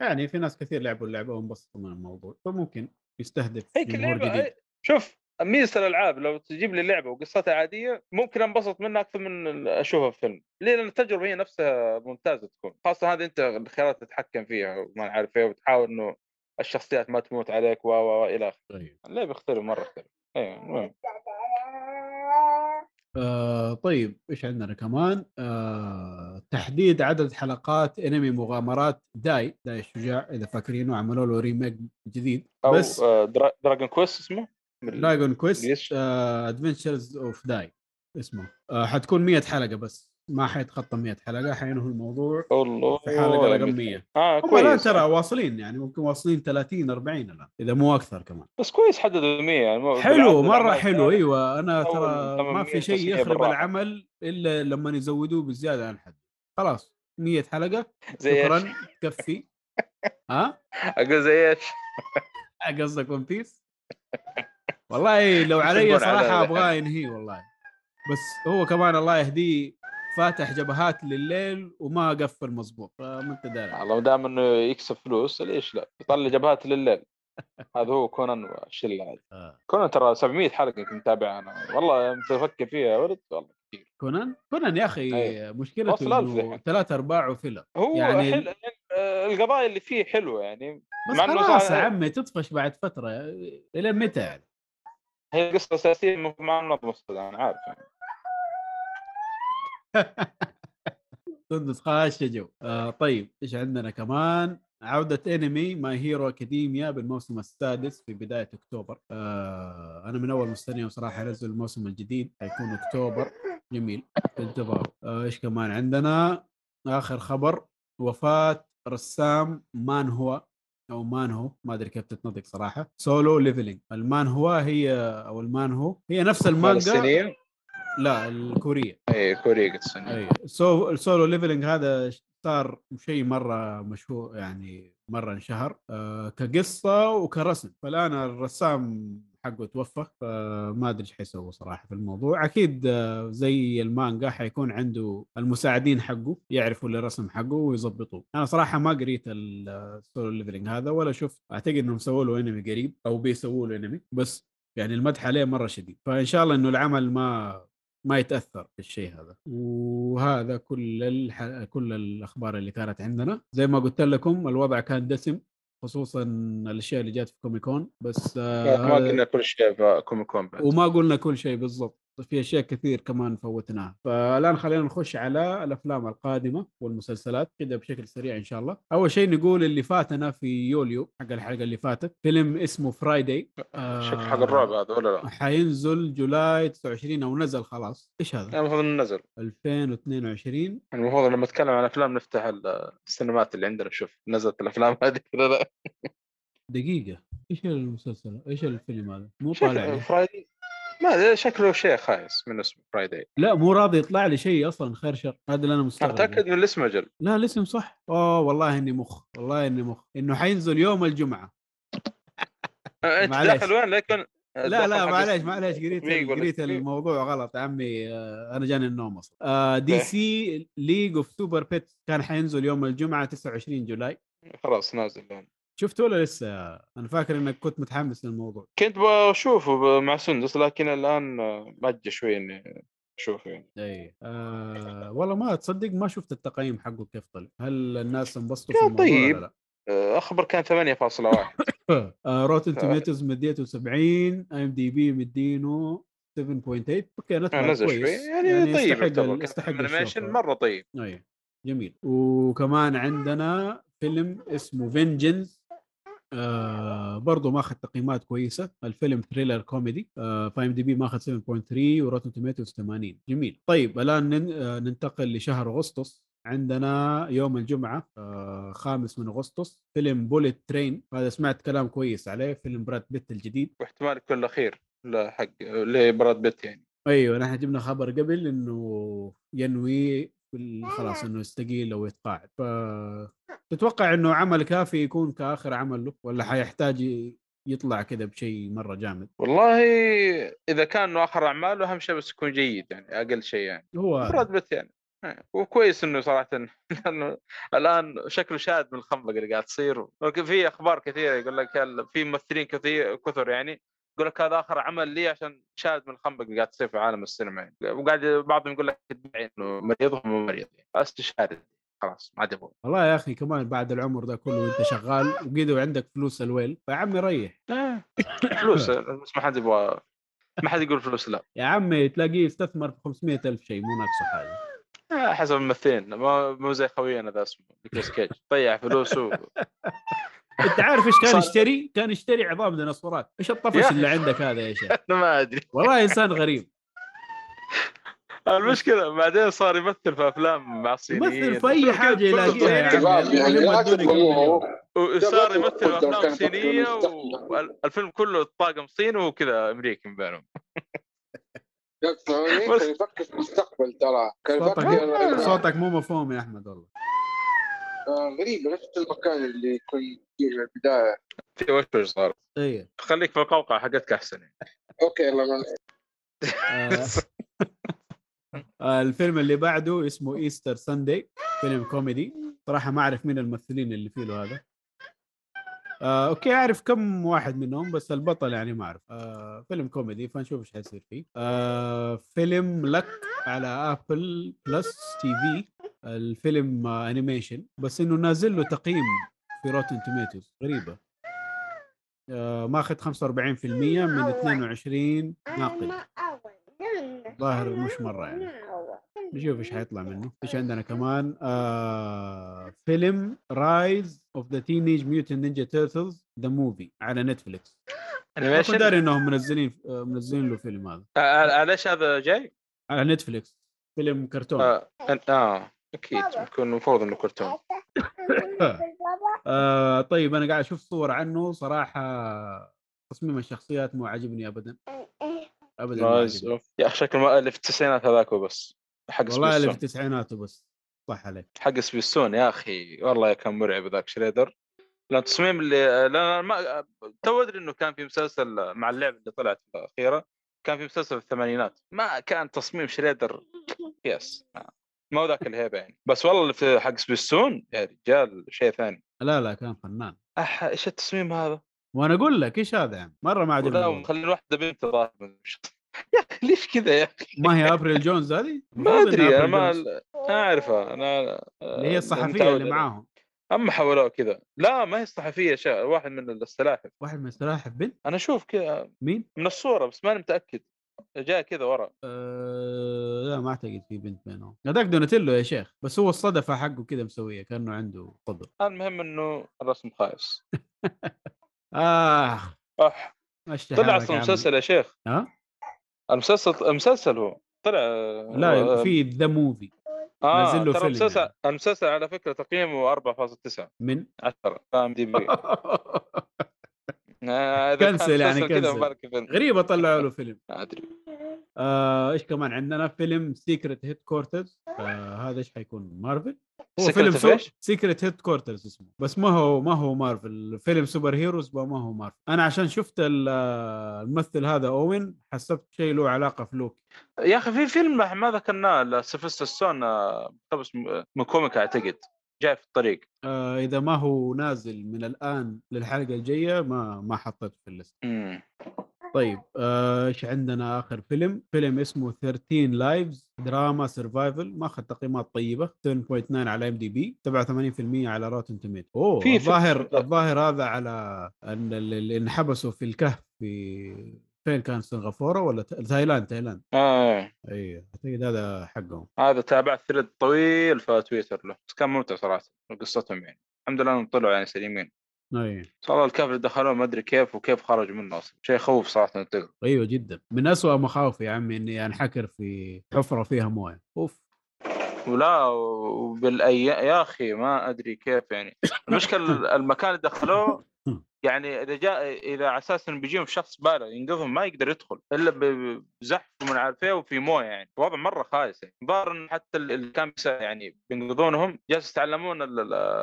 يعني في ناس كثير لعبوا اللعبة وانبسطوا من الموضوع فممكن يستهدف هيك جمهور اللعبة جديد شوف ميزة الألعاب لو تجيب لي لعبة وقصتها عادية ممكن انبسط منها أكثر من أشوفها في فيلم. ليه لأن التجربة هي نفسها ممتازة تكون. خاصة هذه أنت الخيارات تتحكم فيها وما عارف إيه وتحاول إنه الشخصيات ما تموت عليك و و إلى آخره. طيب. اللعبه يختلف مرة يختلف. أيوه آه طيب إيش عندنا كمان؟ آه تحديد عدد حلقات أنمي مغامرات داي داي الشجاع إذا فاكرينه عملوا له ريميك جديد. أو بس آه، درا... دراجون كويست اسمه؟ دراجون كويست؟ ادفنتشرز اوف داي اسمه. آه حتكون 100 حلقة بس. ما حيتخطى 100 حلقة حينهوا الموضوع والله في حلقة رقم 100 آه كويس. ترى واصلين يعني ممكن واصلين 30 40 الآن إذا مو أكثر كمان. بس كويس حددوا 100 يعني حلو مرة حلو. أيوه أنا ترى ما 800 في شيء 900 يخرب بالراحة. العمل إلا لما يزودوه بزيادة عن حد. خلاص 100 حلقة؟ شكرا. تكفي ها؟ أقول زي إيش؟ قصدك ون بيس والله لو علي صراحة. أبغاه ينهي والله. بس هو كمان الله يهديه فاتح جبهات لليل وما قفل مظبوط فما أنت داري. والله دام إنه يكسب فلوس ليش لا؟ يطلع جبهات لليل. هذا هو كونان والشله هذه آه. كونان ترى 700 حلقة كنت متابعها أنا. والله يوم تفكر فيها يا ولد؟ والله كثير. كونان؟ كونان يا أخي. مشكلته. ثلاث أرباعه filler هو يعني- حل... القضايا اللي فيه حلوة يعني. بس خلاص يا عمي تطفش بعد فترة. إلى متى يعني؟ هي القصة الأساسية مو- مع منظمة السودا أنا عارف يعني. خاش جو. آه طيب إيش عندنا كمان؟ عودة انمي My Hero Academia بالموسم السادس في بداية أكتوبر. آه أنا من أول مستني صراحة انزل الموسم الجديد حيكون أكتوبر. جميل انتظار. آه إيش كمان عندنا؟ آخر خبر وفاة رسام manhwa؟ أو manhwa ما أدري كيف تتنطق صراحة. Solo Leveling. ال manhwa هي أو ال manhwa هي نفس المانجا. لا الكورية. اي كوريا قد سنة اي سو ال Solo Leveling هذا صار شيء مرة مشهور يعني مرة انشهر آه كقصة وكرسم. فالآن الرسام حقه توفى فما أدري إيش حيسوي صراحة في الموضوع. أكيد آه زي المانجا حيكون عنده المساعدين حقه يعرفوا الرسم حقه ويظبطوه. أنا صراحة ما قريت ال Solo Leveling هذا ولا شفت. أعتقد إنهم سووا له انمي قريب أو بيسووا له انمي بس يعني المدح عليه مرة شديد. فإن شاء الله إنه العمل ما ما يتأثر بالشيء هذا. وهذا كل الح... كل الأخبار اللي كانت عندنا. زي ما قلت لكم الوضع كان دسم. خصوصا الأشياء اللي جات في Comic Con بس آه ما قلنا كل شيء في Comic Con بعد. وما قلنا كل شيء بالضبط. في أشياء كثير كمان فوتناها. فالآن خلينا نخش على الأفلام القادمة والمسلسلات كده بشكل سريع إن شاء الله. أول شيء نقول اللي فاتنا في يوليو حق الحلقة اللي فاتت فيلم اسمه Friday شكل حق الرعب هذا ولا لا؟ حينزل July 29 أو نزل خلاص. إيش هذا؟ المفروض إنه نزل. 2022 المفروض لما نتكلم عن أفلام نفتح ال- السينمات اللي عندنا نشوف نزلت الأفلام هذه ولا لا؟ دقيقة. إيش المسلسل؟ إيش الفيلم هذا؟ مو طالع Friday ما شكله شيء خايس من اسمه Friday لا مو راضي يطلع لي شيء أصلا خير شر. هذا اللي أنا مستغرب. متأكد من الاسم أجل. لا الاسم صح. أوه والله إني مخ والله إني مخ. إنه حينزل يوم الجمعة. أنت. داخل وين؟ لكن لا لا معليش معليش. قريت قريت؟ الموضوع غلط عمي. آه، أنا جاني النوم أصلا. DC League of Super Pets كان حينزل يوم الجمعة 29 July. خلاص نازل الان شفته ولا لسه؟ أنا فاكر إنك كنت متحمس للموضوع. كنت بشوفه مع سندس لكن الآن مأجل شوي إني أشوفه يعني. إي آه والله ما تصدق ما شفت التقييم حقه كيف طلع. هل الناس انبسطوا في الموضوع طيب. ولا لا؟ آه، أخبر كان 8.1 آه Rotten Tomatoes مديته 70 IMDb مديته 7.8 okay آه، نتبع نزل شوي. يعني, طيب يستحق يستحق animation الشوف. مرة طيب. أيوه جميل. وكمان عندنا فيلم اسمه Vengeance آه برضه ماخذ تقييمات كويسة. الفيلم thriller كوميدي آه ف IMDb ماخذ 7.3 و Rotten Tomatoes 80 جميل. طيب الآن آه ننتقل لشهر أغسطس. عندنا يوم الجمعة آه خامس من أغسطس. فيلم Bullet Train هذا سمعت كلام كويس عليه. فيلم براد بيت الجديد. واحتمال يكون الأخير لحق لبراد بيت يعني. أيوه نحن جبنا خبر قبل إنه ينوي خلاص إنه يستقيل أو يتقاعد. ف تتوقع إنه عمل كافي يكون كآخر عمل له ولا حيحتاج يطلع كذا بشيء مرة جامد؟ والله إذا كان إنه آخر أعماله أهم شيء بس يكون جيد يعني أقل شيء يعني. هو بيت يعني آه، وكويس إنه صراحة لأنه الآن شكله شاد من الخنبقة اللي قاعد تصير. ولكن في أخبار كثيرة يقول لك في ممثلين كثير كثر يعني. يقول لك هذا آخر عمل لي عشان شاد من الخنبقه اللي قاعد تصير في عالم السينما يعني. وقاعد بعضهم يقول لك ادعي إنه مريض وهو مو مريض يعني. استشهاد خلاص ما عاد يبغى والله يا أخي كمان بعد العمر ده كله وأنت شغال وقيدوا عندك فلوس الويل فيا عمي ريح فلوس. بس ما حد يبغى ما حد يقول فلوس لا. يا عمي تلاقيه استثمر في 500 ألف شيء مو ناقصه حاجة. آه، حسب الممثلين. مو زي خوينا ذا اسمه كيج. ضيع فلوسه انت عارف إيش كان يشتري؟ كان يشتري عظام ديناصورات، إيش الطفش اللي عندك هذا يا شيخ؟ أنا ما أدري. والله إنسان غريب. المشكلة بعدين صار يمثل في أفلام مع الصينيين. يمثل في أي حاجة يلاقيها يعني. وصار يمثل في أفلام مستقبل. والفيلم كله طاقم صيني وكذا أمريكي من بينهم. يفكر في المستقبل ترى. كان صوتك يفكر صوتك مو مفهوم يا أحمد والله. آه، غريب نفس المكان اللي يكون فيه من البداية. في وش صار؟ إيه خليك في القوقعة حقتك أحسن. يعني. okay يلا ما آه، آه، الفيلم اللي بعده اسمه Easter Sunday فيلم كوميدي. صراحة ما أعرف مين الممثلين اللي فيه له هذا. آه، okay أعرف كم واحد منهم بس البطل يعني ما أعرف. آه، فيلم كوميدي فنشوف إيش حيصير فيه. آه، فيلم Luck على Apple Plus TV الفيلم آه، animation بس إنه نازل له تقييم في Rotten Tomatoes غريبة. آه، ماخذ 45% من 22 ناقد ظاهر مش مرة يعني. نشوف إيش حيطلع منه. إيش عندنا كمان؟ آه فيلم Rise of the Teenage Mutant Ninja Turtles the Movie على نتفليكس ما كنت animation داري إنهم منزلين آه، منزلين له فيلم هذا. آه، ليش هذا جاي؟ على نتفليكس فيلم كرتون. آه, آه. أكيد يكون المفروض إنه كرتون. آه طيب أنا قاعد أشوف صور عنه. صراحة تصميم الشخصيات مو عاجبني ابدا. ابدا ما. يا أخي شكله ما اللي في التسعينات هذاك هو بس. حق والله اللي في التسعينات وبس صح عليك. حق سبيستون يا أخي. والله كان مرعب ذاك شريدر. لأن التصميم اللي لا ما تو أدري إنه كان في مسلسل مع اللعبة اللي طلعت الأخيرة. كان في مسلسل في الثمانينات. ما كان تصميم شريدر. بس. ما هو ذاك الهيبة يعني بس والله في حق سبيستون يا رجال شيء ثاني لا لا كان فنان أح إيش التصميم هذا؟ وأنا أقول لك إيش هذا يعني مرة ما عجبني ولا والله. مخلين واحدة بنت ظاهر يا أخي ليش كذا يا أخي؟ ما هي أبريل جونز هذه؟ ما أدري أنا ما أعرفها أنا اللي هي الصحفية متعود اللي. معاهم أما حولوه كذا لا ما هي الصحفية شا... واحد من السلاحف واحد من السلاحف بنت أنا أشوف كذا مين؟ من الصورة بس ماني متأكد جاء كذا ورا. أه لا ما أعتقد في بنت بينهم. هذاك دوناتيلو يا شيخ بس هو الصدفة حقه كذا مسوية كأنه عنده قدر المهم إنه الرسم خايس. آه. اشتهى طلع أصلا. مسلسل يا شيخ. ها؟ المسلسل المسلسل هو. طلع لا في the Movie آه نزل له فيلم المسلسل يعني. المسلسل على فكرة تقييمه 4.9 من؟ 10 IMDb آه، إذا كان cancel يعني cancel. غريبة طلعوا له فيلم. أدري. آه إيش كمان عندنا؟ فيلم Secret Headquarters آه هذا إيش حيكون؟ مارفل هو فيلم سو... Secret Headquarters اسمه. بس ما هو ما هو مارفل فيلم superheroes ما هو مارفل أنا عشان شفت ال- الممثل هذا اوين حسبت شيء له علاقة في لوكي. يا أخي في فيلم ما ذكرناه لسيلفستر ستالون آه، مقتبس من comic أعتقد. جاي في الطريق. آه إذا ما هو نازل من الآن للحلقة الجاية ما ما حطيته في ال list. طيب آه، إيش عندنا آخر فيلم؟ فيلم اسمه 13 Lives دراما survival ماخذ تقييمات طيبة 7.9 على IMDb 87% على Rotten Tomato. أوه الظاهر الظاهر هذا على ان اللي انحبسوا في الكهف في فين كان؟ سنغافورة ولا تايلاند تايلاند. آه. اي أعتقد هذا حقهم. هذا تابعت thread طويل في تويتر له بس كان ممتع صراحة قصتهم يعني. الحمد لله إنهم طلعوا يعني سليمين. اي صار الكهف اللي دخلوه ما أدري كيف وكيف خرجوا منه أصلا. شيء يخوف صراحة تقرا أيوه جدا. من أسوأ مخاوفي يا عمي إني أنحكر في حفرة فيها موية. أوف. ولا وبالايام يا أخي ما أدري كيف يعني. المشكلة المكان اللي دخلوه يعني إذا جاء اذا على أساس إنه بيجيهم شخص بالغ ينقذهم ما يقدر يدخل إلا بزحف ومن عارف وفي موية يعني. وضع مرة خايس يعني. ظاهر انه حتى ال- اللي كان يعني بينقذونهم جالس يتعلمون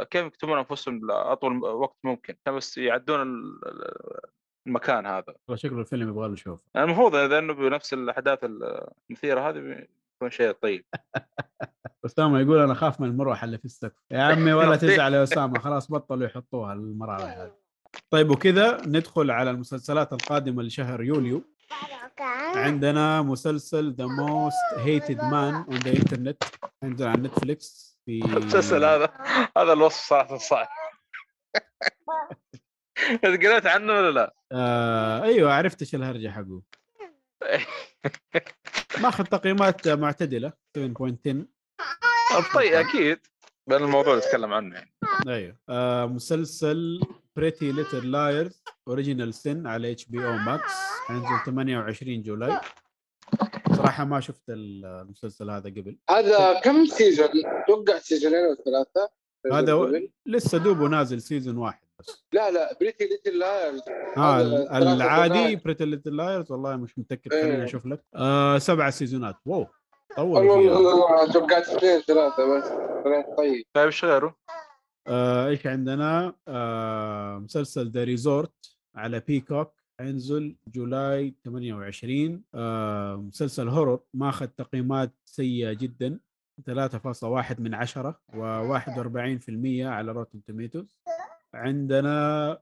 كيف يكتبون أنفسهم لأطول وقت ممكن. بس يعدون ال- ال- المكان هذا. والله شكله الفيلم يبغى له شوف المفروض إذا إنه بنفس الأحداث المثيره هذه بيكون شيء طيب. أسامة يقول أنا أخاف من المروحة اللي في السقف. يا عمي ولا تزعل يا أسامة خلاص بطلوا يحطوها المراوح هذه. طيب وكذا ندخل على المسلسلات القادمة لشهر يوليو. عندنا مسلسل The Most Hated Man on the Internet ينزل على Netflix في المسلسل هذا؟ هذا الوصف صراحة صعب. قريت عنه ولا لا؟ آه أيوه عرفت إيش الهرجة حقه. ماخذ تقييمات معتدلة 7.10 طيب أكيد. لأن الموضوع اللي نتكلم عنه يعني. أيوه. آه مسلسل Pretty Little Liars Original Sin على HBO Max حينزل 28 July صراحة ما شفت المسلسل هذا قبل هذا كم season؟ أتوقع سيزونين أو ثلاثة هذا و... لسه دوبه نازل season واحد بس لا لا Pretty Little Liars آه ثلاثة العادي. Pretty Little Liars والله مش متاكد إيه. خليني أشوف لك آه سبع سيزونات wow طول الله فيها. الله الله توقعت اثنين ثلاثة بس طيب طيب إيش غيره؟ آه إيش عندنا؟ آه مسلسل The Resort على Peacock حينزل July 28 آه مسلسل horror ماخذ تقييمات سيئة جدا 3.1 من 10 و41% على Rotten Tomatoes عندنا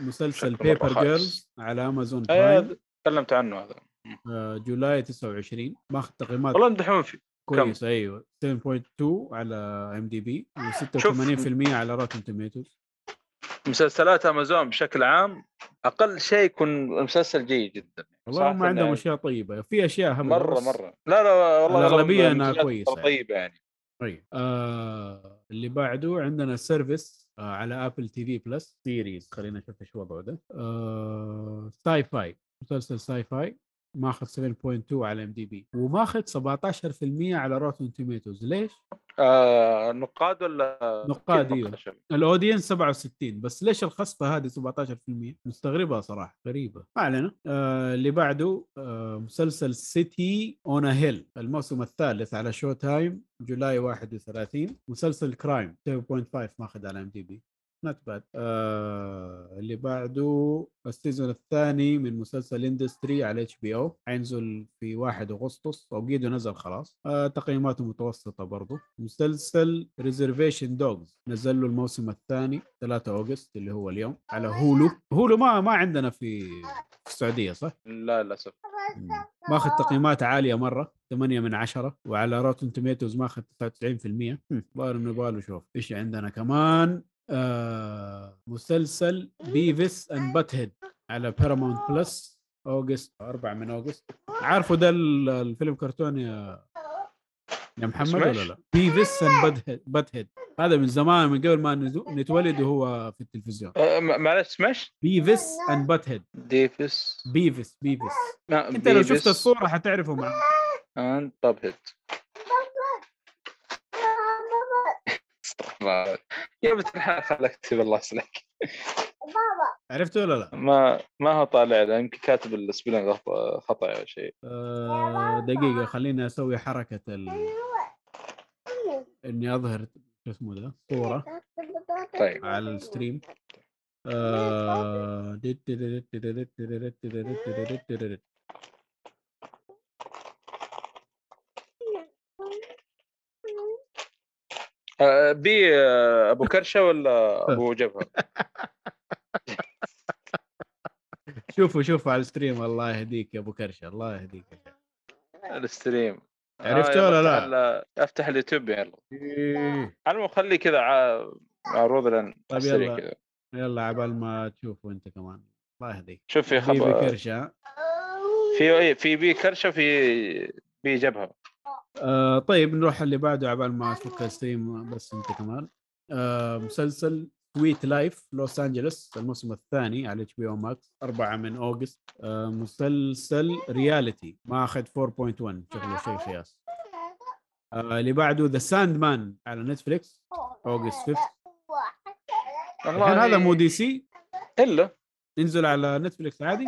مسلسل Paper Girls على امازون اي Prime تكلمت عنه هذا. آه July 29 ماخذ تقييمات والله يمدحون فيه. كويس أيوه 7.2 على IMDb و86% على Rotten Tomatoes مسلسلات امازون بشكل عام أقل شيء يكون مسلسل جيد جدا والله هم عندهم يعني أشياء طيبة في أشياء هبله مرة بس- مرة. لا لا والله المسلسلات كويسة. ترى طيبه يعني. طيب آه اللي بعده عندنا Surface آه على Apple TV Plus series خلينا نشوف إيش وضعه ده. آه sci-fi مسلسل sci-fi ماخذ 7.2 على IMDb وماخذ 17% على Rotten Tomatoes ليش؟ آه نقاد ولا نقاد،. نقاش؟ ال audience 67 بس ليش الخصفه هذه 17% مستغربها صراحة غريبة ما علينا آه اللي بعده آه مسلسل City on a Hill الموسم الثالث على Showtime July 31 مسلسل crime 7.5 ماخذ على IMDb not bad آه اللي بعده ال season الثاني من مسلسل Industry على HBO حينزل في 1 أغسطس أو قيده نزل خلاص. آه تقييماته متوسطة برضو. مسلسل Reservation Dogs نزل له الموسم الثاني 3 August اللي هو اليوم على Hulu. Hulu ما ما عندنا في السعودية صح؟ لا للأسف. ماخذ تقييمات عالية مرة 8 من 10 وعلى Rotten Tomatoes ماخذ 99% هم، ظاهر انه يبغى له شوف إيش عندنا كمان. آه مسلسل Beavis and Butt-Head على Paramount Plus August 4 من August عارفه ده ال- الفيلم كرتون يا يا محمد ولا؟ لا؟ Beavis and Butt-Head هذا من زمان من قبل ما نزو- نتولد وهو في التلفزيون. آه معلش سماش بيفيس أند بات هيد ديفيس بيفيس. بيفيس أنت لو شفت الصورة حتعرفه مع اند طب بنت الحلال خلك تكتب الله يسلمك عرفته ولا لا؟ ما ما هو طالع يمكن كاتب السبيلنج خطا أو شيء آه دقيقة خليني أسوي حركة ال... إني أظهر شو اسمه ده صورة طيب على الستريم آه... آه، بي آه، أبو كرشة ولا أبو جبهة؟ شوفوا شوفوا على الستريم الله يهديك يا أبو كرشة الله يهديك يا. الستريم عرفته آه، ولا يلا لا؟ افتح ال- أفتح اليوتيوب يلا إيه. على المهم خليه كذا عروض لأن طيب يلا. كذا يلا عبال ما تشوفوا أنت كمان الله يهديك شوف في بيبي خبر في إيه، في بي كرشة في بي جبهة آه طيب نروح اللي بعده عبال ما أشوف الستريم بس أنت كمان. آه مسلسل سويت لايف لوس انجلوس الموسم الثاني على اتش بي أو ماكس 4 من أوغست. آه مسلسل رياليتي ماخذ 4.1 شكله شيء خياس. آه اللي بعده ذا Sandman على نتفليكس August 5 الحين هذا مو دي سي إلا. ينزل على نتفليكس عادي؟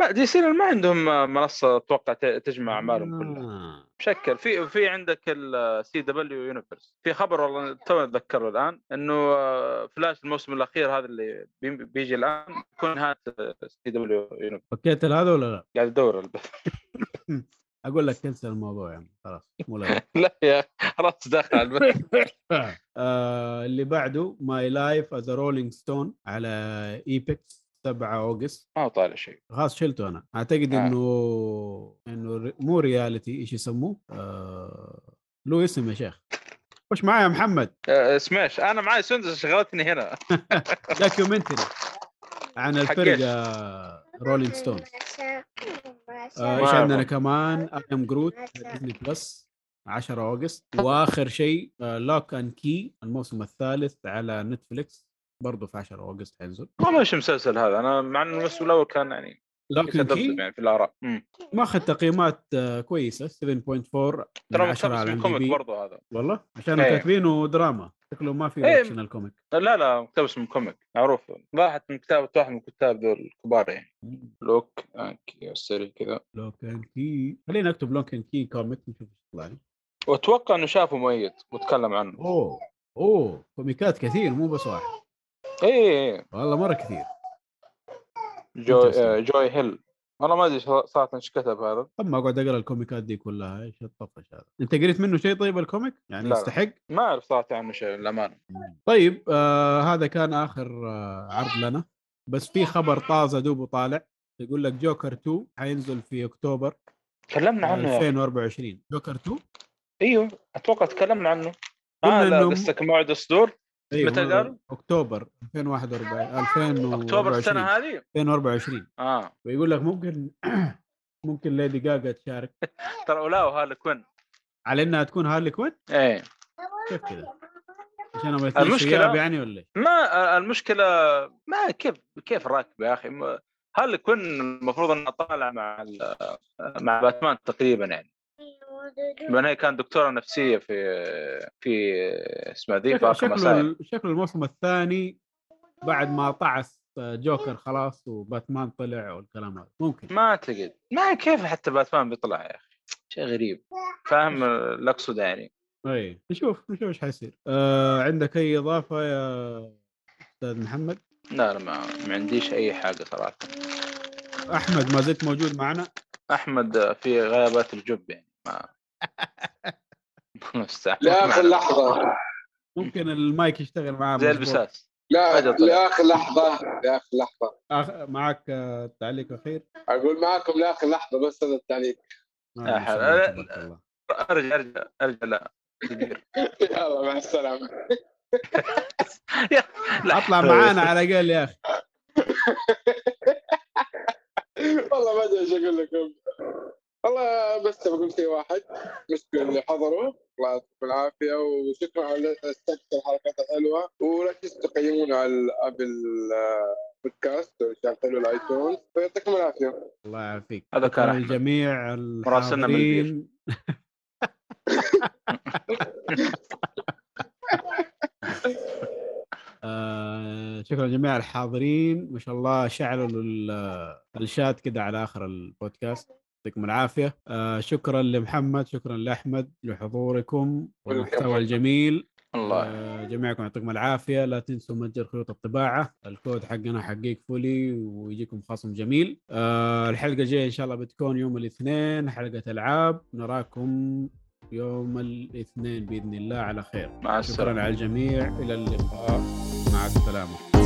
ما DC ما عندهم منصة أتوقع تجمع أعمالهم كلها. بشكل في في عندك ال CW Universe في خبر والله تو أتذكره الآن إنه آه، فلاش الموسم الأخير هذا اللي بي- بيجي الآن يكون نهاية سي دبليو يونيفرس فكيت هذا ولا لا؟ قاعد ادور البث أقول لك كنسل الموضوع يعني خلاص مو لازم لا يا خلاص داخل على البث آه اللي بعده ماي لايف از رولينج ستون على ايبكس 7 أوغست. ما طالع شيء. خلاص شلته أنا. أعتقد آه. إنه إنه مو رياليتي إيش يسموه؟ آه... له اسم يا شيخ. وش معايا يا محمد؟ آه، سماش. أنا معي سندس شغلتني هنا. documentary عن الفرقة Rolling Stone آه، إيش عندنا. كمان؟ I Am Groot Disney Plus 10 August. وآخر شيء Locke and Key الموسم الثالث على نتفليكس برضه في 10 August حينزل. والله إيش المسلسل هذا أنا مع إنه الموسم الأول كان يعني Locke and Key يعني في الآراء. ماخذ تقييمات آه، كويسة 7.4 من ترى 10 مقتبس comic برضه هذا. والله؟ عشان إيه. كاتبينه دراما. شكله ما في إيه. اكشن ال comic لا لا مقتبس من comic. معروف. واحد من كتابة واحد من الكتاب ذول الكبار يعني. Locke and Key السري كذا. Locke and Key. خلينا نكتب Locke and Key comic نشوف إيش يطلع لي. وأتوقع إنه شافه مؤيد وتكلم عنه. أوه أوه كوميكات كثير مو بس واحد. اي إيه. والله مرة كثير. جوي. آه، Joe Hill. والله ما أدري صراحة إيش كتب هذا. اما أقعد أقرأ الكوميكات دي كلها إيش الطفش هذا؟ أنت قريت منه شيء طيب ال comic؟ يعني لا،. يستحق؟ ما أعرف صراحة عنه شيء للأمانة. طيب آه هذا كان آخر آه عرض لنا. بس في خبر طازة دوبه طالع. يقول لك جوكر 2 حينزل في أكتوبر تكلمنا عنه يا أخي. 2024 جوكر 2 إيوه أتوقع تكلمنا عنه. آه لا إنه- قصدك موعد الصدور أيوه متى قالوا؟ أكتوبر 2041 2024 أكتوبر السنة هذه؟ 2024 آه. ويقول لك ممكن ممكن ليدي جاجا تشارك. ترى ولاو هارلي كوين على إنها تكون هارلي كوين إيه. كيف كذا؟ عشان المشكلة- يعني ولا؟ ما المشكلة ما كيف كيف راكب يا أخي؟ هارلي كوين المفروض انها طالعه مع مع باتمان تقريبا يعني. لأن هي كانت دكتورة نفسية في في اسمها ذي في شكله اركم شكله, اسايل ال- شكله الموسم الثاني بعد ما طعس جوكر خلاص وباتمان طلع والكلام هذا. ممكن. ما أعتقد. ما ما حتى باتمان بيطلع يا أخي؟ شيء غريب. فاهم اللي أقصده يعني. إي نشوف نشوف إيش حيصير. آه عندك أي إضافة يا أستاذ محمد؟ لا لا ما, ما عنديش أي حاجة صراحة. أحمد ما زلت موجود معنا؟ أحمد في غيابات الجب يعني. ما مستحيل. لاخر لحظة. ممكن المايك يشتغل معاه زي. البساس. لا. لآخر لحظة لآخر لحظة. آخ... معك آه، تعليق اخير أقول معكم لآخر لحظة بس هذا التعليق. آه،. أرجع أرجع أرجع. لا يلا مع السلامة. لا. أطلع معانا على الأقل يا أخي. والله ما أدري إيش أقول لكم. والله بس بقول شيء واحد. نشكر اللي حضروا. الله يعطيكم العافية وشكرا على استكشف الحلقات الحلوة. ولا تنسوا تقيمونا على ال Apple Podcast وشغلوا ال iTunes ويعطيكم العافية. الله يعافيك. هذا كان. للجميع مراسلنا من البير. آه، شكرا لجميع الحاضرين. ما شاء الله شعلوا ال- الشات كده على آخر البودكاست. يعطيكم العافية. آه، شكرا لمحمد شكرا لأحمد لحضوركم والمحتوى الجميل. الله آه، جميعكم يعطيكم العافية. لا تنسوا متجر خيوط الطباعة. الكود حقنا حقيق فولي ويجيكم خصم جميل. آه، الحلقة الجاية إن شاء الله بتكون يوم الاثنين حلقة ألعاب. نراكم يوم الاثنين بإذن الله. على خير. مع السلامة. شكرا على الجميع. إلى اللقاء. مع السلامة.